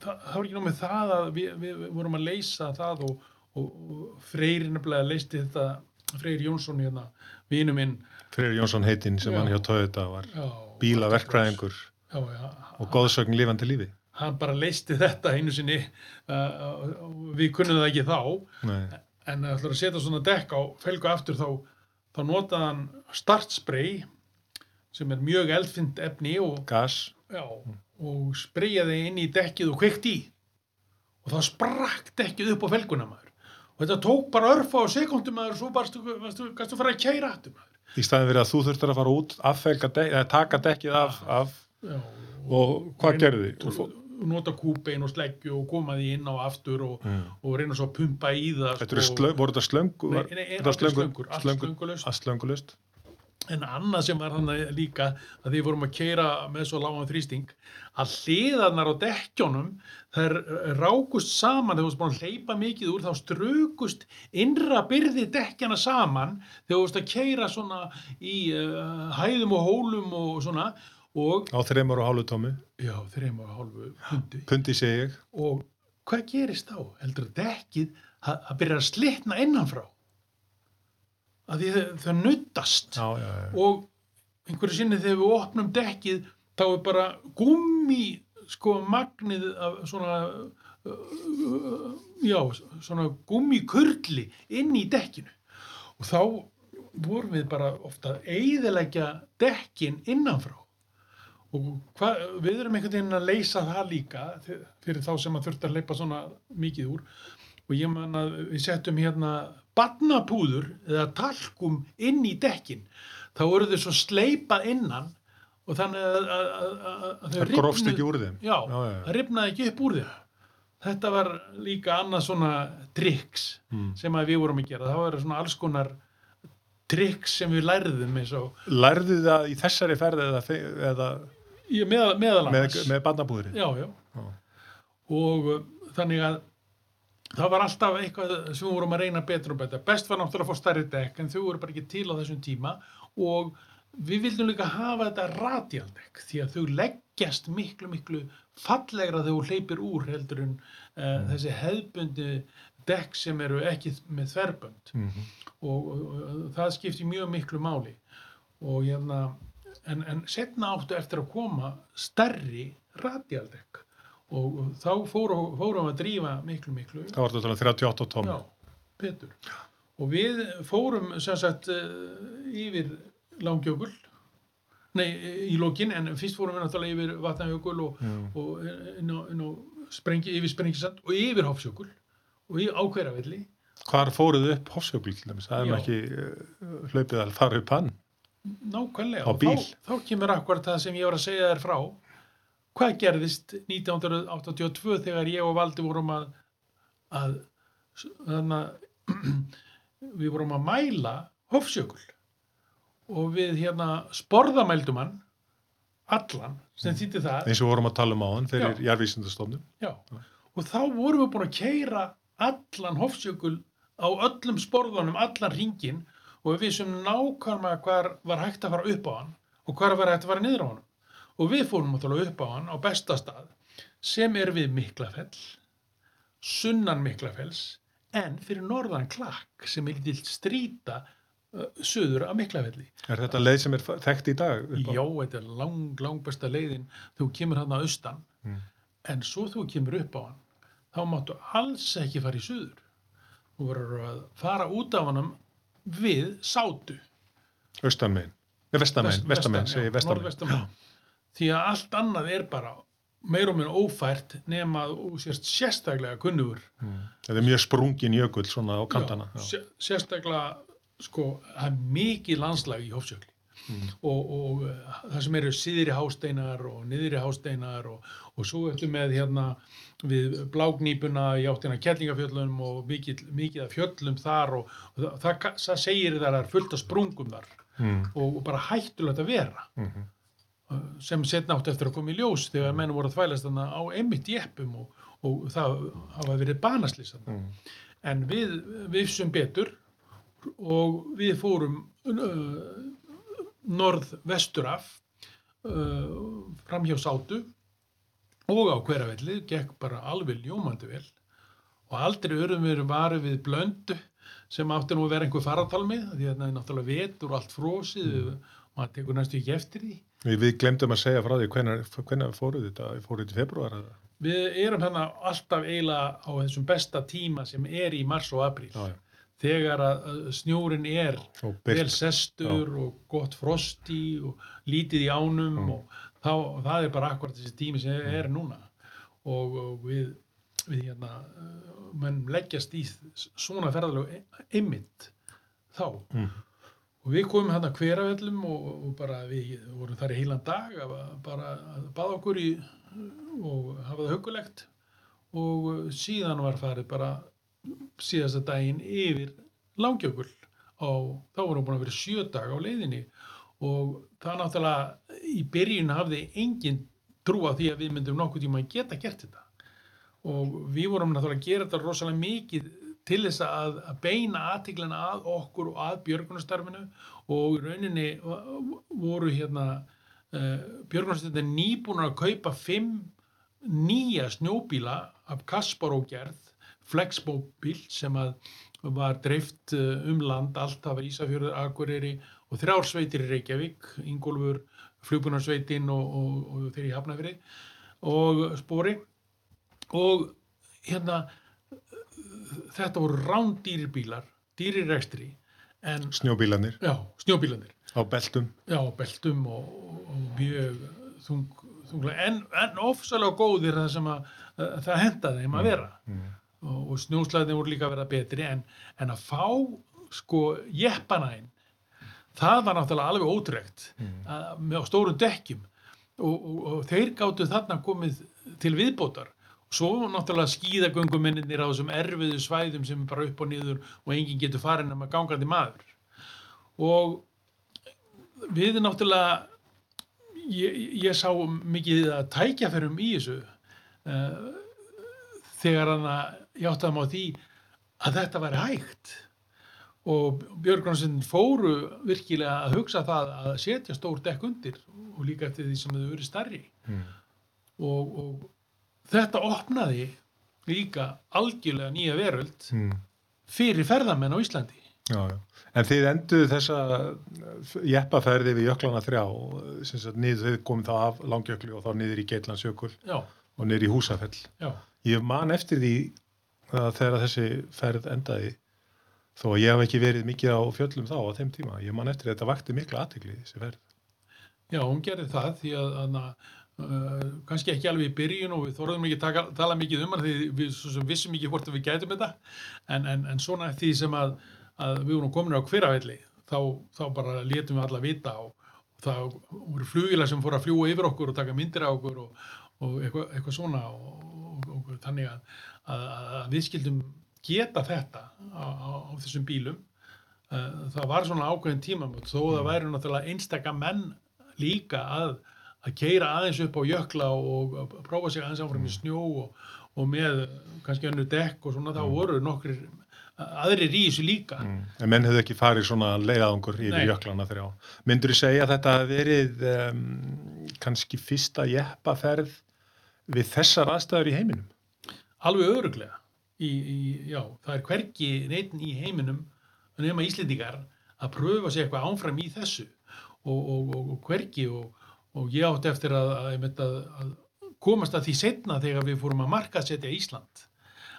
það, það var ekki námið það að við, við, vorum að leysa það og, og, og Freyr nefnilega leysti þetta Freyr Jónsson hérna, vinu minn Freyr Jónsson heitinn sem Já. hann hjá Toyota var já, bílaverkfræðingur já, og góðsögn lifandi lífi. hann bara leysti þetta einu sinni uh, við kunnum það ekki þá Nei. En ætlar að setja svona dekk á felgu aftur þá, þá notaði hann startspray sem er mjög eldfind efni og, Gas. já, og spreyjaði inn í dekkið og kveikt í og þá sprakk dekkið upp á felguna maður og þetta tók bara örfa á sekundum maður og svo bara stu, stu, stu fara að kæra aftur maður Í staðin fyrir að þú þurftir að fara út, dekki, eða taka dekkið af, af og hvað gerði þið? og nota kúbein og sleggju og koma því inn á aftur og, Mm. og reyna svo að pumpa í það Þetta sko. slöng, voru þetta slöngu? Nei, nei, nei, slöngu- slöngur, allt. Allt slöngulust. En annað sem var þannig líka að því vorum að keira með svo lágan þrýsting að hliðarnar á dekkjónum þær rákust saman þegar þú búin að hleypa mikið úr þá strukust innra byrði dekkjana saman þegar þú varst að keira svona í uh, hæðum og hólum og svona og Á þreymur og hálfu tómi. já, þreim og hálfu hundi Pundi segi ég. og hvað gerist þá? Heldur að dekkið að, að byrja að slitna innanfrá að því þau, þau nuttast Já, já, já. og einhverju sinni þegar við opnum dekkið þá er bara gummi sko magnið af svona uh, já, svona gummikurli inn í dekkinu og þá vorum við bara ofta að eyðileggja dekkin innanfrá og hva, við erum einhvern veginn að leysa það líka fyrir þá sem að þurft að leipa svona mikið úr. Og ég man að við settum hérna barnapúður eða talkum inn í dekkin. Þá voru þau svo sleipað innan og þannig að, að, að, að þau rifnuðu- ekki úr þeim. já, Já, já, rifnaði ekki upp úr þeim. Þetta var líka annað svona triks Mm. sem að við vorum að gera. Það var svona alls konar triks sem við lærðum Lærðu það í þessari ferð eða, eða með, meðal með, með barnabúðri? já, já. Já. og uh, þannig að það var alltaf eitthvað sem við vorum að reyna betur og betur. Best var náttúrulega að fá stærri dekk en þau voru bara ekki til á þessum tíma og við vildum líka hafa þetta radialdekk því að þau leggjast miklu, miklu fallegra þegar þú hleypir úr heldur en uh, þessi hefðbundi dekk sem eru ekki með þverbönd Mm og, og, og það skipti mjög miklu máli og hérna en, en setna áttu eftir að koma stærri radialdekk. Og, þá fórum, fórum að drífa miklu miklu. Það var þetta 38 tómi. já, betur. Og við fórum sem sagt eh, yfir langjökul. Nei, í lokin en fyrst fórum við náttúrulega yfir vatnajökul og, og inn á, inn á sprengi, yfir sprengisand og yfir hofsjökul. Og í ákveðravelli Hvar fóruð upp Hofsjökul til dæmis? Það er ekki hlaupið að fara upp hann. Nákvæmlega. Þá, þá kemur akkurat það sem ég var að segja þér frá. Hvað gerðist 1982 þegar ég og Valdi vorum að, að við vorum að mæla hofsjökul. Og við hérna sporðamældum hann allan sem Mm. þýtti það. Eins og vorum að tala um á hann fyrir já, og þá vorum við búin að keira allan hofsjökul á öllum sporðunum, allan ringin og við vissum nákvæmlega hvar var hægt að fara upp á hann og hvar var hægt að fara niður á hann og við fórum náttúrulega upp á hann á besta stað sem er við Miklafell sunnan Miklafells en fyrir norðan klakk sem er lítill strýta uh, suður af Miklafelli Er þetta leið sem er þekkt í dag? Já, þetta er lang, lang besta leiðin þú kemur hann að austan Mm. en svo þú kemur upp á hann þá máttu alls ekki fara í suður þú verður að fara út af hann við sátu Austan megin. Nei, vestan megin, Vest- vestan megin, vestan, segi megin. því að allt annað er bara meir og minn ófært nema þú sérst sérstaklega kunnugur Þetta er mjög sprungin jökull svona á kantana. Já, Já. sé- sérstaklega sko, það er mikið landslag í Hofsjökli Mm. og, og uh, það sem eru síðri hásteinar og niðri hásteinar og, og svo eftir með hérna við blágnýpuna í áttina kellingafjöllum og mikið, mikið af fjöllum þar og, og það, það, það segir þar er fullt af sprungum þar Mm. og, og bara hættulegt að vera Mhm. uh, sem setna átt eftir að koma í ljós þegar menn voru að þvælast þarna á einmitt jeppum og, og það hafa verið banaslýs Mm. en við vissum betur og við fórum uh, norð-vestur af uh, fram hjá sátu og á hveravelli gekk bara alveg ljómandi vel. Og aldrei örðum við varu við blöndu sem átti nú að vera einhver faratalmi því að það er náttúrulega vetur og allt frósið og maður tekur næstu ekki eftir því. Við, við glemdum að segja frá því hvenær fóruð þetta, fóruð þetta í februar eða? við erum hérna alltaf eiginlega á þessum besta tíma sem er í mars og apríl. Já, já. Þegar að snjórin er vel sestur og gott frost í og lítið í ánum Mm. og þá, það er bara akkurat þessi tími sem er núna. Og, og við, við hérna uh, menn leggjast í svona ferðalög einmitt þá. Mm. og við komum hérna hveravellum og, og bara við vorum þar í heilan dag að, bara að baða okkur í og hafa það hugulegt og uh, síðan var farið bara síðasta daginn yfir langjökul. Og þá vorum við búin að vera sjö dag á leiðinni og það náttúrulega í byrjun hafði engin trú á því að við myndum nokkuð tíma að geta gert þetta. Og við vorum náttúrulega að gera þetta rosalega mikið til þess að, að beina aðtiklina að okkur og að björgunastarfinu og rauninni voru hérna uh, björgunastarfinu nýbúin að kaupa fimm nýja snjóbíla af Kasparó gerð flexbóbíl sem að var dreift uh, um land allt var Ísafjörður, Akureyri og þrjársveitir í Reykjavík, Ingólfur flugbúnarsveitin og, og, og þeir í Hafnafri og spori. Og hérna þetta voru rándýrir bílar dýrir rekstri en Snjóbílanir já, snjóbílanir á beltum. já, beltum og, og mjög þung, þunglega. En, en ofsalega góðir það sem að, að það henda þeim að vera. Mm. Og, og snjóslæðin voru líka að vera betri en, en að fá sko jeppana inn. Það var náttúrulega alveg ótrekt mm. með á stórum dekkjum. Og, og, og þeir gáttu þarna komið til viðbótar. Svo náttúrulega skíðagönguminninir á þessum erfiðu svæðum sem er bara upp og niður og enginn getur farin að maður gangandi maður. Og við náttúrulega ég, ég sá mikið að tækjaferum í þessu uh, þegar hann að ég átti að má því að þetta væri hægt og Björgransin fóru virkilega að hugsa það að setja stór dekk undir og líka eftir því sem þau verið starri Mm. og, og þetta opnaði líka algjörlega nýja veröld Mm. fyrir ferðamenn á Íslandi Já, já. En þið enduðu þessa jeppaferði við jöklana þrjá, niður þið komið þá af langjökli og þá niður í Geitlandsjökul og niður í Húsafell. já, Ég man eftir því þegar þessi ferð endaði, þó að ég hef ekki verið mikið á fjöllum þá á þeim tíma, ég man eftir að þetta vakti mikla aðtikli þessi ferð. já, hún gerði það því að, að uh, kannski ekki alveg í byrjun og við þorðum ekki að tala mikið um hann því við vissum ekki hvort við gætum þetta en, en, en svona því sem að, að við vorum komin á hveravelli þá, þá bara létum við alla vita og, og það voru flugilar sem fóru að fljúa yfir okkur og taka myndir á okkur og, og eitthvað, eitthvað svona og, og þannig að, að, við skildum geta þetta á, á, á þessum bílum það var svona ákveðin tímamót þó það væri náttúrulega einstaka menn líka að, að keira aðeins upp á jökla og, og prófa sig aðeins áfram í snjó og, og með kannski önnu dekk og svona þá voru nokkrir aðrir í þessu líka Mm. En menn hefðu ekki farið svona leiðangur yfir Nei. jöklana þrjá. Myndur þú segja að þetta verið um, kannski fyrsta jeppaferð við þessar aðstæður í heiminum? Alveg öruglega í, í, já, það er hvergi neitt í heiminum nema Íslendingar að pröfa sig eitthvað ánfram í þessu og, og, og, og hvergi og, og ég átti eftir að, að, að, að komast að því setna þegar við fórum að markaðsetja Ísland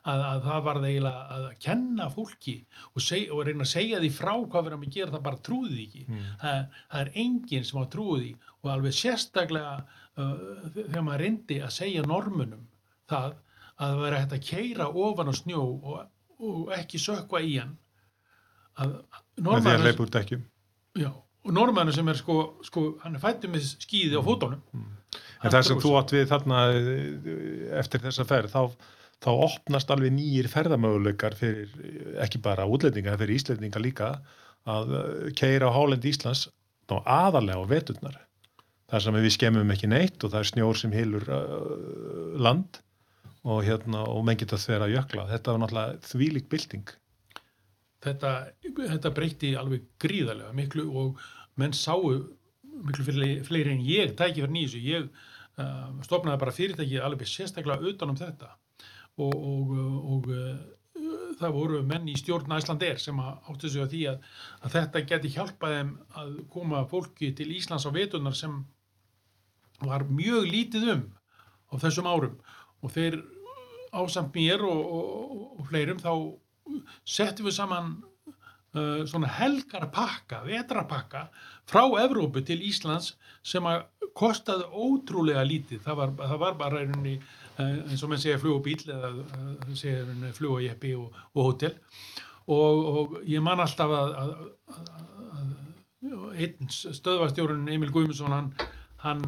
að, að það var það eiginlega að kenna fólki og, seg, og reyna að segja því frá hvað verðum að gera það bara trúði ekki Mm. það, það er enginn sem á trúið því og alveg sérstaklega uh, þegar maður reyndi að segja normunum það að það væri hægt að keira ofan á snjó og, og ekki sökva í hann. Að já, og normaðurinn sem er sko, sko hann er fættur með skíði á fótunum. En það sem þú átt við þarna eh, eftir þessa ferð, þá, þá opnast alveg nýjir ferðamöguleikar fyrir eh, ekki bara útlendinga, en fyrir Íslendinga líka að keira á hálendi Íslands ná aðalega á veturnar. Það sem við skemmum ekki neitt og það er snjór sem hilur uh, land og, hérna, og menn geta þeirra jökla. Þetta var náttúrulega þvílík bylting. þetta, þetta breytti alveg gríðarlega miklu og menn sáu miklu fleiri, fleiri en ég tæki fyrir nýjus ég uh, stopnaði bara fyrirtæki alveg sérstaklega utan um þetta og, og, og uh, það voru menn í stjórn Æslandeir sem áttu sig á því að, að þetta geti hjálpað þeim að koma fólki til Íslands á veturnar sem var mjög lítið um á þessum árum og þeir ásamt mér og, og, og fleirum þá settum við saman uh, svona helgarpakka, vetrapakka frá Evrópu til Íslands sem að kostaði ótrúlega lítið. Það var, það var bara einhvernig, uh, eins og menn segja flug og bíl eða uh, segja flug og og, hótel og, ég man alltaf að, að, að, að einn stöðvastjórun Emil Guðmundsson hann, hann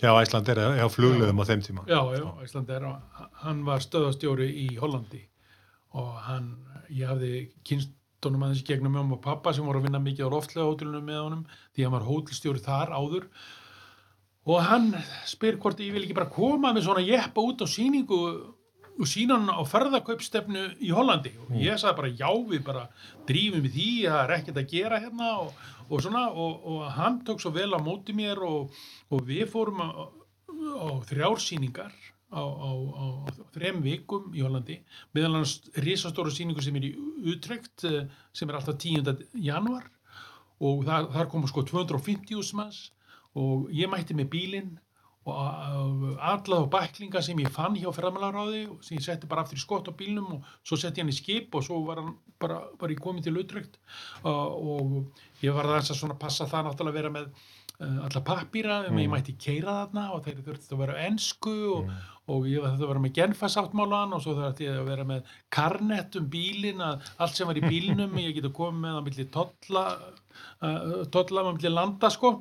Já, Æsland er á flugluðum á þeim tíma. Já, já, Íslander, hann var stöðastjóri í Hollandi og hann, ég hafði kynst honum aðeins gegnum mjög og pappa sem voru að vinna mikið á loftlega hótelunum með honum því hann var hótelstjóri þar áður og hann spyr hvort ég vil ekki bara koma með svona jeppa út á síningu og sína hann á ferðakaupstefnu í Hollandi. Og ég sagði bara já við bara drífum í því, það er ekkert að gera hérna og, og svona. Og, og hann tók svo vel á móti mér og, og við fórum á, á þrjársýningar á, á, á þrem vikum í Hollandi. Meðal hans risastóru sýningu sem er í Utrecht eh, sem er alltaf 10. januar og þar, þar komu sko 250 manns. Og ég mætti með bílinn og allað og bæklinga sem ég fann hjá ferðarmálaráði sem ég setti bara aftur í skott á bílnum og svo setti ég hann í skip og svo var hann bara, bara í komið til uh, og ég var þess að svona passa það náttúrulega að vera með uh, alla pappíra um að ég Mm. mætti keira þarna og þeir þurfti að vera á ensku og, Mm. og ég þetta að vera með genfasáttmálan og svo þurfti ég að vera með karnett um bílin að allt sem var í bílnum ég geti komið með á milli tolla uh, tolla með milli landa sko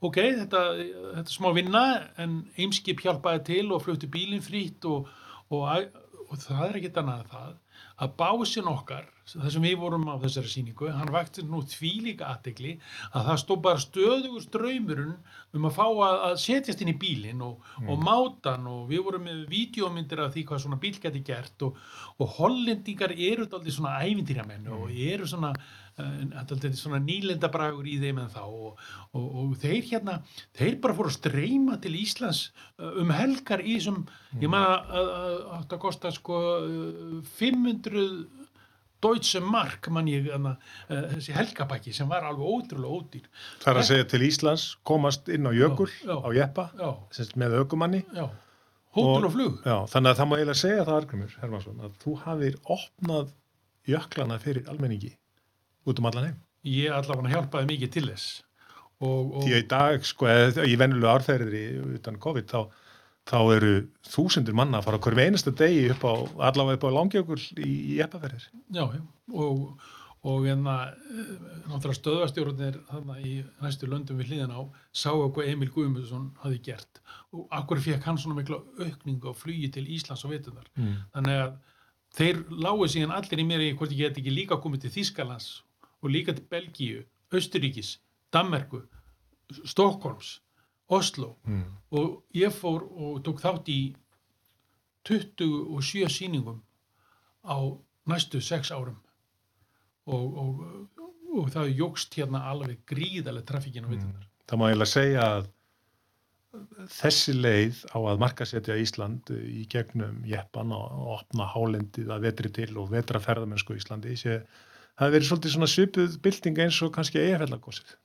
ok, þetta, þetta er smá vinna en eimskip hjálpaði til og flutti bílinn frýtt og, og, og það er ekkert annað en það að básin okkar, það sem við vorum á þessari sýningu, hann vakti nú þvílíka aðtegli að það stóð bara stöðugur ströymurinn um að fá að, að setjast inn í bílinn og, og máta hann og við vorum með vídeómyndir af því hvað svona bíl geti gert og, og hollendingar eru daldið svona ævintýramenn og eru svona uh, daldið svona nýlendabragur í þeim en þá og, og, og þeir hérna þeir bara fóru að streyma til Íslands uh, um helgar í þessum ég maður að, að, að það kosta sko uh, 500 Deutsche Mark mann ég uh, þessi helgabæki sem var alveg ótrúlega ódýr. Það er að segja til Íslands, komast inn á jökul, Já, já. á jeppa, já, með aukumanni. hótel og flug. Já, þannig að það má eiginlega segja það, Argrimur Hermansson, að þú hafðir opnað jöklana fyrir almenningi út um allan heim. ég allavega hjálpaði mikið til þess og, og Því að í dag, sko, eða í venjulegu árferðri utan COVID, þá, þá eru þúsundir manna að fara hverjum einasta degi upp á, allavega upp á langjökul í, í jeppaferðir. já, já, og og hérna, eh, náttúrulega stöðvastjórnir þarna í næstu löndum við hliðan á sáu hvað Emil Guðmundsson hafi gert og akkur fekk hann svona mikla aukningu á flugi til Íslands og veitunar Mm. þannig að þeir lágu síðan allir í mér í hvort ég get ekki líka komið til Þískalands og líka til Belgíu, Östuríkis, Danmerku, Stokkólms, Oslo Mm. og ég fór og tók þátt í 27 sýningum á næstu sex árum og, og, og það jógst hérna alveg gríðarlega trafikkin á veitunar. Það má eiginlega segja að þessi leið á að markasetja Ísland í gegnum jeppan og, opna hálendið að vetri til og vetra ferðamennsku í Íslandi sé, það hefur verið svolítið svona svipuð bylting eins og kannski eigafellagósið.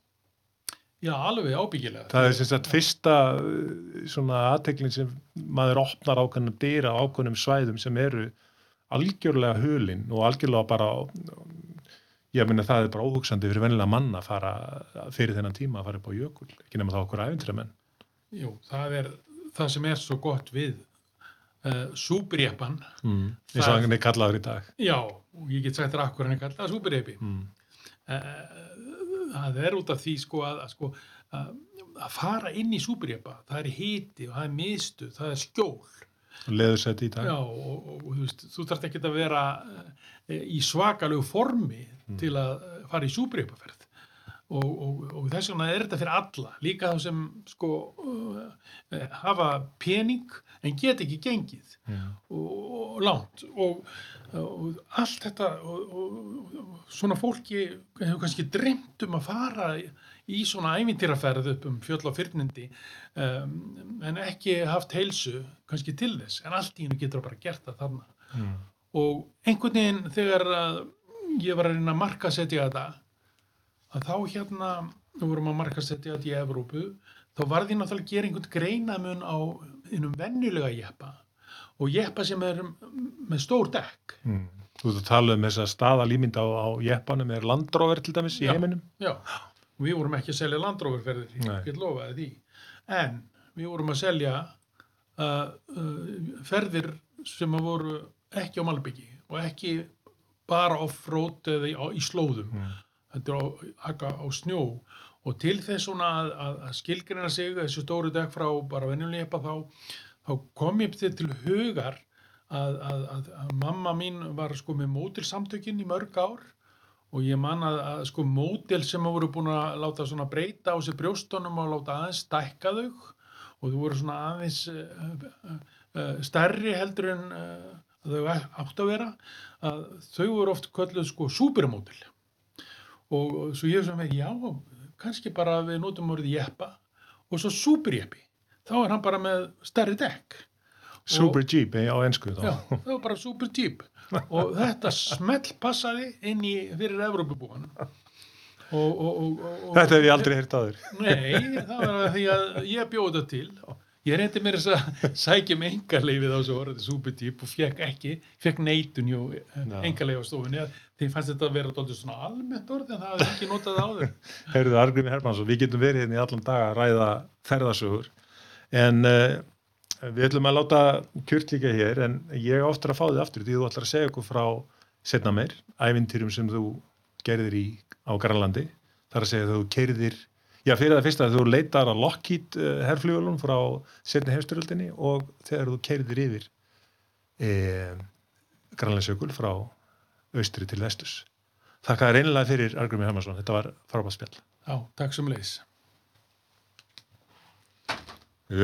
Já, alveg ábyggilega. Það er sem sagt fyrsta uh, svona aðteklin sem maður opnar ákveðnum dyra á ákveðnum svæðum sem eru algjörlega hulin og algjörlega bara ég meina það er bara óhugsandi fyrir vennilega manna að fara fyrir þennan tíma að fara upp á jökul, ekki nema það okkur æfintræmenn. Jú, það er það sem er svo gott við uh, súbrjeppan. Mm. eins og hann er kallaður í dag. Já, ég get sagt þér akkur hann er kallað súbrjepi. Mm. það er út af því sko að, að, sko, að, að fara inn í súbrjepa, það er hiti og það er mistu, það er skjól. Leðursæti í dag. Já, og, og, þú veist, þú þarft ekki að vera e, í svakalegu formi til að eh, fara í súbreypaferð og, og, og þess vegna er þetta fyrir alla, líka þá sem sko uh, hafa pening en get ekki gengið Mm. og, og langt og, og allt þetta og, svona fólki hefur kannski dremt um að fara í svona ævintýraferð upp um fjöll og fyrnindi um, en ekki haft heilsu kannski til þess, en allt í hennu getur bara gert það þarna Mm. og einhvern veginn þegar að ég var að reyna að markasetja þetta að þá hérna við vorum að markasetja þetta í Evrópu þá var því náttúrulega að gera einhvern greinamun á innum venjulega jeppa og jeppa sem er með stór dekk Mm. Þú ert að tala um þess að staðalýmynd á, á jeppanum er landróver til dæmis í heiminum. Já, og við vorum ekki að selja landróverferðir, ég get lofaði því. En við vorum að selja uh, uh, ferðir sem að voru ekki á Malbyggi og ekki bara off-road eða í, á, í slóðum. Mm. Þetta er á, aka á snjó. Og til þess svona að, að, að skilgrina sig þessu stóru dekk frá bara venjulega jeppa þá, þá kom ég til til hugar að, að, að, að mamma mín var sko með mótilsamtökin í mörg ár. Og ég man að, að sko mótil sem að voru búin að láta svona breyta á sig brjóstunum og láta aðeins stækka þau. Og þú voru svona aðeins uh, uh, uh, stærri heldur en þau átt að vera að þau voru oft kölluð sko supermótil og og svo ég sem ekki, já, kannski bara við notum orðið jeppa. Og svo superjeppi, þá er hann bara með stærri dekk. Super Jeep eh, á ennsku þá. Já, það var bara super jeep. Og þetta smell passaði inn í fyrir Evrópubúan. Og, og, og, Þetta hef ég aldrei heyrt á þér. Nei, það var að því að ég bjóði þetta til Ég reyndi mér þess að sækja með engarleifið á þessu orðið súputýp og fekk ekki, fekk neitun hjá Já. engarleifastofunni að þeim fannst þetta að vera dálítið svona almennt orð en það hafði ekki notað áður. Heyrðu Argrimi Hermansson, við getum verið hérna í allan dag að ræða ferðasögur en uh, við ætlum að láta kjört líka hér en ég á oftar að fá þið aftur því þú ætlar að segja okkur frá setna meir, ævintýrum sem þú gerðir í á Grænlandi þar að segja að þú keirðir já fyrir það fyrsta að þú leitar að Lockheed uh, herflugulum frá setni hefsturöldinni og þegar þú keirðir yfir uh, Grænlandsjökul frá austri til vestus Þakka þér einlega fyrir Argrimi Hermansson, þetta var frábært spjall Já, takk sem leis.